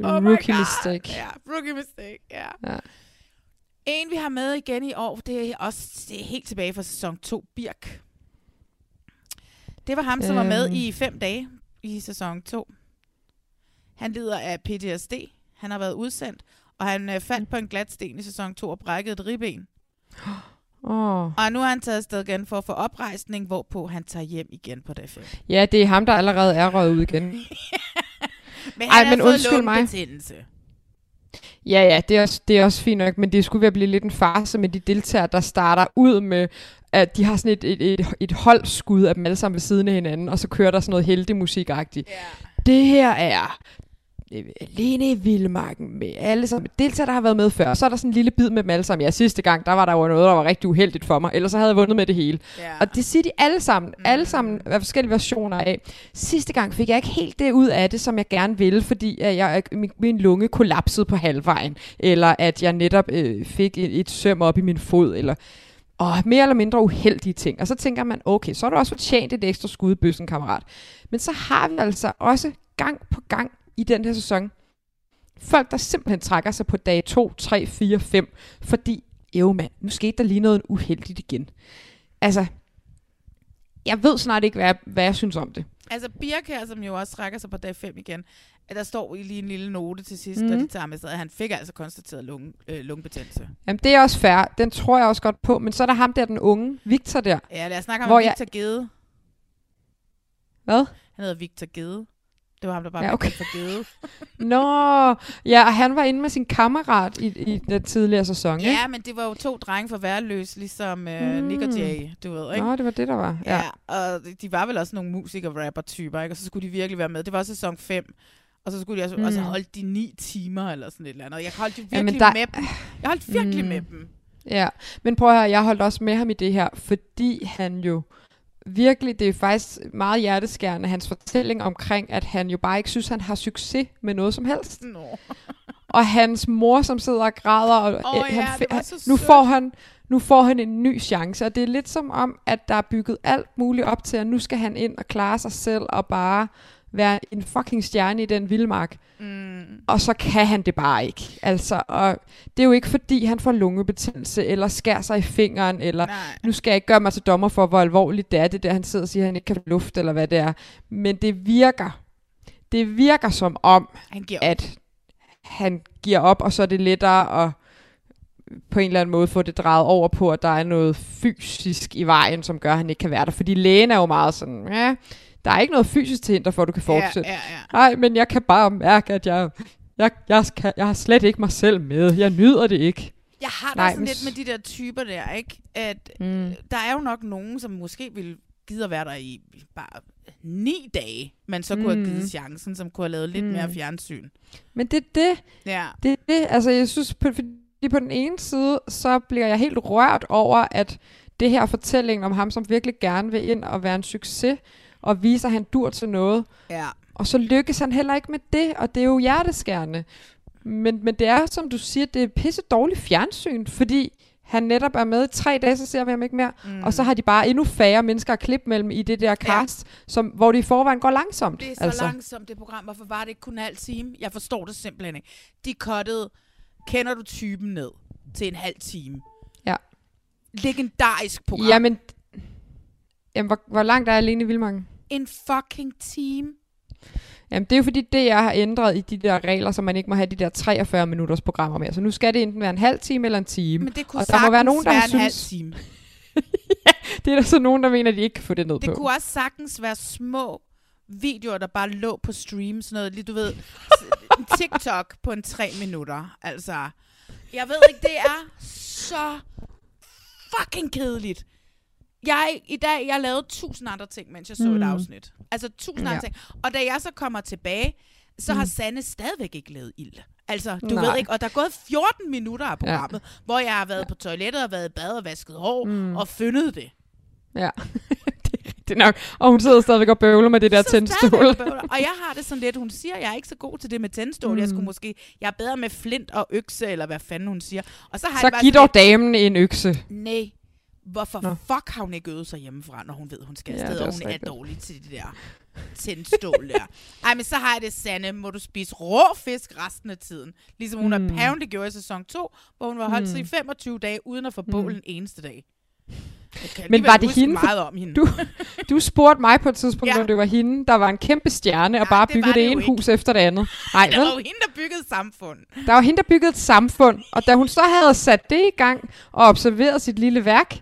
Oh rookie God. mistake. Ja, rookie mistake, ja. Ja. En, vi har med igen i år, det er også det er helt tilbage fra sæson 2, Birk. Det var ham, som var med Øhm. i fem dage i sæson 2. Han lider af PTSD. Han har været udsendt, og han øh, faldt på en glat sten i sæson 2 og brækkede et ribben. Åh. Og nu er han taget afsted igen for at få oprejsning, hvorpå han tager hjem igen på dag 5. Ja, det er ham, der allerede er røget ud igen. Men Ej, han har men undskyld mig. Ja, ja, det er, også, det er også fint nok, men det skulle at blive lidt en farse med de deltagere, der starter ud med, at de har sådan et, et, et, et holdskud af dem alle sammen ved siden af hinanden, og så kører der sådan noget heldig musikagtigt. Yeah. Det her er alene i Vildmarken med alle sammen deltagere, der har været med før. Så er der sådan en lille bid med dem alle sammen. Ja, sidste gang, der var der jo noget, der var rigtig uheldigt for mig. Ellers så havde jeg vundet med det hele. Ja. Og det siger de alle sammen. Mm. Alle sammen af forskellige versioner af. Sidste gang fik jeg ikke helt det ud af det, som jeg gerne ville, fordi at jeg, min, min lunge kollapsede på halvvejen. Eller at jeg netop øh, fik et, et søm op i min fod. Eller og mere eller mindre uheldige ting. Og så tænker man, okay, så har du også fortjent et ekstra skud i bøssen, kammerat. Men så har vi altså også gang på gang i den her sæson, folk, der simpelthen trækker sig på dag 2, 3, 4, 5, fordi, jo mand, nu skete der lige noget uheldigt igen. Altså, jeg ved snart ikke, hvad jeg, hvad jeg synes om det. Altså Birk her, som jo også trækker sig på dag 5 igen, at der står i lige en lille note til sidst, Mhm. mm. og de tager med sig, at han fik altså konstateret lunge, øh, lungebetændelse. Jamen, det er også fair. Den tror jeg også godt på. Men så er der ham der, den unge, Victor der. Ja, lad os snakke om Victor Gede. Hvad? Han hedder Victor Gede. Det var ham, der bare Ja, ja, okay. for Gede. Nå, ja, og han var inde med sin kammerat i, i den tidligere sæson, ikke? ja, men det var jo to drenge for værløs, ligesom øh, Nick og Jay, du ved, ikke? Nå, det var det, der var. Ja. Ja, og de var vel også nogle musiker-rapper-typer, ikke? Og så skulle de virkelig være med. Det var sæson 5. Og så skulle de også, Mm. mm. også holde de ni timer eller sådan et eller andet. Og jeg holdt jo virkelig der- med dem. Jeg holdt virkelig Mm. med dem. Ja, men prøv at høre, jeg holdt også med ham i det her, fordi han jo virkelig, det er faktisk meget hjerteskærende, hans fortælling omkring, at han jo bare ikke synes, han har succes med noget som helst. Nå. Og hans mor, som sidder og græder, og Åh øh, ja, han, nu får han nu får han en ny chance, og det er lidt som om, at der er bygget alt muligt op til, at nu skal han ind og klare sig selv, og bare være en fucking stjerne i den vildmark. Mm. Og så kan han det bare ikke. Altså, og det er jo ikke fordi, han får lungebetændelse, eller skærer sig i fingeren, eller Nej. nu skal jeg ikke gøre mig til dommer for, hvor alvorligt det er, det der, han sidder og siger, at han ikke kan få luft, eller hvad det er. Men det virker. Det virker som om, Han giver at han giver op, og så er det lettere at på en eller anden måde få det drejet over på, at der er noget fysisk i vejen, som gør, at han ikke kan være der. Fordi lægen er jo meget sådan, ja, der er ikke noget fysisk til hinder for, at du kan fortsætte. Ja, ja, ja. Nej, men jeg kan bare mærke, at jeg, jeg, jeg, skal, jeg har slet ikke mig selv med. Jeg nyder det ikke. Jeg har da Nej, sådan men lidt med de der typer der, ikke? At Mm. mm. der er jo nok nogen, som måske ville gide at være der i bare ni dage, men så kunne Mm. have givet chancen, som kunne have lavet lidt Mm. mm. mere fjernsyn. Men det er det. Ja. Det er det. Altså, jeg synes, på, fordi på den ene side, så bliver jeg helt rørt over, at det her fortælling om ham, som virkelig gerne vil ind og være en succes, og vise, at han dur til noget. Ja. Og så lykkes han heller ikke med det, og det er jo hjerteskærende. Men, men det er, som du siger, det er pisse dårligt fjernsyn, fordi han netop er med i tre dage, så ser vi ham ikke mere. Mm. Og så har de bare endnu færre mennesker at klippe mellem i det der cast, ja. som, hvor det i forvejen går langsomt. Det er så altså. langsomt, det program. Hvorfor var det ikke kun en halv time? Jeg forstår det simpelthen ikke. De cuttede, kender du typen ned til en halv time. Ja. Legendarisk program. Jamen, jamen hvor, hvor langt er alene i Vildmarken? En fucking time. Jamen, det er jo fordi, det jeg har ændret i de der regler, så man ikke må have de der 43 minutters programmer mere. Så nu skal det enten være en halv time eller en time. Men det kunne og der må være nogen, der være en synes, halv time. det er der så nogen, der mener, at de ikke kan få det ned Det på. kunne også sagtens være små videoer, der bare lå på stream. Sådan noget, lige, du ved, TikTok på en tre minutter. Altså, jeg ved ikke, det er så fucking kedeligt. Jeg, I dag, jeg lavede tusind andre ting, mens jeg så mm. et Mm. afsnit. Altså tusind Ja. andre ting. Og da jeg så kommer tilbage, så har Mm. Sanne stadigvæk ikke lavet ild. Altså, du Nej. ved ikke, og der er gået 14 minutter af programmet, ja. hvor jeg har været på toilettet og været i bad og vasket hår Mm. og fundet det. Ja, det er rigtigt nok. Og hun sidder stadigvæk og bøvler med det der tændstål. Og jeg har det sådan lidt, hun siger, jeg er ikke så god til det med tændstål. Mm. Jeg skulle måske, jeg er bedre med flint og økse, eller hvad fanden hun siger. Og så har Så jeg bare giv dog damen en økse. Nej, hvorfor Nå. Fuck har hun ikke øvet sig hjemmefra, når hun ved, hun skal Ja, afsted, er og hun er dårlig til det der tændstål der. Ej, men så har jeg det, Sanne, må du spise rå fisk resten af tiden. Ligesom hun Mm. mm. apparently gjorde i sæson 2, hvor hun var holdt Mm. sig i 25 dage, uden at få Mm. bål en eneste dag. Men var det hende? meget om hende. Du, du spurgte mig på et tidspunkt, Ja. om det var hende, der var en kæmpe stjerne, og bare det byggede det, det ene hus efter det andet. Nej, Det var jo hende, der byggede samfund. Der var hende, der byggede et samfund, og da hun så havde sat det i gang og observeret sit lille værk,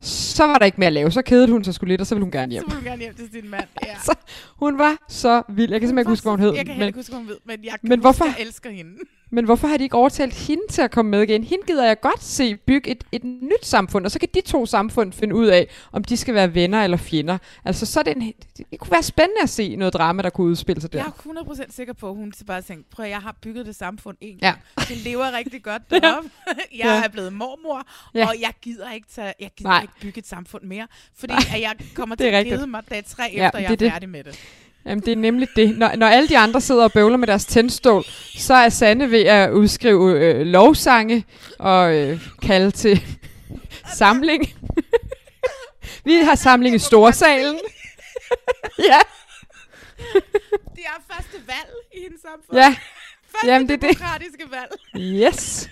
så var der ikke mere at lave. Så kedede hun sig sgu lidt, og så ville hun gerne hjem. Så vil du gerne hjem til sin mand. Ja. Så hun var så vild. Jeg kan simpelthen ikke huske, hvad hun hed. Jeg kan men, ikke huske, hvad hun ved, men jeg kan men men hvorfor- huske, jeg elsker hende. Men hvorfor har de ikke overtalt hende til at komme med igen? Hende gider jeg godt se bygge et, et nyt samfund, og så kan de to samfund finde ud af, om de skal være venner eller fjender. Altså, så er det, en, det kunne være spændende at se noget drama, der kunne udspille sig der. Jeg er 100% sikker på, at hun så bare tænkte, prøv at jeg har bygget det samfund en Ja. gang. Det lever rigtig godt deroppe. jeg Ja. er blevet mormor, Ja. og jeg gider ikke, tage, jeg gider Nej. ikke bygge et samfund mere, fordi Nej. at jeg kommer til at kede mig dag tre, Ja, efter jeg det er er det. færdig med det. Jamen, det er nemlig det. Når, når alle de andre sidder og bøvler med deres tændstål, så er Sanne ved at udskrive øh, lovsange og øh, kalde til samling. Vi har samling i Storsalen. ja. Det er første valg i hendes samfund. Ja. Første Jamen, det er det. demokratiske valg. Yes.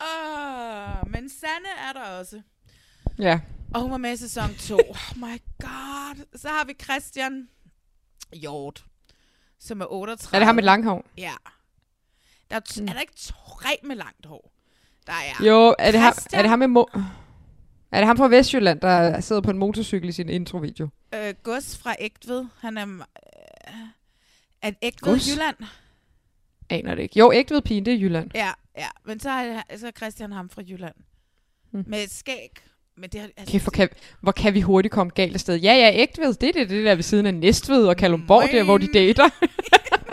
Uh, men Sanne er der også. Ja. Og hun var med i sæson 2. Oh my god. Så har vi Christian Hjort, som er 38. Er det ham med langt hår? Ja. Der er, t- er der ikke tre med langt hår? Der er Jo, er det, ham, er det ham med mo- er det ham fra Vestjylland, der sidder på en motorcykel i sin introvideo? Øh, Gus fra Ægtved. Han er... Øh, er Ægtved Gus? Jylland? Aner det ikke. Jo, Ægtved Pigen, det er Jylland. Ja, ja. Men så er, så er Christian ham fra Jylland. Hmm. Med skæg. Men det har, altså, Kæft, hvor kan, hvor kan vi hurtigt komme galt afsted. Ja, ja, Ægtved, det er det, det der ved siden af Næstved og Kalundborg, der hvor de dater.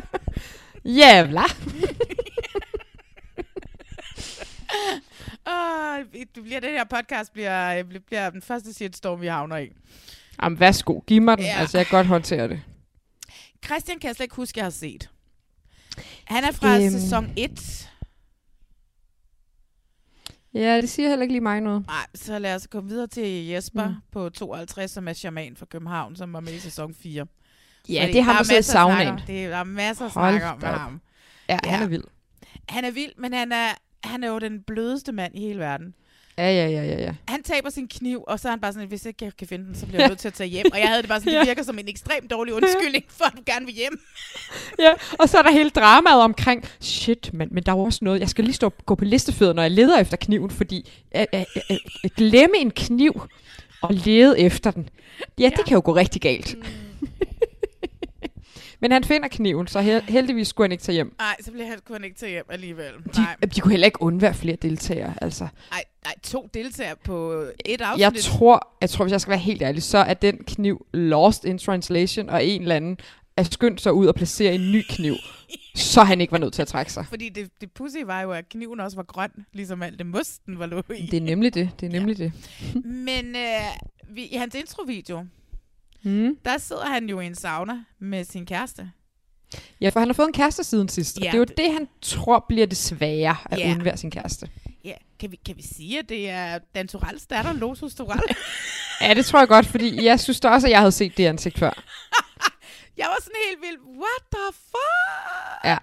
Jævla. Åh, det bliver, det her podcast bliver, bliver, bliver den første shitstorm, vi havner i. Jamen, værsgo, giv mig den. Ja. Altså, jeg kan godt håndtere det. Christian kan jeg slet ikke huske, jeg har set. Han er fra Øhm. sæson 1. Ja, det siger heller ikke lige mig noget. Nej, så lad os komme videre til Jesper Mm. på 52, som er shaman fra København, som var med i sæson 4. Ja, det er ham, der der sidder i masser at snakke saunaen. om. Det er, der er masser Hold snakke om med ham. Ja, han er vild. Han er vild, men han er, han er jo den blødeste mand i hele verden. Ja, ja, ja, ja, ja. Han taber sin kniv, og så er han bare sådan, hvis ikke jeg kan finde den, så bliver jeg nødt til at tage hjem. Og jeg havde det bare sådan, det Ja. virker som en ekstremt dårlig undskyldning, for at du gerne vil hjem. ja, og så er der hele dramaet omkring, shit, men, men der er jo også noget, jeg skal lige stå gå på listefødder, når jeg leder efter kniven, fordi at, at, at, at glemme en kniv og lede efter den, ja, det kan jo gå rigtig galt. Mm. men han finder kniven, så hel- heldigvis skulle han ikke tage hjem. Nej, så bliver han, kunne han ikke tage hjem alligevel. De, Nej, de kunne heller ikke undvære flere deltagere, altså. nej, nej, to deltagere på et afsnit. Jeg tror, jeg tror, hvis jeg skal være helt ærlig, så er den kniv lost in translation, og en eller anden er skyndt sig ud og placere en ny kniv, så han ikke var nødt til at trække sig. Fordi det, det pussy var jo, at kniven også var grøn, ligesom alt det musten var lå i. Det er nemlig det, det er nemlig ja. det. Men øh, vi, i hans introvideo, Mm. der sidder han jo i en sauna med sin kæreste. Ja, for han har fået en kæreste siden sidst, og Ja, det er jo det- det, han tror bliver det svære at Ja. undvære sin kæreste. Ja, kan vi, kan vi sige, at det er Dan Turells datter, Lotus Turell? Ja, det tror jeg godt, fordi jeg synes da også, at jeg havde set det ansigt før. jeg var sådan helt vild, what the fuck? Ja,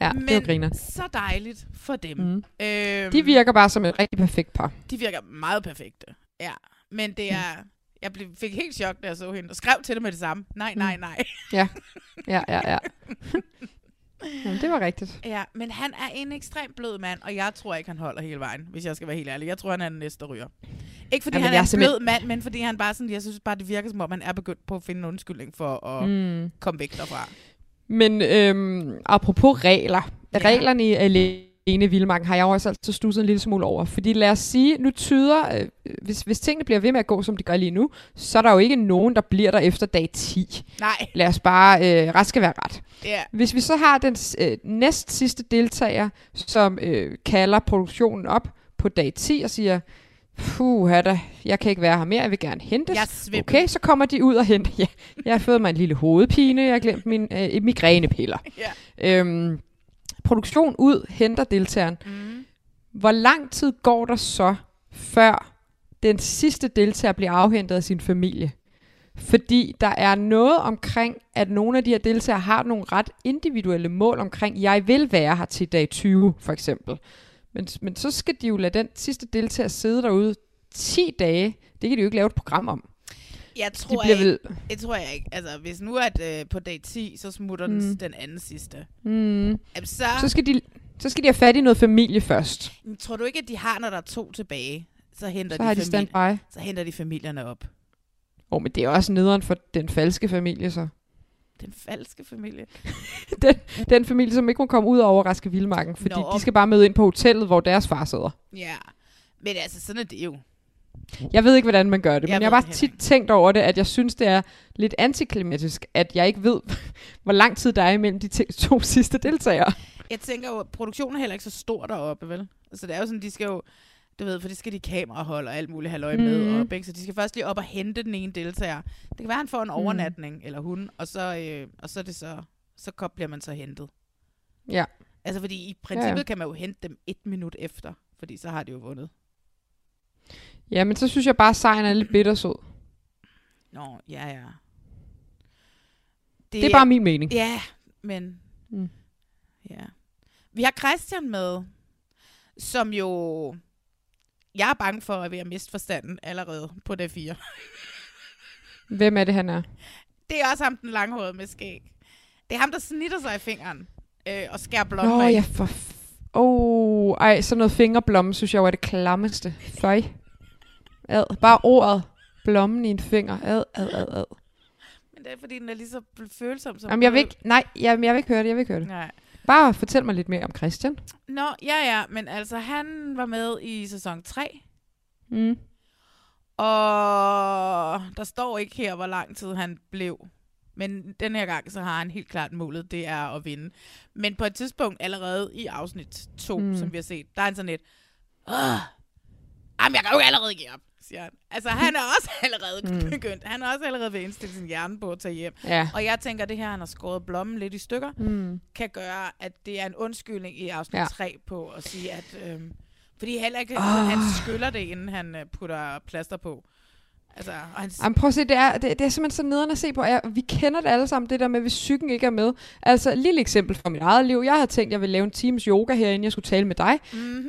ja det var Men griner. så dejligt for dem. Mm. Øhm, De virker bare som et rigtig perfekt par. De virker meget perfekte, ja. Men det er... Jeg blev, fik helt chok, da jeg så hende, og skrev til det med det samme. Nej, nej, Mm. nej. Ja, ja, ja, ja. Jamen, det var rigtigt. Ja, men han er en ekstremt blød mand, og jeg tror ikke, han holder hele vejen, hvis jeg skal være helt ærlig. Jeg tror, han er den næste der ryger. Ikke fordi Jamen, han er en simpelthen- blød mand, men fordi han bare sådan, jeg synes bare, det virker som om, han er begyndt på at finde en undskyldning for at Mm. mm. komme væk derfra. Men øhm, apropos regler. Ja. Reglerne i Alene Vildmarken har jeg jo også altid stusset en lille smule over. Fordi lad os sige, nu tyder, øh, hvis, hvis tingene bliver ved med at gå, som de gør lige nu, så er der jo ikke nogen, der bliver der efter dag 10. Nej. Lad os bare, øh, ret skal være ret. Ja. Hvis vi så har den øh, næst sidste deltager, som øh, kalder produktionen op på dag 10 og siger, puh, da, jeg kan ikke være her mere, jeg vil gerne hentes. Jeg er svimmel. okay, så kommer de ud og henter. Ja, jeg har fået mig en lille hovedpine, jeg har glemt mine øh, migrænepiller. Ja. Øhm, produktion ud, henter deltageren. Mm. Hvor lang tid går der så, før den sidste deltager bliver afhentet af sin familie? Fordi der er noget omkring, at nogle af de her deltagere har nogle ret individuelle mål omkring, jeg vil være her til dag 20, for eksempel. Men, men så skal de jo lade den sidste deltager sidde derude 10 dage. Det kan de jo ikke lave et program om. Jeg tror, ikke, vel- jeg tror jeg ikke. Altså, hvis nu at øh, på dag 10, så smutter mm. Den, den anden sidste. Mm. Jamen, så, Så, skal de, så skal de have fat i noget familie først. Men tror du ikke, at de har, når der er to tilbage, så henter, Så de, de familie- så henter de familierne op? Åh, oh, men det er også nederen for den falske familie, så. Den falske familie. den, den familie, som ikke må komme ud over Raske Vildmarken, fordi Nå. de skal bare med ind på hotellet, hvor deres far sidder. Ja, men altså, sådan er det jo. Jeg ved ikke, hvordan man gør det, Jeg men jeg har bare tit tænkt over det, at jeg synes, det er lidt antiklimatisk, at jeg ikke ved, hvor lang tid der er imellem de to sidste deltagere. Jeg tænker jo, at produktionen er heller ikke så stor deroppe, vel? Altså, det er jo sådan, de skal jo... Du ved, for det skal de kameraholde og alt muligt halløj Mhm. med op, ikke? Så de skal først lige op og hente den ene deltager. Det kan være, han får en overnatning, eller hun, og så, øh, og så er det så... Så bliver man så hentet. Ja. Altså, fordi i princippet Ja, ja. kan man jo hente dem et minut efter, fordi så har de jo vundet. Ja, men så synes jeg bare, at sejren er lidt bittersød. Nå, ja, ja. Det er bare min mening. Ja, men... Mm. Ja. Vi har Christian med, som jo... Jeg er bange for at være mist forstanden allerede på det 4. Hvem er det, han er? Det er også ham, den langhårede med skæg. Det er ham, der snitter sig i fingeren øh, og skærer blommer Nå, i. ja, for... f- Åh, oh, ej, sådan noget fingerblomme, synes jeg var det klammeste. Føj. Ad. Bare ordet. Blommen i en finger. Ad, ad, ad, ad. Men det er, fordi den er lige så følsom som... Jamen, jeg vil ikke, nej, jamen, jeg vil ikke høre det, jeg vil ikke høre det. Nej. Bare fortæl mig lidt mere om Christian. Nå, ja, ja, men altså, han var med i sæson 3. Mm. Og der står ikke her, hvor lang tid han blev. Men den her gang, så har han helt klart målet, det er at vinde. Men på et tidspunkt, allerede i afsnit 2, Mm. som vi har set, der er han sådan lidt, Åh, jamen jeg kan jo allerede give op, siger han. Altså han er også allerede Mm. begyndt. Han er også allerede ved at indstille sin hjerne på at tage hjem. Ja. Og jeg tænker, at det her, han har skåret blommen lidt i stykker, Mm. kan gøre, at det er en undskyldning i afsnit Ja. 3 på at sige, at... Øhm, fordi heller ikke, oh. han skyller det, inden han øh, putter plaster på. Altså, og han, Jamen, prøv at se, det er, det, det er simpelthen så nederen at se på. Jeg, vi kender det alle sammen, det der med, hvis psyken ikke er med. Altså, et lille eksempel fra mit eget liv. Jeg havde tænkt, at jeg ville lave en times yoga herinde, jeg skulle tale med dig. Mm-hmm.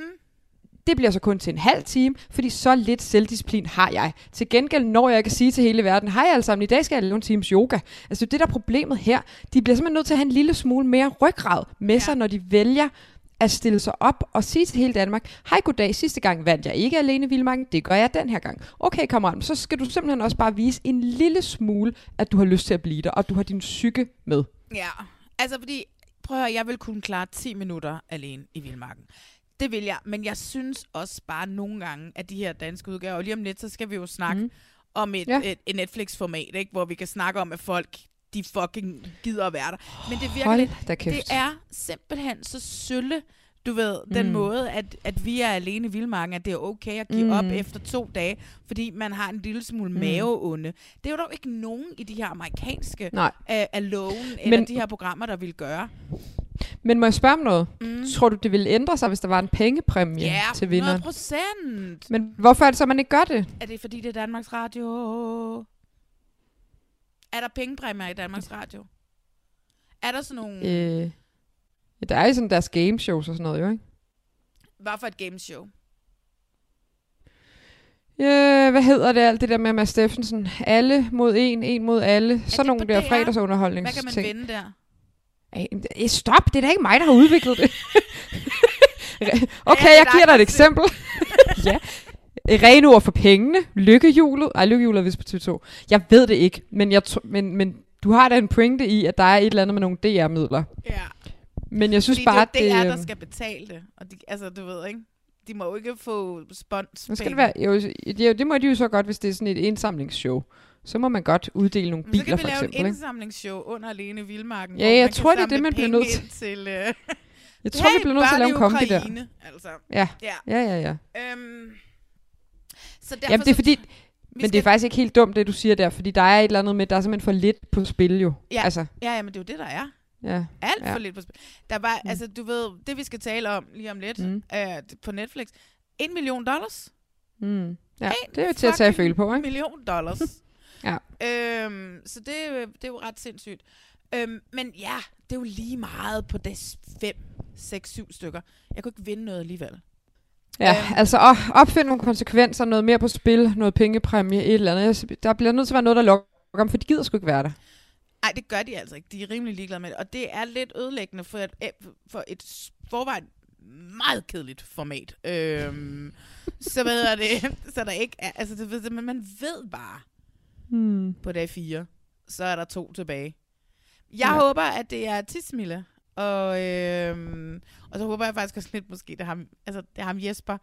Det bliver så kun til en halv time, fordi så lidt selvdisciplin har jeg. Til gengæld når jeg kan sige til hele verden, hej alle sammen, i dag skal jeg lave en times yoga. Altså det er der er problemet her. De bliver simpelthen nødt til at have en lille smule mere ryggrad med ja. sig, når de vælger at stille sig op og sige til hele Danmark, hej goddag, sidste gang vandt jeg ikke alene i Vildmarken, det gør jeg den her gang. Okay kammerat, så skal du simpelthen også bare vise en lille smule, at du har lyst til at blive der, og du har din psyke med. Ja, altså fordi, prøv at høre, jeg vil kunne klare 10 minutter alene i Vildmarken. Det vil jeg, men jeg synes også bare nogle gange, at de her danske udgaver, og lige om lidt, så skal vi jo snakke mm. om et, Ja. et, et Netflix-format, ikke? hvor vi kan snakke om, at folk de fucking gider at være der. Men det virker lidt, det er simpelthen så sølle, du ved, den Mm. måde, at, at vi er alene i Vildmarken, at det er okay at give Mm. op efter to dage, fordi man har en lille smule Mm. maveonde. Det er jo dog ikke nogen i de her amerikanske Nej. uh, Alone, eller Men- de her programmer, der vil gøre. Men må jeg spørge om noget? Mm. Tror du, det ville ændre sig, hvis der var en pengepræmie Ja, til 100 vinderen? procent. Men hvorfor er det så, man ikke gør det? Er det fordi, det er Danmarks Radio? Er der pengepræmier i Danmarks Radio? Er der sådan nogle... Øh, ja, der er jo sådan deres gameshows og sådan noget, jo, ikke? Hvad for et gameshow? Øh, hvad hedder det alt det der med Mads Steffensen? Alle mod en, en mod alle. Sådan nogle der DR? fredagsunderholdnings Hvad kan man vinde der? Ej, eh, stop, det er da ikke mig, der har udviklet det. okay, jeg giver dig et eksempel. ja. Rene ord for pengene. Lykkehjulet. Ej, lykkehjulet er vist på TV2. Jeg ved det ikke, men, jeg men, men du har da en pointe i, at der er et eller andet med nogle DR-midler. Ja. Men jeg synes Fordi bare, det er DR, det... der skal betale det. Og de, altså, du ved, ikke? De må jo ikke få spons. Skal det, være, jo, det, det må de jo så godt, hvis det er sådan et indsamlingsshow. Så må man godt uddele nogle Så biler, kan vi for lave eksempel. et indsamlingsshow under Alene i Vildmarken. Ja, hvor jeg tror, det er det, man bliver nødt til. til øh, Jeg tror, vi bliver nødt til at lave en kombi der. Altså. Ja. Ja. ja, ja, ja. Øhm, så derfor Jamen, det er så- fordi... Men det er faktisk ikke helt dumt, det du siger der, fordi der er et eller andet med, der er simpelthen for lidt på spil jo. Ja, Altså, ja, ja, men det er jo det, der er. ja. Alt ja. for lidt på spil. Der var, mm. altså, du ved, det vi skal tale om lige om lidt Mm. uh, på Netflix. En million dollars. Mm. Ja, En det er jo til at tage at føle på, ikke? million dollars. Ja. øhm, så det, det er jo ret sindssygt. Øhm, men ja, det er jo lige meget på des 5, 6, 7 stykker. Jeg kunne ikke vinde noget alligevel. Ja, Øhm. altså at opfinde nogle konsekvenser, noget mere på spil, noget pengepræmie, et eller andet. Der bliver nødt til at være noget, der lokker om, for de gider sgu ikke være der. Nej, det gør de altså ikke. De er rimelig ligeglade med det. Og det er lidt ødelæggende for et, eh, for et forvejen meget kedeligt format. Øhm, så hvad hedder det? Så der ikke er, altså det, man ved bare Hmm. på dag 4, så er der to tilbage. Jeg Ja. håber, at det er Tismille. Og, øhm, og så håber jeg faktisk også lidt måske, det er ham, altså, det er ham Jesper,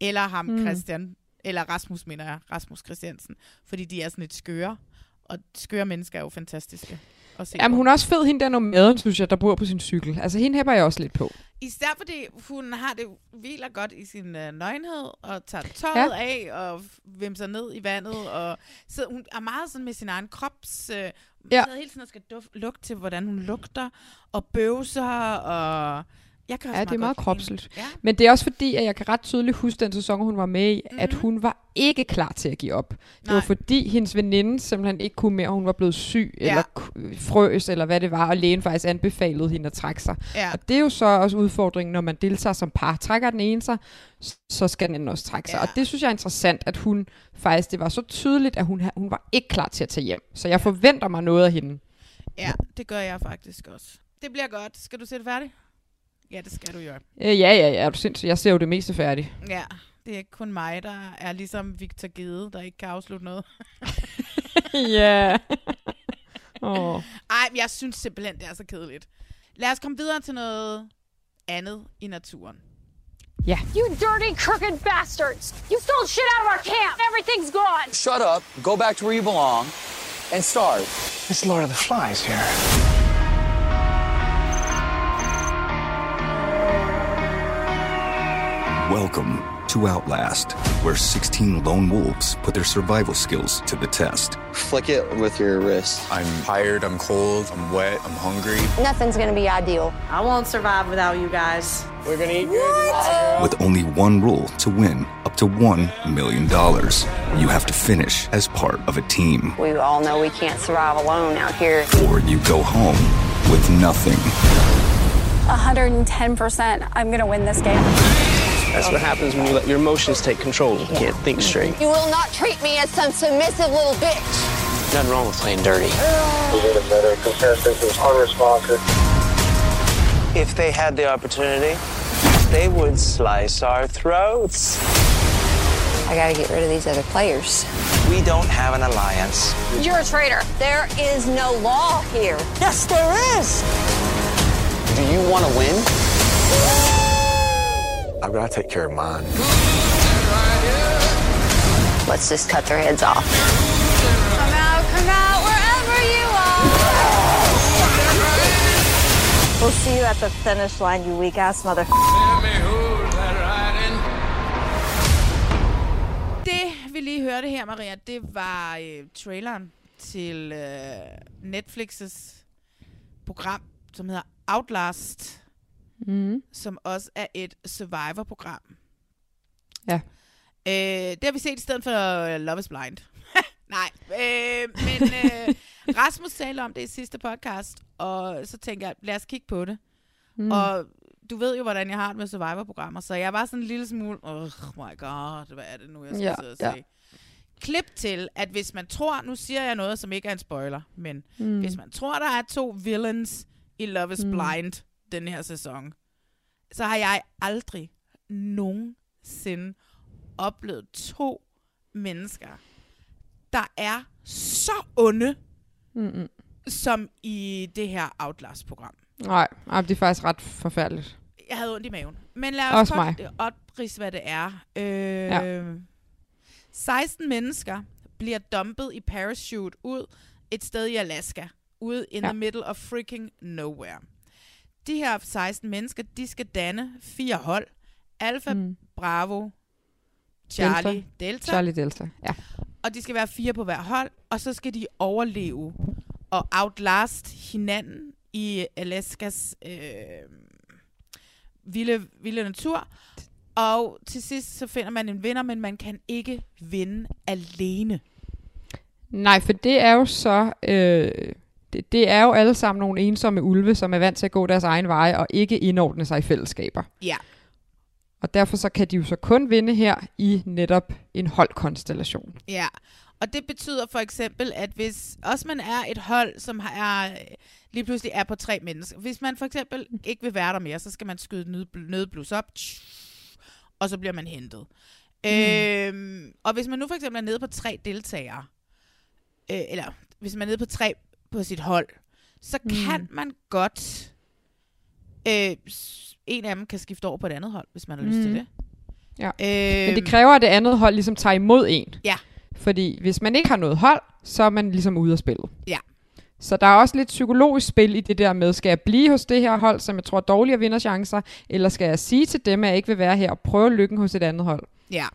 eller ham Mm. Christian, eller Rasmus, mener jeg, Rasmus Christiansen. Fordi de er sådan lidt skøre. Og skøre mennesker er jo fantastiske. At se Jamen, på. hun er også fed, hende der nomaden, synes jeg, der bor på sin cykel. Altså, hende hæpper jeg også lidt på. Især fordi hun har det hviler godt i sin øh, nøgenhed, og tager tøjet Ja. af, og vimser ned i vandet, og så hun er meget sådan med sin egen krops... Øh, Ja. ja. hele tiden og skal duft, lugte til, hvordan hun lugter, og bøvser, og... Jeg kan også Ja, det er meget kropsligt. Ja. Men det er også fordi, at jeg kan ret tydeligt huske den sæson, hun var med i, mm-hmm. Mhm. at hun var ikke klar til at give op. Det Nej. var fordi, hendes veninde simpelthen ikke kunne mere. Hun var blevet syg, Ja. eller frøs, eller hvad det var, og lægen faktisk anbefalede hende at trække sig. Ja. Og det er jo så også udfordringen, når man deltager som par. Trækker den ene sig, så skal den anden også trække sig. Ja. Og det synes jeg er interessant, at hun faktisk, det var så tydeligt, at hun, hun var ikke klar til at tage hjem. Så jeg forventer mig noget af hende. Ja, det gør jeg faktisk også. Det bliver godt. Skal du se det færdigt? Ja, det skal du jo. Øh, ja, ja, ja, er du? Jeg ser jo det meste færdigt. Ja, det er ikke kun mig, der er ligesom Victor Gede, der ikke kan afslutte noget. Ja. Åh. Ej, men jeg synes simpelthen, det er så kedeligt. Lad os komme videre til noget andet i naturen. Ja. You dirty, crooked bastards! You stole shit out of our camp! Everything's gone! Shut up, go back to where you belong, and start. It's Lord of the Flies here. Welcome to Outlast, where 16 lone wolves put their survival skills to the test. Flick it with your wrist. I'm tired, I'm cold, I'm wet, I'm hungry. Nothing's gonna be ideal. I won't survive without you guys. We're gonna eat good. With only one rule to win up to $1 million. You have to finish as part of a team, We all know we can't survive alone out here. or you go home with nothing. 110% I'm gonna win this game. That's what happens when you let your emotions take control. You can't think straight. You will not treat me as some submissive little bitch. Nothing wrong with playing dirty. better contestant who's unresponsive. If they had the opportunity, they would slice our throats. I gotta get rid of these other players. We don't have an alliance. You're a traitor. There is no law here. Yes, there is. Do you want to win? I've got to take care of mine. Let's just cut their heads off. Come out, come out, wherever you are. We'll see you at the finish line, you weak ass mother. Det, vi lige hørte her, Maria, det var øh, traileren til øh, Netflix's program, som hedder Outlast, Mm. som også er et survivor-program. Ja. Øh, det har vi set i stedet for øh, Love is Blind. Nej, øh, men øh, Rasmus talte om det i sidste podcast, og så tænker jeg, lad os kigge på det. Mm. Og du ved jo, hvordan jeg har det med Survivor-programmer, så jeg var sådan en lille smule, oh my god, hvad er det nu, jeg skal Ja, sidde og ja. se. Klip til, at hvis man tror, nu siger jeg noget, som ikke er en spoiler, men Mm. hvis man tror, der er to villains i Love is mm. Blind den her sæson, så har jeg aldrig nogensinde oplevet to mennesker, der er så onde, Mm-mm. som i det her Outlast-program. Nej, ej, det er faktisk ret forfærdeligt. Jeg havde ondt i maven. Men lad os Også godt mig. oprise, hvad det er. Øh, Ja. ja. 16 mennesker bliver dumpet i parachute ud et sted i Alaska. Ude in ja. the middle of freaking nowhere. De her 16 mennesker, de skal danne fire hold. Mm. mm. Bravo, Charlie, Delta. Delta. Charlie Delta, ja. Og de skal være fire på hver hold, og så skal de overleve og outlast hinanden i Alaskas øh, vilde, vilde natur. Og til sidst så finder man en vinder, men man kan ikke vinde alene. Nej, for det er jo så... Øh, det, det er jo alle sammen nogle ensomme ulve, som er vant til at gå deres egen veje og ikke indordne sig i fællesskaber. Ja. Og derfor så kan de jo så kun vinde her i netop en holdkonstellation. Ja, og det betyder for eksempel, at hvis også man er et hold, som er, lige pludselig er på tre mennesker. Hvis man for eksempel ikke vil være der mere, så skal man skyde nød- nødblus op, og så bliver man hentet. Mm. Øhm, og hvis man nu for eksempel er nede på tre deltagere, øh, eller hvis man er nede på tre på sit hold, så mm. kan man godt... Øh, en af dem kan skifte over på et andet hold, hvis man har lyst til Mm. det. Ja. Øh, Men det kræver, at det andet hold ligesom tager imod en. Ja. Fordi hvis man ikke har noget hold, så er man ligesom ude af spillet. Ja. Så der er også lidt psykologisk spil i det der med, skal jeg blive hos det her hold, som jeg tror er dårligere vinderchancer, eller skal jeg sige til dem, at jeg ikke vil være her og prøve lykken hos et andet hold? Ja.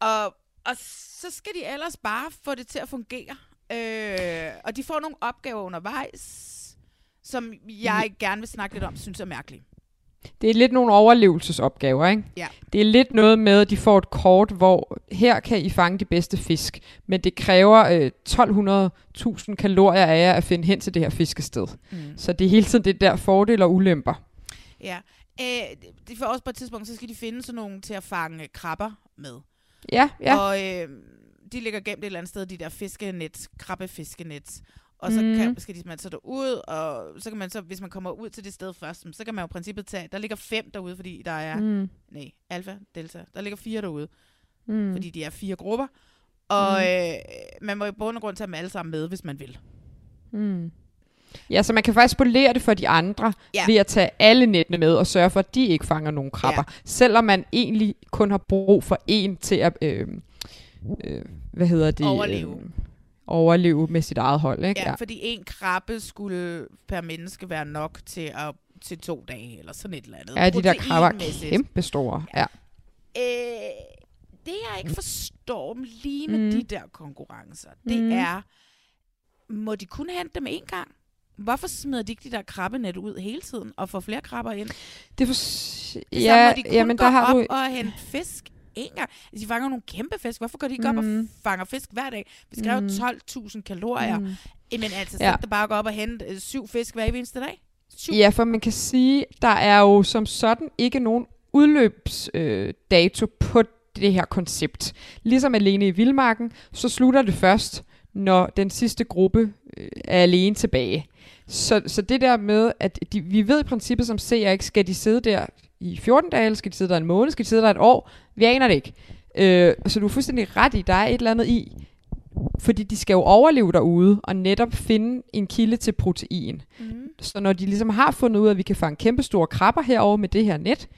Og, og så skal de ellers bare få det til at fungere. Øh, og de får nogle opgaver undervejs, som jeg gerne vil snakke lidt om, synes er mærkelige. Det er lidt nogle overlevelsesopgaver, ikke? Ja. Det er lidt noget med, at de får et kort, hvor her kan I fange de bedste fisk, men det kræver øh, 1200.000 kalorier af jer at finde hen til det her fiskested. Mm. Så det er hele tiden det der fordele og ulemper. Ja. Øh, de får også på et tidspunkt, så skal de finde sådan nogle til at fange krabber med. Ja, ja. Og øh, de ligger gemt et eller andet sted, de der fiskenet, krabbefiskenet. Og så kan, Mhm. skal de man så derud, og så kan man så, hvis man kommer ud til det sted først, så kan man jo i princippet tage, der ligger fem derude, fordi der er, Mm. nej, alfa, delta, der ligger fire derude, Mm. fordi de er fire grupper. Og Mm. øh, man må i bund og grund tage dem alle sammen med, hvis man vil. Mm. Ja, så man kan faktisk spolere det for de andre, Ja. ja. ved at tage alle nettene med og sørge for, at de ikke fanger nogen krabber. Ja. Selvom man egentlig kun har brug for en til at, øh, øh, hvad hedder det? Overleve. Øh, overleve med sit eget hold, ikke? Ja, fordi en krabbe skulle per menneske være nok til at til to dage, eller sådan et eller andet. Ja, de der krabber er Proteinmæssigt. kæmpe store. Ja. Øh, det jeg ikke forstår lige med mm. De der konkurrencer, det Mm. er, må de kun hente dem én gang? Hvorfor smider de ikke de der krabbenet ud hele tiden og får flere krabber ind? Det for... Så Ja, må de kun jamen, gå der har op du... og hente fisk én gang. De fanger nogle kæmpe fisk. Hvorfor går de ikke op og Mm. fanger fisk hver dag? Vi skrev Mm. 12.000 kalorier. Mm. Jamen altså, så Ja. der bare gå op og hente øh, syv fisk hver eneste dag? Syv. Ja, for man kan sige, der er jo som sådan ikke nogen udløbsdato øh, på det her koncept. Ligesom alene i Vildmarken, så slutter det først, når den sidste gruppe øh, er alene tilbage. Så, så det der med, at de, vi ved i princippet som seere ikke, skal de sidde der i 14 dage, skal de sidde der en måned, skal de sidde der et år? Vi aner det ikke. Øh, så du er fuldstændig ret i, der er et eller andet i, fordi de skal jo overleve derude, og netop finde en kilde til protein. Mm. Så når de ligesom har fundet ud af, at vi kan fange kæmpe store krabber herover med det her net,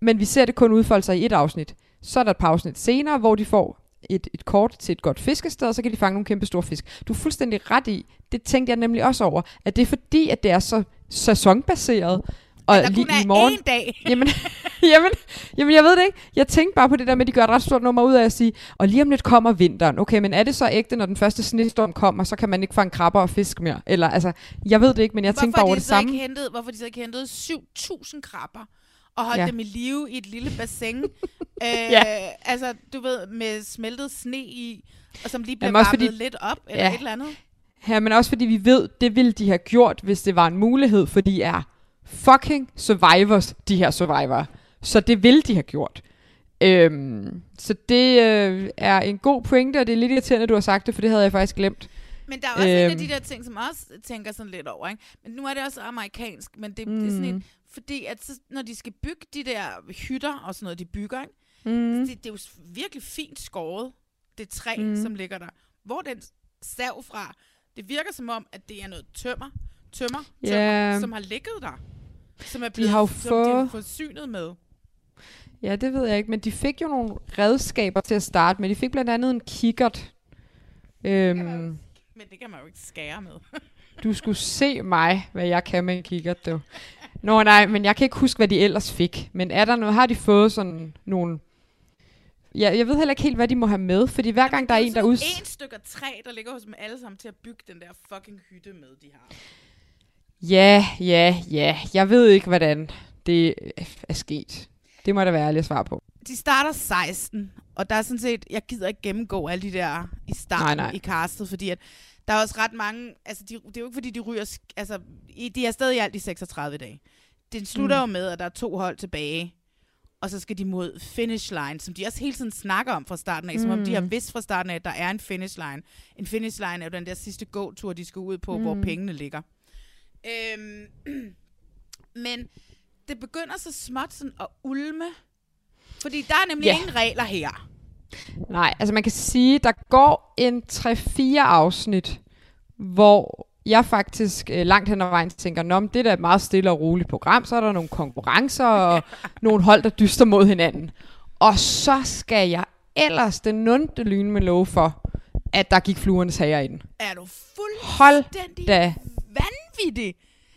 men vi ser det kun udfolde sig i et afsnit, så er der et par afsnit senere, hvor de får et, et kort til et godt fiskested, og så kan de fange nogle kæmpe store fisk. Du er fuldstændig ret i, det tænkte jeg nemlig også over, at det er fordi, at det er så sæsonbaseret, og der lige kun er i morgen, én dag. jamen, jamen, jamen, jeg ved det ikke. Jeg tænkte bare på det der med, at de gør et ret stort nummer ud af at sige, og lige om lidt kommer vinteren. Okay, men er det så ægte, når den første snestorm kommer, så kan man ikke fange krabber og fisk mere? Eller altså, jeg ved det ikke, men jeg tænkte bare over de det samme. Ikke hentet, hvorfor de så ikke hentede 7.000 krabber og holdt Ja. ja. dem i live i et lille bassin? øh, Ja. Altså, du ved, med smeltet sne i, og som lige også varmet fordi- lidt op, eller Ja. et eller andet. Ja, men også fordi vi ved, det ville de have gjort, hvis det var en mulighed, for de er fucking survivors, de her survivor. Så det ville de have gjort. Øhm, så det øh, er en god pointe, og det er lidt irriterende, at du har sagt det, for det havde jeg faktisk glemt. Men der er også øhm. en af Øhm. de der ting, som også tænker sådan lidt over, ikke? Men nu er det også amerikansk, men det, mm. det er sådan Mm. en, fordi at så, når de skal bygge de der hytter og sådan noget, de bygger, ikke? Mm. Det, det er jo virkelig fint skåret, det træ, Mm. mm. som ligger der. Hvor den sav fra? Det virker som om, at det er noget tømmer, tømmer, Ja. tømmer som har ligget der. Som er blevet har jo som de fået- forsynet med. Ja, det ved jeg ikke, men de fik jo nogle redskaber til at starte med. De fik blandt andet en kikkert. Øhm, Men det kan man jo ikke skære med. du skulle se mig, hvad jeg kan med en kikkert, du. Nå nej, men jeg kan ikke huske, hvad de ellers fik. Men er der noget, har de fået sådan nogle... Ja, jeg ved heller ikke helt, hvad de må have med, fordi hver gang der er en, der ud... En stykker træ, der ligger hos dem alle sammen til at bygge den der fucking hytte med, de har. Ja, ja, ja. Jeg ved ikke, hvordan det er sket. Det må der være ærlig at svare på. De starter 16, og der er sådan set, jeg gider ikke gennemgå alle de der i starten Nej, nej. i castet, fordi at der er også ret mange, altså de, det er jo ikke fordi, de ryger, altså de er stadig i alt i 36 dage. Det slutter Mm. mm. jo med, at der er to hold tilbage, og så skal de mod finish line, som de også hele tiden snakker om fra starten af, som om de har Mm. vidst fra starten af, at der er en finish line. En finish line er jo den der sidste gåtur, de skal ud på, mm. hvor Mm. pengene ligger. Øhm, men det begynder så småt sådan at ulme, fordi der er nemlig yeah. ingen regler her. Nej, altså man kan sige, der går en 3-4 afsnit, hvor jeg faktisk øh, langt hen ad vejen tænker, Nå, det er da et meget stille og roligt program, så er der nogle konkurrencer og nogle hold, der dyster mod hinanden. Og så skal jeg ellers den nunde lyne med lov for, at der gik fluernes hager i den. Er du Hold fuldstændig da. vanvittig?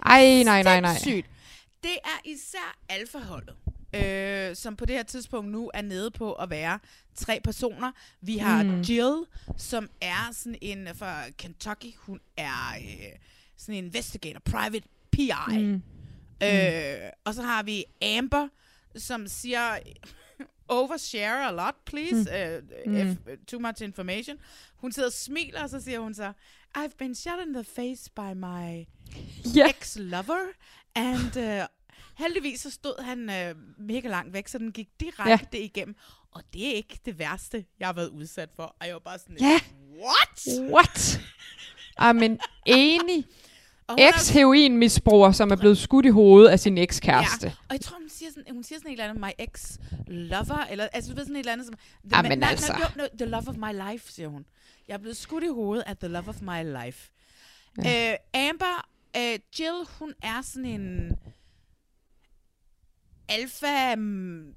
Ej, nej, nej, nej. Sindssygt. Det er især alfaholdet, øh, som på det her tidspunkt nu er nede på at være tre personer. Vi har Mm. mm. Jill, som er sådan en fra Kentucky. Hun er øh, sådan en investigator, private PI. Mm. Øh, og så har vi Amber, som siger, overshare a lot, please. Mm. Uh, Mm. if too much information. Hun sidder og smiler, og så siger hun så, I've been shot in the face by my Ja. ex-lover, and uh, heldigvis så stod han uh, mega langt væk, så den gik direkte ja. igennem. Og det er ikke det værste, jeg har været udsat for. Og jeg var bare sådan, Ja. what? What? Ej, men enig. Er- Ex-heroinmisbruger, som er blevet skudt i hovedet af sin ekskæreste. Ja, og jeg tror, hun siger sådan, hun siger sådan et eller andet, my ex-lover, eller altså, du ved sådan et eller andet, som... The Ah, ma- men nej, altså. no, no, the love of my life, siger hun. Jeg er blevet skudt i hovedet af the love of my life. Ja. Uh, Amber, uh, Jill, hun er sådan en alfa mm,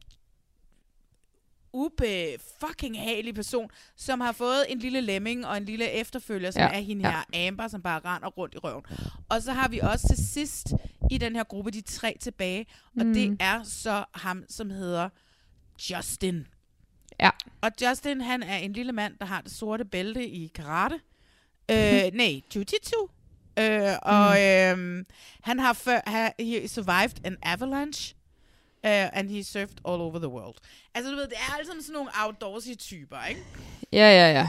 ube fucking halig person, som har fået en lille lemming og en lille efterfølger, som ja, er hende ja. her Amber, som bare render rundt i røven. Og så har vi også til sidst i den her gruppe de tre tilbage, og Mm. det er så ham, som hedder Justin. Ja. Og Justin, han er en lille mand, der har det sorte bælte i karate. Øh, nej, jiu-jitsu. Øh, og øh, han har før, ha, he survived an avalanche. Uh, and he surfed all over the world. Altså, du ved, det er altså sådan nogle outdoorsy typer, ikke? Ja, ja, ja.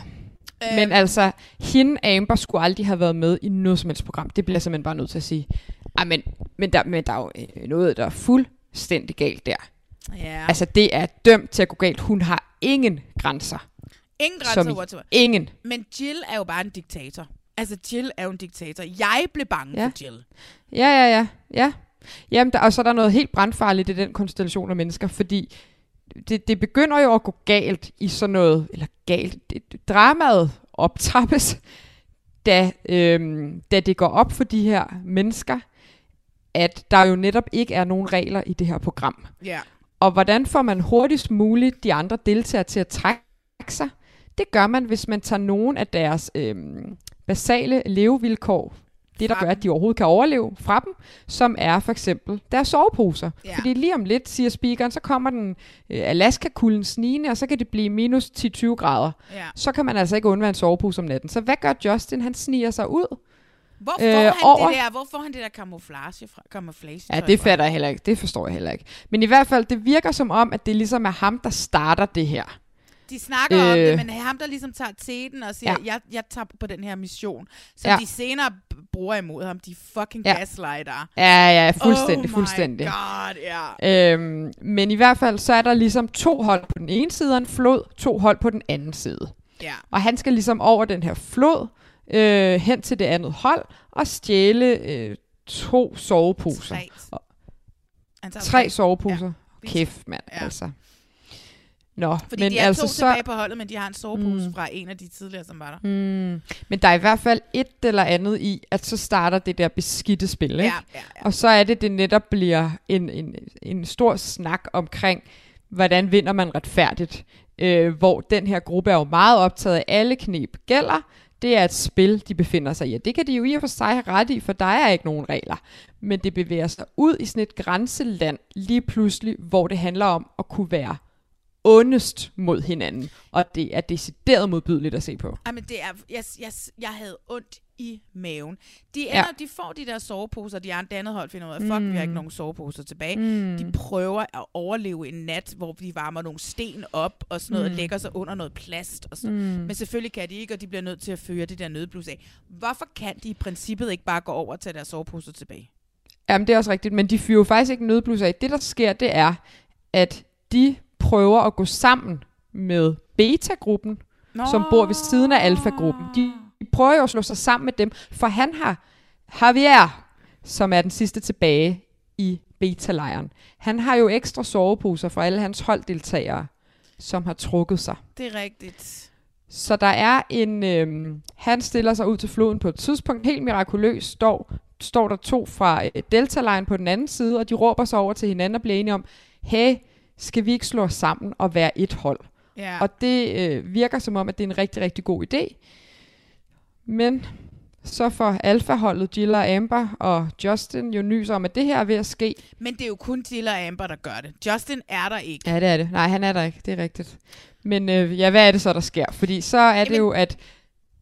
Øhm. Men altså, hende Amber skulle aldrig have været med i noget som helst program. Det bliver jeg simpelthen bare nødt til at sige. Ej, men, men, der, men der er jo øh, noget, der er fuldstændig galt der. Ja. Altså, det er dømt til at gå galt. Hun har ingen grænser. Ingen Som grænser i whatsoever. ingen. Men Jill er jo bare en diktator. Altså, Jill er jo en diktator. Jeg blev bange Ja. for Jill. Ja, ja, ja. ja. Jamen, der, og så er der noget helt brandfarligt i den konstellation af mennesker, fordi det, det begynder jo at gå galt i sådan noget, eller galt, det, dramaet optrappes, da, øhm, da det går op for de her mennesker, at der jo netop ikke er nogen regler i det her program. Ja. Og hvordan får man hurtigst muligt de andre deltagere til at trække sig? Det gør man, hvis man tager nogen af deres øhm, basale levevilkår, det der gør, at de overhovedet kan overleve fra dem, som er for eksempel deres soveposer. Ja. Fordi lige om lidt, siger speakeren, så kommer den øh, Alaska-kulden snigende, og så kan det blive minus 10-20 grader. Ja. Så kan man altså ikke undvære en sovepose om natten. Så hvad gør Justin? Han sniger sig ud. Hvor får, Øh, han over- det der, hvor får han det der camouflage fra? Camouflage Ja, det fatter jeg heller ikke. Det forstår jeg heller ikke. Men i hvert fald, det virker som om, at det ligesom er ham, der starter det her. De snakker øh, om det, Øh. men ham, der ligesom tager teten og siger, Ja. jeg, jeg tager på den her mission, som Ja. de senere bruger imod ham. De fucking Ja. ja. gaslighter. Ja, ja, fuldstændig, oh fuldstændig. god, ja. Øhm, men i hvert fald, så er der ligesom to hold på den ene side af en flod, to hold på den anden side. Ja. Og han skal ligesom over den her flod, øh, hen til det andet hold, og stjæle øh, to soveposer. Tre. Og, tager tre soveposer. Ja. Kæft, mand, Ja. altså. Nå, Fordi men de er altså to så... tilbage på holdet, men de har en sovepose Mm. fra en af de tidligere, som var der. Mm. Men der er i hvert fald et eller andet i, at så starter det der beskidte spil, ikke? Ja, ja, Og så er det, det netop bliver en, en, en stor snak omkring, hvordan vinder man retfærdigt. Øh, hvor den her gruppe er jo meget optaget af, alle knep gælder. Det er et spil, de befinder sig i. Og det kan de jo i og for sig have ret i, for der er ikke nogen regler. Men det bevæger sig ud i sådan et grænseland lige pludselig, hvor det handler om at kunne være ondest mod hinanden. Og det er decideret modbydeligt at se på. Ej, men det er, jeg, jeg, jeg havde ondt i maven. De, Ja. ender, de får de der soveposer, de andre andet hold finder ud af, fuck, mm. vi har ikke Mm. nogen soveposer tilbage. Mm. De prøver at overleve en nat, hvor de varmer nogle sten op og sådan noget, Mm. og lægger sig under noget plast og sådan Mm. Men selvfølgelig kan de ikke, og de bliver nødt til at føre det der nødblus af. Hvorfor kan de i princippet ikke bare gå over og tage deres soveposer tilbage? Jamen, det er også rigtigt, men de fyrer jo faktisk ikke nødblus af. Det, der sker, det er, at de prøver at gå sammen med beta-gruppen, Nå. som bor ved siden af alfa-gruppen. De, de prøver jo at slå sig sammen med dem, for han har Javier, som er den sidste tilbage i beta-lejren. Han har jo ekstra soveposer for alle hans holddeltagere, som har trukket sig. Det er rigtigt. Så der er en... Øhm, han stiller sig ud til floden på et tidspunkt. Helt mirakuløst står, står der to fra øh, Delta Line på den anden side, og de råber sig over til hinanden og bliver enige om, hey, skal vi ikke slå os sammen og være et hold? Ja. Og det øh, virker som om, at det er en rigtig, rigtig god idé. Men så får alfaholdet Jill og Amber og Justin jo nys om, at det her er ved at ske. Men det er jo kun Jill og Amber, der gør det. Justin er der ikke. Ja, det er det. Nej, han er der ikke. Det er rigtigt. Men øh, ja, hvad er det så, der sker? Fordi så er Jamen, det jo, at...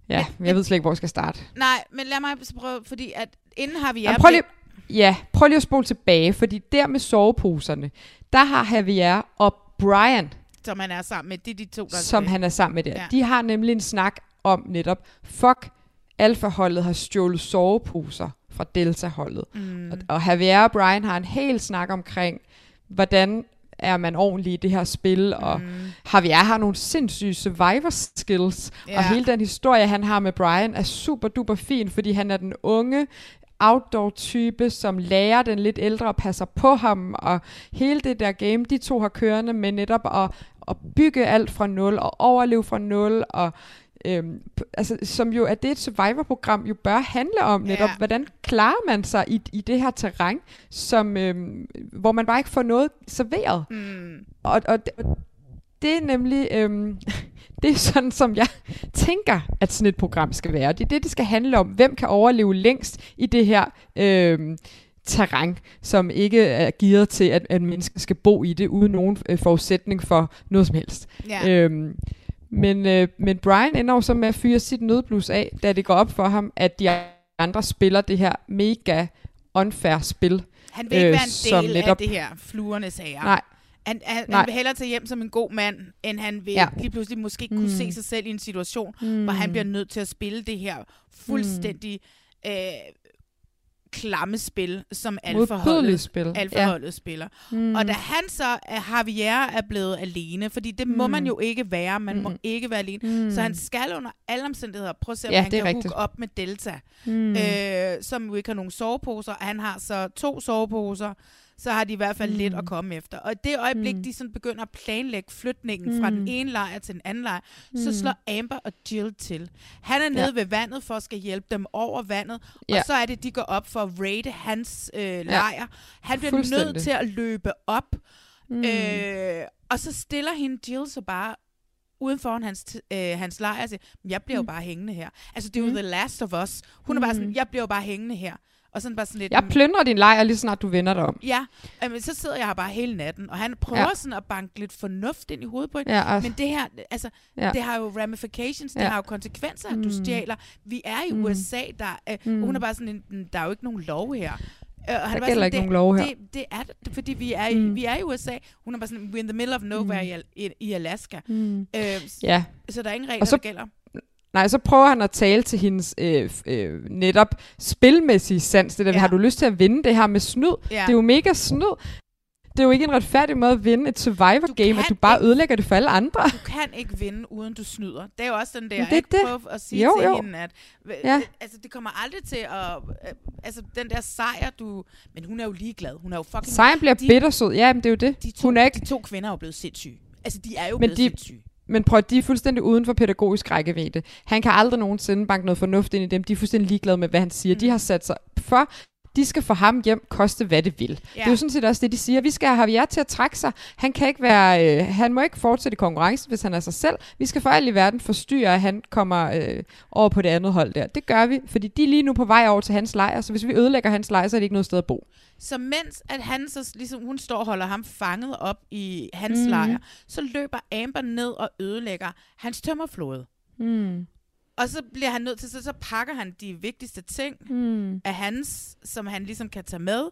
Ja, men, jeg ved slet ikke, hvor jeg skal starte. Nej, men lad mig så prøve, fordi at inden har vi... Jamen, prøv lige, ja, prøv lige at spole tilbage, fordi der med soveposerne, der har Javier og Brian, som han er sammen med, det er de to, der som han er sammen med der. Ja. De har nemlig en snak om netop, fuck, alfaholdet har stjålet soveposer fra Delta-holdet. Mm. Og, og Javier og Brian har en hel snak omkring, hvordan er man ordentlig i det her spil, og mm. Javier har nogle sindssyge survivor skills, ja. og hele den historie, han har med Brian, er super duper fin, fordi han er den unge, outdoor-type, som lærer den lidt ældre og passer på ham, og hele det der game, de to har kørende med netop at, at bygge alt fra nul, og overleve fra nul, og Øhm, altså, som jo er det et survivor-program jo bør handle om netop, ja. hvordan klarer man sig i, i det her terræn, som, øhm, hvor man bare ikke får noget serveret. Mm. Og, og, og det er nemlig, øhm, det er sådan, som jeg tænker, at sådan et program skal være. Det er det, det skal handle om. Hvem kan overleve længst i det her øhm, terræn, som ikke er gearet til, at, at mennesker skal bo i det, uden nogen øh, forudsætning for noget som helst. Ja. Øhm, men, øh, men Brian ender jo så med at fyre sit nødblus af, da det går op for ham, at de andre spiller det her mega unfair spil. Han vil ikke øh, være en del netop, af det her fluernes sager. Nej. Han, han, han vil hellere tage hjem som en god mand, end han vil ja. lige pludselig måske mm. kunne se sig selv i en situation, mm. hvor han bliver nødt til at spille det her fuldstændig mm. øh, klamme spil, som alfaholdet, spil. alfaholdet ja. spiller. Mm. Og da han så, er Javier er blevet alene, fordi det mm. må man jo ikke være, man mm. må ikke være alene, mm. så han skal under alle omstændigheder prøve at se, om ja, han kan rigtigt. op med Delta, mm. øh, som jo ikke har nogen soveposer. Han har så to soveposer, så har de i hvert fald mm. lidt at komme efter. Og det øjeblik, mm. de sådan begynder at planlægge flytningen mm. fra den mm. ene lejr til den anden lejr, mm. så slår Amber og Jill til. Han er nede ja. ved vandet for at skal hjælpe dem over vandet, ja. og så er det, de går op for at raide hans øh, lejr. Ja. Han bliver nødt til at løbe op, mm. øh, og så stiller hende Jill så bare uden foran hans, øh, hans lejr og siger, jeg bliver mm. jo bare hængende her. Altså, det er jo mm. The Last of Us. Hun mm. er bare sådan, mm. jeg bliver jo bare hængende her. Og sådan bare sådan lidt... Jeg plyndrer din lejr lige snart du vender dig om. Ja, men så sidder jeg her bare hele natten, og han prøver ja. sådan at banke lidt fornuft ind i hovedet på hende. Ja, altså. Men det her, altså, ja. det har jo ramifications, det ja. har jo konsekvenser, at mm. du stjæler. Vi er i mm. USA, der, øh, mm. hun er bare sådan, en, der er jo ikke nogen lov her. Øh, han der gælder sådan, ikke nogen lov her. Det, det er det, fordi vi er, i, mm. vi er i USA. Hun er bare sådan, we're in the middle of nowhere mm. i, i, i Alaska. Mm. Øh, ja. Så der er ingen regler, så, der gælder. Nej, så prøver han at tale til hendes øh, øh, netop spilmæssige sans. Det der, ja. har du lyst til at vinde det her med snyd? Ja. Det er jo mega snyd. Det er jo ikke en retfærdig måde at vinde et survivor game, at du bare ikke, ødelægger det for alle andre. Du kan ikke vinde, uden du snyder. Det er jo også den der, det, jeg det. prøver at sige jo, til jo. hende, at ja. altså, det kommer aldrig til at... Øh, altså, den der sejr, du... Men hun er jo ligeglad. Hun er jo fucking... Sejren bliver de, bittersød. Ja, men det er jo det. De to, hun er ikke... de to kvinder er jo blevet sindssyge. Altså, de er jo men blevet de, sindssyge. Men prøv de er fuldstændig uden for pædagogisk rækkevidde. Han kan aldrig nogensinde banke noget fornuft ind i dem. De er fuldstændig ligeglade med, hvad han siger. Mm. De har sat sig for, de skal få ham hjem, koste hvad det vil. Ja. Det er jo sådan set også det, de siger. Vi skal have Javier til at trække sig. Han kan ikke være, øh, han må ikke fortsætte i konkurrencen, hvis han er sig selv. Vi skal for alt i verden forstyrre, at han kommer øh, over på det andet hold der. Det gør vi, fordi de er lige nu på vej over til hans lejr, så hvis vi ødelægger hans lejr, så er det ikke noget sted at bo. Så mens at han så, ligesom, hun står og holder ham fanget op i hans mm. lejr, så løber Amber ned og ødelægger hans tømmerflåde. Mm. Og så bliver han nødt til, så, så pakker han de vigtigste ting mm. af hans, som han ligesom kan tage med.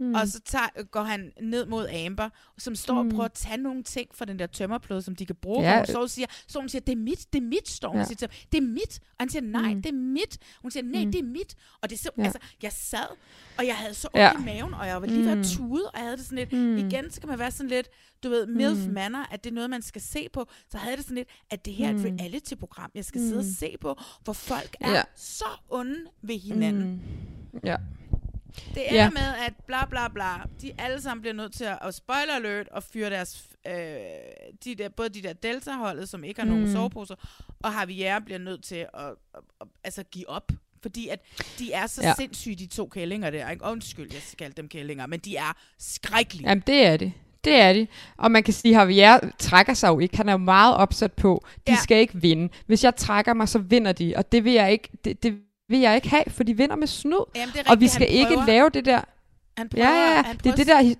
Mm. Og så tager, går han ned mod Amber, som står mm. og prøver at tage nogle ting fra den der tømmerplade, som de kan bruge. Ja. Så, hun siger, så hun siger, det er mit, det er mit, står hun ja. siger det er mit. Og han siger, nej, mm. det er mit. Hun siger, nej, mm. det er mit. Og det er så, ja. altså, jeg sad, og jeg havde så ondt ja. i maven, og jeg var lige ved at mm. tude, og jeg havde det sådan lidt, mm. igen, så kan man være sådan lidt, du ved, MILF mm. manner, at det er noget, man skal se på. Så havde det sådan lidt, at det her er et mm. reality-program, jeg skal mm. sidde og mm. se på, hvor folk er ja. så onde ved hinanden. Mm. Ja. Det ender Ja. med, at bla bla bla, de alle sammen bliver nødt til at, og spoiler alert, og fyre deres, øh, de der, både de der Delta-holdet, som ikke har nogen Mm. soveposer, og Javier bliver nødt til at, at, at altså give op. Fordi at de er så Ja. sindssyge, de to kællinger der. Ikke? Undskyld, jeg skal dem kællinger, men de er skrækkelige. Jamen, det er det. Det er de. Og man kan sige, at Javier trækker sig jo ikke. Han er jo meget opsat på, de. Ja. skal ikke vinde. Hvis jeg trækker mig, så vinder de. Og det vil jeg ikke, det, det vil jeg ikke have, for de vinder med snyd. Jamen, det er og vi rigtigt, skal han ikke prøver- lave det der. Han prøver, ja, ja, ja. Han Det prøver er det der...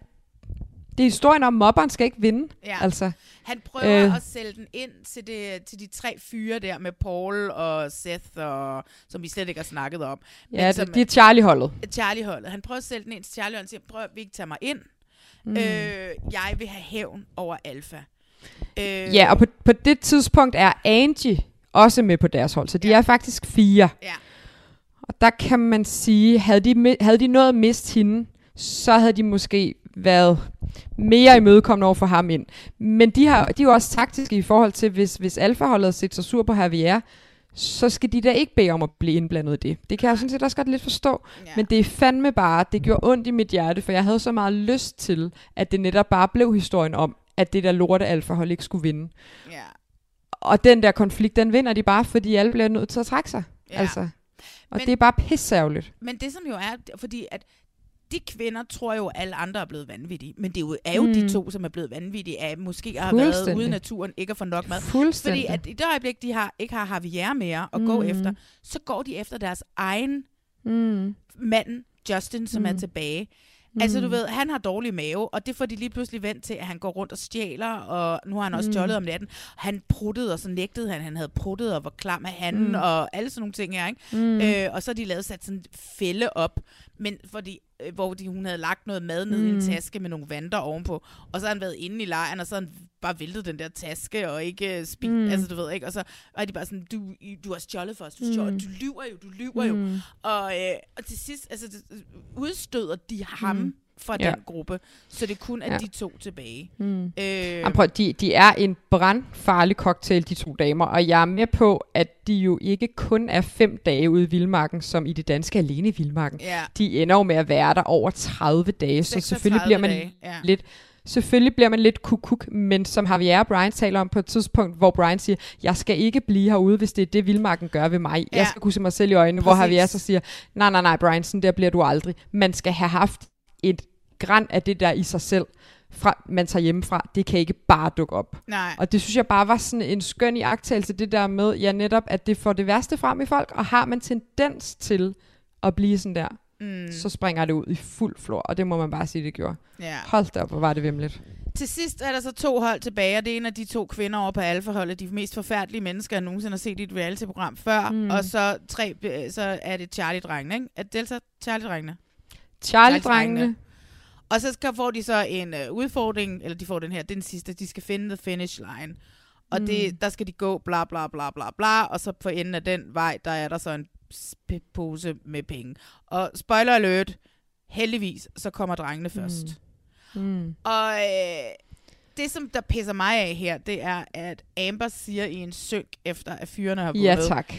Det er historien om, mobberen skal ikke vinde. Ja. Altså, Han prøver Øh. at sælge den ind til, det, til de tre fyre der med Paul og Seth, og, som vi slet ikke har snakket om. ja, som, det, det er Charlie-holdet. Charlie-holdet. Han prøver at sælge den ind til Charlie, og siger, prøv at vi ikke tage mig ind. Mm. Øh, jeg vil have hævn over Alfa. Øh, Ja, og på, på det tidspunkt er Angie også med på deres hold, så de ja. er faktisk fire. Ja. Og der kan man sige, havde de, havde de nået at miste hende, så havde de måske været mere imødekommende over for ham ind. Men de, har, de er jo også taktiske i forhold til, hvis, hvis alfaholdet har set sig sur på Javier, så skal de da ikke bede om at blive indblandet i det. Det kan jeg sådan set også godt lidt forstå. Ja. Men det er fandme bare, det gjorde ondt i mit hjerte, for jeg havde så meget lyst til, at det netop bare blev historien om, at det der lorte alfahold ikke skulle vinde. Ja. Og den der konflikt, den vinder de bare, fordi alle bliver nødt til at trække sig. Ja. Altså. Og Men- det er bare pissærgerligt. Men det som jo er, fordi at de kvinder tror jo, at alle andre er blevet vanvittige. Men det er jo, er jo Mm. de to, som er blevet vanvittige af, måske har været ude i naturen, ikke at få nok mad. Fordi at i det øjeblik, de har, ikke har Javier mere at Mm. gå efter, så går de efter deres egen Mm. mand, Justin, som mm. er tilbage. Mm. Altså, du Mm. ved, han har dårlig mave, og det får de lige pludselig vendt til, at han går rundt og stjæler, og nu har han også Mm. stjålet om natten. Han pruttede, og så nægtede han, han havde pruttet, og var klar med handen, Mm. og alle sådan nogle ting her, ikke? Mm. Øh, og så har de lavet sat sådan en fælde op, men fordi, hvor de, hun havde lagt noget mad ned mm. i en Mm. taske med nogle vanter ovenpå, og så har han været inde i lejren, og så har han bare væltet den der taske, og ikke spist, Mm. altså du ved ikke, og så er de bare sådan, du, du har stjålet for os, du, stjålet, Mm. du lyver jo, du lyver jo. Mm. Og, øh, og til sidst, altså, det, udstøder de ham Mm. Fra Ja. den gruppe, så det kun er Ja. de to tilbage. Mm. Øh, Jamen, prøv, de, de er en brandfarlig cocktail, de to damer, og jeg er med på, at de jo ikke kun er fem dage ude i Vildmarken, som i det danske alene i Vildmarken. Ja. De ender jo med at være der over 30 dage, så 36 selvfølgelig bliver man dage, ja. lidt... Selvfølgelig bliver man lidt kukuk, men som Javier og Brian taler om på et tidspunkt, hvor Brian siger, jeg skal ikke blive herude, hvis det er det, Vildmarken gør ved mig. Jeg Ja. skal kunne se mig selv i øjnene, hvor Præcis. Javier så siger, nej, nej, nej, Brian, sådan der bliver du aldrig. Man skal have haft et græn af det der i sig selv, fra, man tager hjemmefra. Det kan ikke bare dukke op. Nej. Og det synes jeg bare var sådan en skøn iagttagelse, det der med, ja netop, at det får det værste frem i folk, og har man tendens til at blive sådan der, Mm. så springer det ud i fuld flor, og det må man bare sige, det gjorde. Ja. Hold da op, hvor var det vimligt. Til sidst er der så to hold tilbage, og det er en af de to kvinder over på alfaholdet, de mest forfærdelige mennesker, jeg nogensinde har set i et reality-program før. Mm. Mm. Og så, tre, øh, så er det Charlie-drengene, ikke? Er det Delta Charlie-drengene? Charlie-drengene. Og så skal, får de så en øh, udfordring, eller de får den her, er den sidste, de skal finde the finish line. Og Mm. det, der skal de gå bla bla bla bla bla, og så på enden af den vej, der er der så en pose med penge. Og spoiler alert, heldigvis, så kommer drengene først. Mm. Og øh, det, som der pisser mig af her, det er, at Amber siger i en synk efter, at fyrene har Ja, vundet. tak.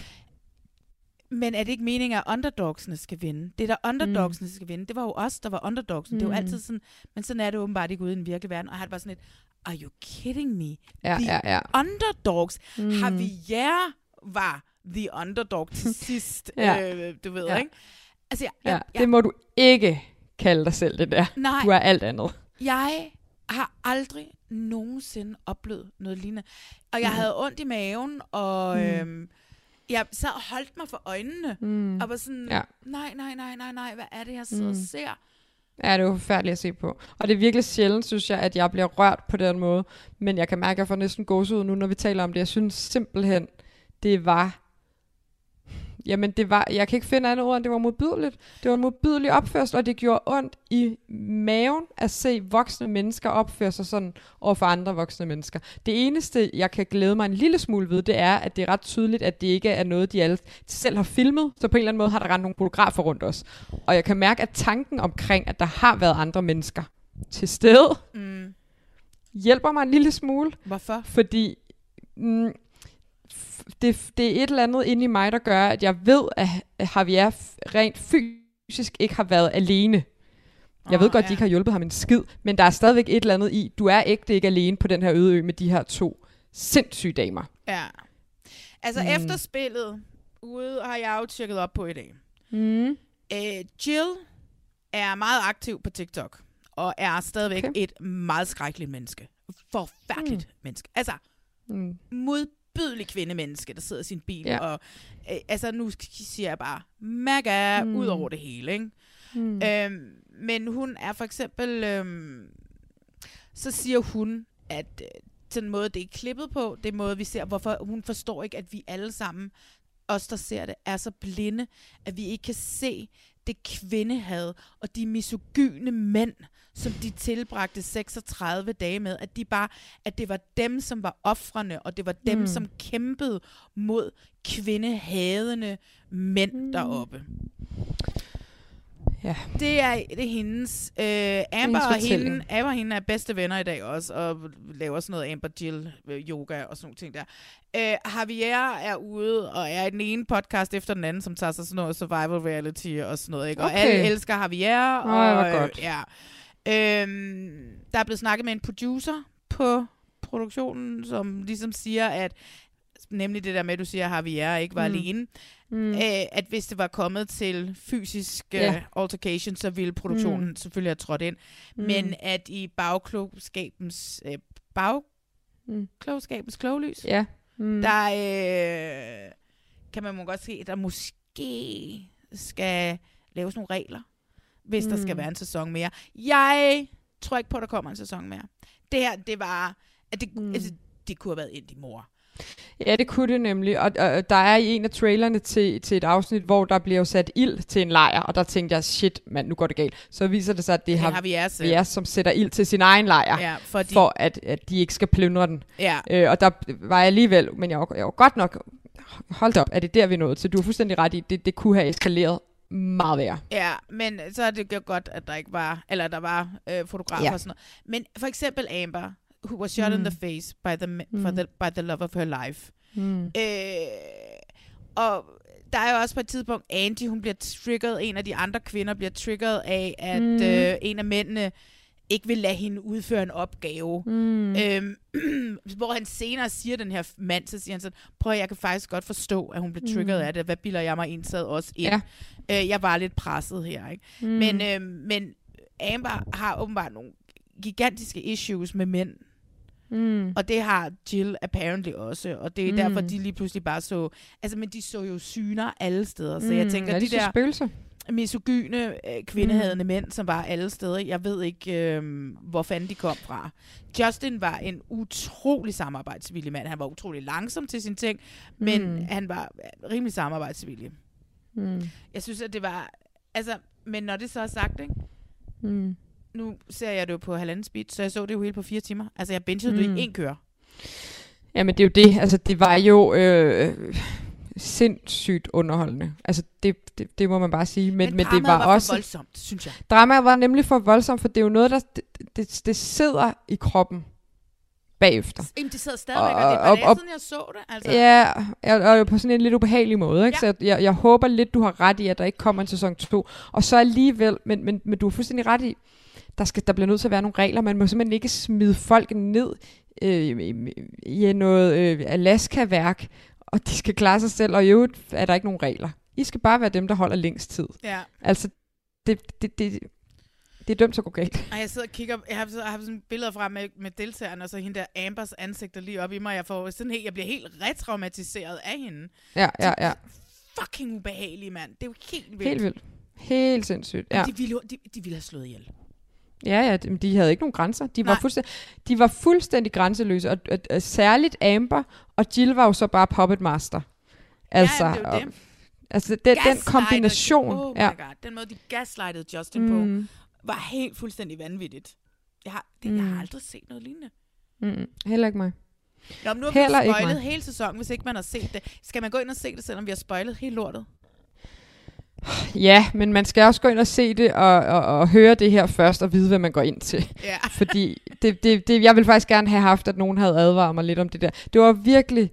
Men er det ikke meningen, at underdogsene skal vinde? Det er der underdogsene mm. skal vinde. Det var jo os, der var underdogsene. Mm. Det er jo Mm. altid sådan, men sådan er det åbenbart ikke ude i den virkelige verden. Og jeg har det bare sådan lidt, are you kidding me? Ja, the ja, ja. underdogs. Mm. Javier var the underdog til sidst. Ja. øh, du ved, Ja. ikke? Altså, jeg, Ja, jeg, det må du ikke kalde dig selv, det der. Nej. Du er alt andet. Jeg har aldrig nogensinde oplevet noget lignende. Og jeg Mm. havde ondt i maven, og Mm. øhm, jeg sad og holdt mig for øjnene. Mm. Og var sådan, Ja. nej, nej, nej, nej, nej, hvad er det, jeg sidder Mm. og ser? Ja, det er jo forfærdeligt at se på. Og det er virkelig sjældent, synes jeg, at jeg bliver rørt på den måde. Men jeg kan mærke, at jeg får næsten gåsehud nu, når vi taler om det. Jeg synes simpelthen, det var... Jamen, det var... Jeg kan ikke finde andet ord, end det var modbydeligt. Det var en modbydelig opførsel, og det gjorde ondt i maven at se voksne mennesker opføre sig sådan over for andre voksne mennesker. Det eneste, jeg kan glæde mig en lille smule ved, det er, at det er ret tydeligt, at det ikke er noget, de alle selv har filmet. Så på en eller anden måde har der rendt nogle fotografer rundt os. Og jeg kan mærke, at tanken omkring, at der har været andre mennesker til stede, Mm. hjælper mig en lille smule. Hvorfor? Fordi mm, det, det er et eller andet inde i mig, der gør, at jeg ved, at Javier rent fysisk ikke har været alene. Jeg ved Åh, godt, ja. de ikke har hjulpet ham en skid, men der er stadigvæk et eller andet i, du er ægte ikke alene på den her øde ø med de her to sindssyge damer. Ja. Altså Mm. efter spillet ude har jeg jo tjekket op på i dag. Mm. Øh, Jill er meget aktiv på TikTok, og er stadigvæk Okay. et meget skrækkeligt menneske. Forfærdeligt mm. menneske. Altså, Mm. Modbydelig kvindemenneske, der sidder i sin bil, Ja. og øh, altså nu siger jeg bare, mega Mm. mm. ud over det hele, ikke? Mm. Øhm, men hun er for eksempel, øhm, så siger hun, at øh, den måde, det er klippet på, det er måde, vi ser, hvorfor hun forstår ikke, at vi alle sammen, os der ser det, er så blinde, at vi ikke kan se det kvindehad og de misogyne mænd, som de tilbragte 36 dage med, at de bare, at det var dem, som var ofrene, og det var dem, Mm. mm. som kæmpede mod kvindehadende mænd mm. deroppe. Ja. Det er, det er hendes. Øh, Amber Hendes og hende, Amber og hende er bedste venner i dag også, og laver sådan noget Amber Jill øh, yoga og sådan nogle ting der. Øh, Javier er ude og er i den ene podcast efter den anden, som tager sig sådan noget survival reality og sådan noget. Ikke? Og Okay. alle elsker Javier. Og, øh, godt. Ja. Øhm, der er blevet snakket med en producer på produktionen, som ligesom siger, at nemlig det der med, at du siger, at Javier ikke var Mm. mm. alene, Mm. mm. øh, at hvis det var kommet til fysisk Ja. ja. altercation, så ville produktionen Mm. mm. selvfølgelig have trådt ind. Mm. Mm. Men at i bagklogskabens, øh, bagklogskabens kloglys, Ja. Mm. der øh, kan man må godt se, at der måske skal laves nogle regler, hvis mm. der skal Mm. være en sæson mere. Jeg tror ikke på, at der kommer en sæson mere. Det her, det var, at det, mm. altså, det kunne have været ind i mor. Ja, det kunne det nemlig. Og, og der er i en af trailerne til, til et afsnit, hvor der bliver jo sat ild til en lejr, og der tænkte jeg, shit, mand, nu går det galt. Så viser det sig, at det, Det har har Javier selv. Javier, som sætter ild til sin egen lejr, Ja, fordi- for at, at de ikke skal plyndre den. Ja. Øh, og der var jeg alligevel, men jeg var, jeg var godt nok, hold op, er det der, vi er nået til? Du har fuldstændig ret i, det, det kunne have eskaleret meget værre. Ja, men så er det jo godt, at der ikke var, eller der var øh, fotografer Ja. og sådan noget. Men for eksempel Amber, who was shot mm. in Mm. the face by the, mm. Mm. for the, by the love of her life. Mm. Øh, og der er jo også på et tidspunkt, Angie, hun bliver triggeret, en af de andre kvinder bliver triggeret af, at Mm. mm. øh, en af mændene ikke vil lade hende udføre en opgave. Mm. Øhm, hvor han senere siger den her mand, så siger han sådan, prøv at jeg kan faktisk godt forstå, at hun blev triggeret Mm. af det. Hvad bilder jeg mig ind sad også ind? Ja. Øh, jeg var lidt presset her, ikke? Mm. Men, øh, men Amber har åbenbart nogle gigantiske issues med mænd. Mm. Og det har Jill apparently også. Og det er Mm. derfor, de lige pludselig bare så... Altså, men de så jo syner alle steder. Så jeg Mm. tænker, Ja, de de der spøgelser. misogyne, øh, kvindehadende mm. mænd, som var alle steder. Jeg ved ikke, øh, hvor fanden de kom fra. Justin var en utrolig samarbejdsvillig mand. Han var utrolig langsom til sin ting, men Mm. han var rimelig samarbejdsvillig. Mm. Jeg synes, at det var... Altså, men når det så er sagt, ikke? Mm. Nu ser jeg det jo på halvanden speed, så jeg så det jo hele på fire timer. Altså, jeg bingede mm. det Mm. i en køre. Jamen det er jo det, altså det var jo øh, sindssygt underholdende. Altså det, det, det må man bare sige. Men, Men men, det var, var også... voldsomt, synes jeg. Dramaet var nemlig for voldsomt, for det er jo noget, der det, det, det sidder i kroppen bagefter. Jamen, det sidder stadigvæk, og, og det er bare jeg så det. Altså. Ja, og, og på sådan en lidt ubehagelig måde. Ikke? Ja. Så jeg, jeg håber lidt, du har ret i, at der ikke kommer en sæson 2. Og så alligevel, men, men, men du har fuldstændig ret i, der, skal, der bliver nødt til at være nogle regler. Man må simpelthen ikke smide folk ned øh, i, noget øh, Alaska-værk, og de skal klare sig selv, og i øvrigt er der ikke nogen regler. I skal bare være dem, der holder længst tid. Ja. Altså, det, det, det, det er dømt til at gå galt. Og jeg sidder og kigger, jeg har, jeg har sådan billeder frem med, med deltagerne, og så hende der Ambers ansigt er lige op i mig. Jeg, får sådan helt, jeg bliver helt retraumatiseret af hende. Ja, ja, ja. Fucking ubehagelige, mand. Det er jo helt vildt. Helt vildt. Helt sindssygt. Ja. De, ville, de, de ville have slået ihjel. Ja, ja, de, de havde ikke nogen grænser. De var, fuldstændig, de var fuldstændig grænseløse, og, og, og særligt Amber, og Jill var jo så bare puppet master. Altså, ja, det og, altså den, den kombination. Oh ja. god, den måde, de gaslightede Justin mm. Mm. på, var helt fuldstændig vanvittigt. Jeg har, det, jeg Mm. har aldrig set noget lignende. Mm, heller ikke mig. Nå, men nu har Heller vi ikke spoilet hele sæsonen, hvis ikke man har set det. Skal man gå ind og se det, selvom vi har spoilet hele lortet? Ja, men man skal også gå ind og se det og, og, og høre det her først og vide, hvad man går ind til. Ja. Fordi det, det, det, jeg ville faktisk gerne have haft, at nogen havde advaret mig lidt om det der. Det var virkelig...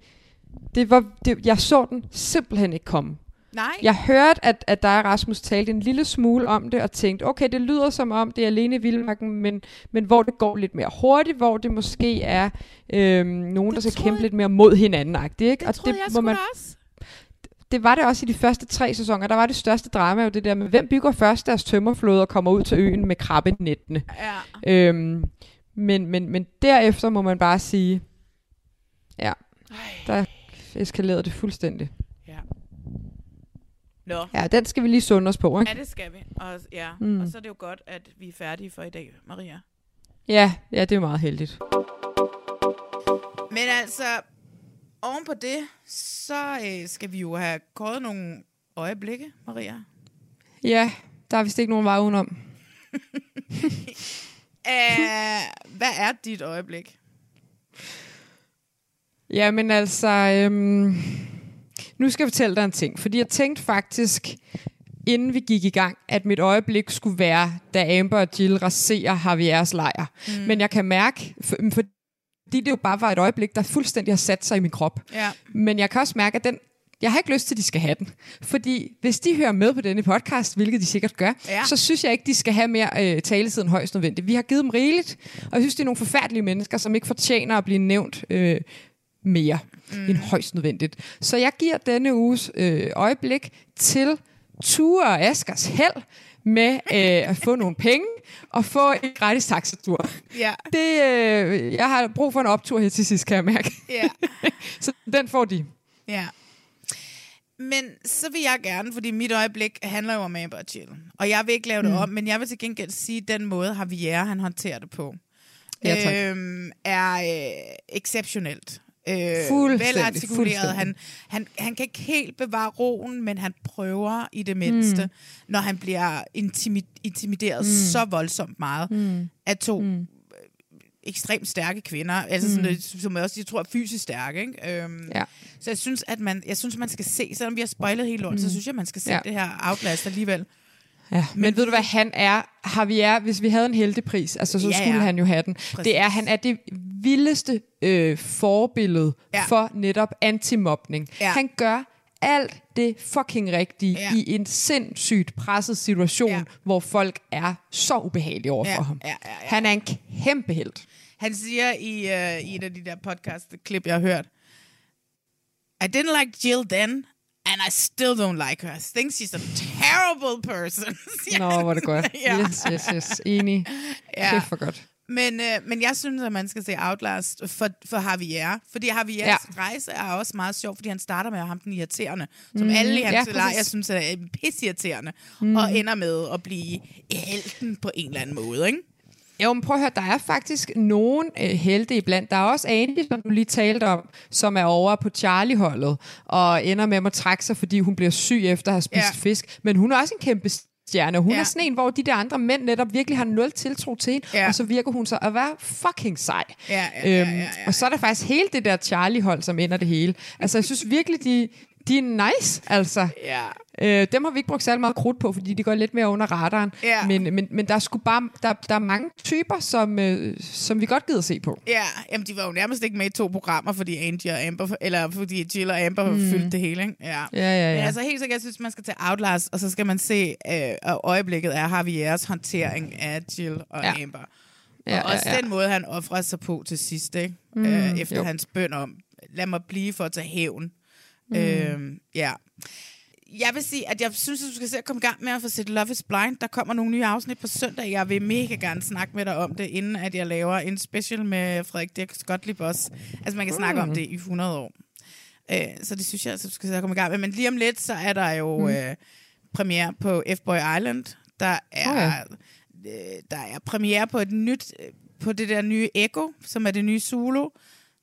Det var, det, jeg så den simpelthen ikke komme. Nej. Jeg hørte, at, at dig og Rasmus talte en lille smule om det, og tænkte, okay, det lyder som om, det er alene i Vildmarken, men, men hvor det går lidt mere hurtigt, hvor det måske er øhm, nogen, der skal kæmpe lidt mere mod hinanden. Ikke? Det og troede det jeg må man, også. Det var det også i de første tre sæsoner. Der var det største drama jo det der med, hvem bygger først deres tømmerflåde og kommer ud til øen med krabbenettene. Ja. Øhm, men, men, men derefter må man bare sige, ja, der eskalerede det fuldstændig. Ja. Nå. Ja, den skal vi lige sunde os på, ikke? Ja, det skal vi. Og, ja. Mm. Mm. og så er det jo godt, at vi er færdige for i dag, Maria. Ja, ja, det er jo meget heldigt. Men altså, oven på det, så øh, skal vi jo have kåret nogle øjeblikke, Maria. Ja, der er vist ikke nogen vej udenom. Æh, hvad er dit øjeblik? Jamen altså, øhm, nu skal jeg fortælle dig en ting. Fordi jeg tænkte faktisk, inden vi gik i gang, at mit øjeblik skulle være, da Amber og Jill raserer Javier's lejr. Mm. Men jeg kan mærke, for, fordi det jo bare var et øjeblik, der fuldstændig har sat sig i min krop. Ja. Men jeg kan også mærke, at den, jeg har ikke lyst til, at de skal have den. Fordi hvis de hører med på denne podcast, hvilket de sikkert gør, Ja. så synes jeg ikke, de skal have mere øh, taletid end højst nødvendigt. Vi har givet dem rigeligt, og jeg synes, det er nogle forfærdelige mennesker, som ikke fortjener at blive nævnt øh, mere mm. end højst nødvendigt. Så jeg giver denne uges øh, øjeblik til Ture og Askers held med øh, at få nogle penge og få en gratis taxatur. Ja. Det, øh, jeg har brug for en optur her til sidst, kan jeg mærke. Ja. Så den får de. Ja. Men så vil jeg gerne, fordi mit øjeblik handler jo om Amber og Jill. Og jeg vil ikke lave det Mm. om, men jeg vil til gengæld sige, at den måde, Javier han håndterer det på, Ja, tak. øhm, er øh, exceptionelt. Øh, velartikuleret. Han, han, han kan ikke helt bevare roen, men han prøver i det mindste, Mm. når han bliver intimi- intimideret Mm. så voldsomt meget Mm. af to Mm. ekstremt stærke kvinder, altså sådan, noget, som jeg også jeg tror er fysisk stærke. Ikke? Øhm, Ja. Så jeg synes, at man, jeg synes, man skal se, selvom vi har spoilet helt lort, mm. så Mm. synes jeg, man skal se ja. det her Outlast alligevel. Ja, men, men ved du hvad han er? Javier, hvis vi havde en heldepris, altså så Ja, ja, skulle ja. han jo have den. Præcis. Det er, han er det vildeste øh, forbillede Ja. ja. for netop antimobning. Ja. Han gør alt det fucking rigtige Ja. ja. i en sindssygt presset situation, Ja. ja. hvor folk er så ubehagelige over Ja, for ham. ja, ja, ja. Han er en kæmpe held. Han siger i, uh, i et af de der podcast-klip, jeg har hørt, I didn't like Jill then, and I still don't like her. I think she's a terrible person. siger Nå, hvor er det godt. ja. Yes, yes, yes. Enig. Ja. Kæft for godt. Men, øh, men jeg synes, at man skal se Outlast for, for Javier. Fordi Javiers ja. Rejse er også meget sjov, fordi han starter med at ham den irriterende, som Mhm, alle i hans ja, lejr præcis. synes er pissirriterende, mm. og ender med at blive helten på en eller anden måde, ikke? Jo, men prøv at høre, der er faktisk nogen øh, helte iblandt. Der er også Andy, som du lige talte om, som er over på Charlie-holdet, og ender med at trække sig, fordi hun bliver syg efter at have spist Ja. ja. fisk. Men hun er også en kæmpe stjerne. Hun Ja. ja. er sådan en, hvor de der andre mænd netop virkelig har nul tiltro til hende, Ja. og så virker hun så at være fucking sej. Ja, ja, ja, Øhm, ja, ja. Og så er der faktisk hele det der Charlie-hold, som ender det hele. Altså, jeg synes virkelig, de, de er nice, altså. Ja. Øh, dem har vi ikke brugt særlig meget krudt på, fordi de går lidt mere under radaren. Ja. Men, men, men der er sgu bare der, der er mange typer, som, øh, som vi godt gider se på. Ja, jamen de var jo nærmest ikke med i to programmer, fordi Angie og Amber, eller fordi Jill og Amber mm. fyldte det hele, ikke? Ja. Ja, ja, ja. Men altså helt sikkert, jeg synes, man skal tage Outlast, og så skal man se, øh, og øjeblikket er Javiers håndtering af Jill og Ja. Amber. Ja, og også ja, ja. den måde, han offrer sig på til sidst, ikke? Mm, øh, efter jo. hans bøn om, lad mig blive for at tage hævn. Mm. Øh, ja. Jeg vil sige, at jeg synes, at du skal se at komme i gang med at få set Love is Blind. Der kommer nogle nye afsnit på søndag. Jeg vil mega gerne snakke med dig om det, inden at jeg laver en special med Frederik Dirk Gottlieb også. Altså, man kan mm. snakke om det i 100 år. Øh, så det synes jeg, at du skal se at komme i gang med. Men lige om lidt, så er der jo mm. øh, premiere på F-Boy Island. Der er, ja. øh, der er premiere på et nyt, øh, på det der nye Echo, som er det nye Zulu.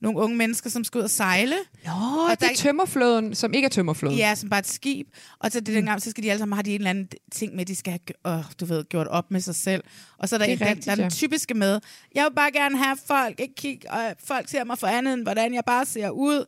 Nogle unge mennesker, som skal ud og sejle. Nå, Og det der er tømmerflåden, som ikke er tømmerflåden. Ja, som bare et skib. Og så det Mm. dengang, så skal de alle sammen have de en eller anden ting med, de skal have, øh, du ved, gjort op med sig selv. Og så er der, Det er en, rigtigt, der er den typiske med, jeg vil bare gerne have folk, ikke kig, og folk ser mig for andet, end hvordan jeg bare ser ud,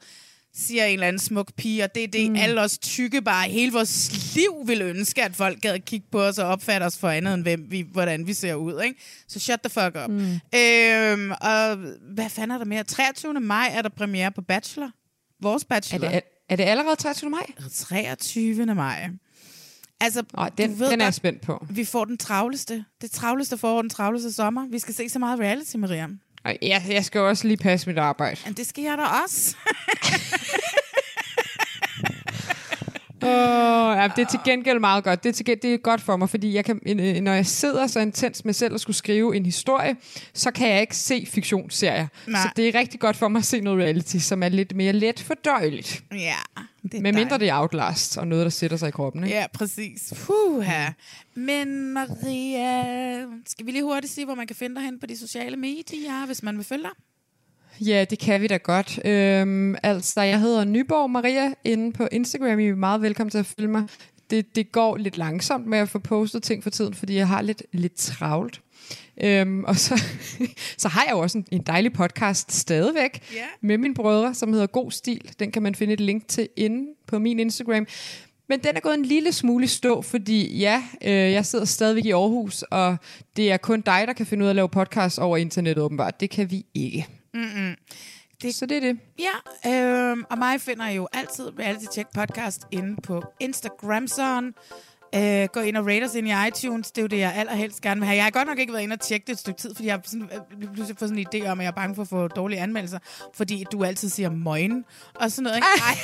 siger en eller anden smuk pige, og det er det, mm. alle os tykke bare hele vores liv vil ønske, at folk gad kigge på os og opfatte os for andet, end hvem vi, hvordan vi ser ud. Ikke? Så shut the fuck up. Mm. Øhm, og hvad fanden er der mere? 23. maj er der premiere på Bachelor. Vores Er Bachelor. det, er, Er det allerede 23. maj? 23. maj. Altså, Ej, den, du ved den er jeg spændt på. Vi får den travleste. Det travleste forår, den travleste sommer. Vi skal se så meget reality, Maria. Jeg, jeg skal også lige passe mit arbejde. Men det skal jeg da også. Oh, ja, det er til gengæld meget godt. Det er, til gengæld, det er godt for mig, fordi jeg kan, øh, når jeg sidder så intens med selv at skulle skrive en historie, så kan jeg ikke se fiktionsserier. Nej. Så det er rigtig godt for mig at se noget reality, som er lidt mere let fordøjeligt. Ja, det er Med mindre det er Outlast og noget, der sætter sig i kroppen. Ikke? Ja, præcis. Puha. Men Maria, skal vi lige hurtigt sige, hvor man kan finde dig hen på de sociale medier, hvis man vil følge dig? Ja, det kan vi da godt. Øhm, altså, jeg hedder Nyborg Maria inde på Instagram. I er meget velkommen til at følge mig. Det, det går lidt langsomt med at få postet ting for tiden, fordi jeg har lidt, lidt travlt. Øhm, og så, så har jeg jo også en, en dejlig podcast stadigvæk Ja. med mine brødre, som hedder God Stil. Den kan man finde et link til inde på min Instagram. Men den er gået en lille smule i stå, fordi ja, øh, jeg sidder stadigvæk i Aarhus, og det er kun dig, der kan finde ud af at lave podcast over internettet åbenbart. Det kan vi ikke. Mm-mm. Det, så det er det. Ja, øhm, og mig finder I jo altid Reality Check podcast inde på Instagram sådan. Øh, gå ind og rate os ind i iTunes. Det er jo det, jeg allerhelst gerne vil have. Jeg har godt nok ikke været inde og tjekke det et stykke tid, fordi jeg har sådan, øh, pludselig fået sådan en idé om, at jeg er bange for at få dårlige anmeldelser, fordi du altid siger møgen og sådan noget. Ikke? Ej,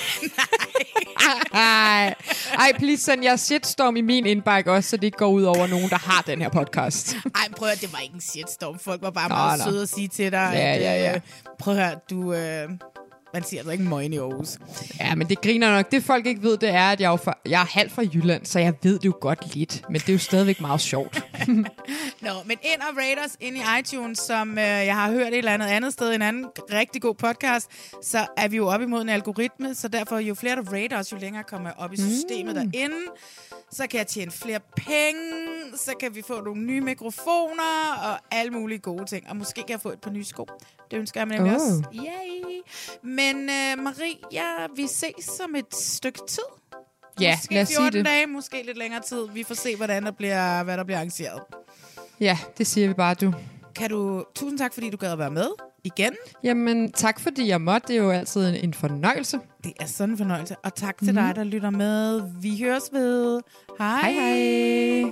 Ej, ej, please send jer shitstorm i min indbakke også, så det ikke går ud over nogen, der har den her podcast. Ej, prøv at det var ikke en shitstorm. Folk var bare Nå, meget nå. søde at sige til dig. Ja, at, ja, ja. Øh, prøv at høre, du... Øh, man siger altså ikke møgen i Aarhus. Ja, men det griner nok. Det folk ikke ved, det er, at jeg er, fra, jeg er halvt fra Jylland, så jeg ved det jo godt lidt. Men det er jo stadigvæk meget sjovt. Nå, men ind og rate os ind i iTunes, som øh, jeg har hørt et eller andet andet sted, en anden rigtig god podcast, så er vi jo op imod en algoritme, så derfor jo flere der rater os, jo længere kommer jeg op i systemet mm. derinde. Så kan jeg tjene flere penge, så kan vi få nogle nye mikrofoner og alle mulige gode ting. Og måske kan jeg få et par nye sko. Det ønsker jeg mig nemlig Oh. også. Yay! Men øh, Marie, ja, vi ses om et stykke tid. Ja, måske lad os sige 14 det. dage, måske lidt længere tid. Vi får se, hvordan der bliver, hvad der bliver arrangeret. Ja, det siger vi bare, du. Kan du... Tusind tak, fordi du gad at være med igen. Jamen, tak fordi jeg måtte. Det er jo altid en, en fornøjelse. Det er sådan en fornøjelse. Og tak til dig, der lytter med. Vi høres ved. Hej. Hej, hej.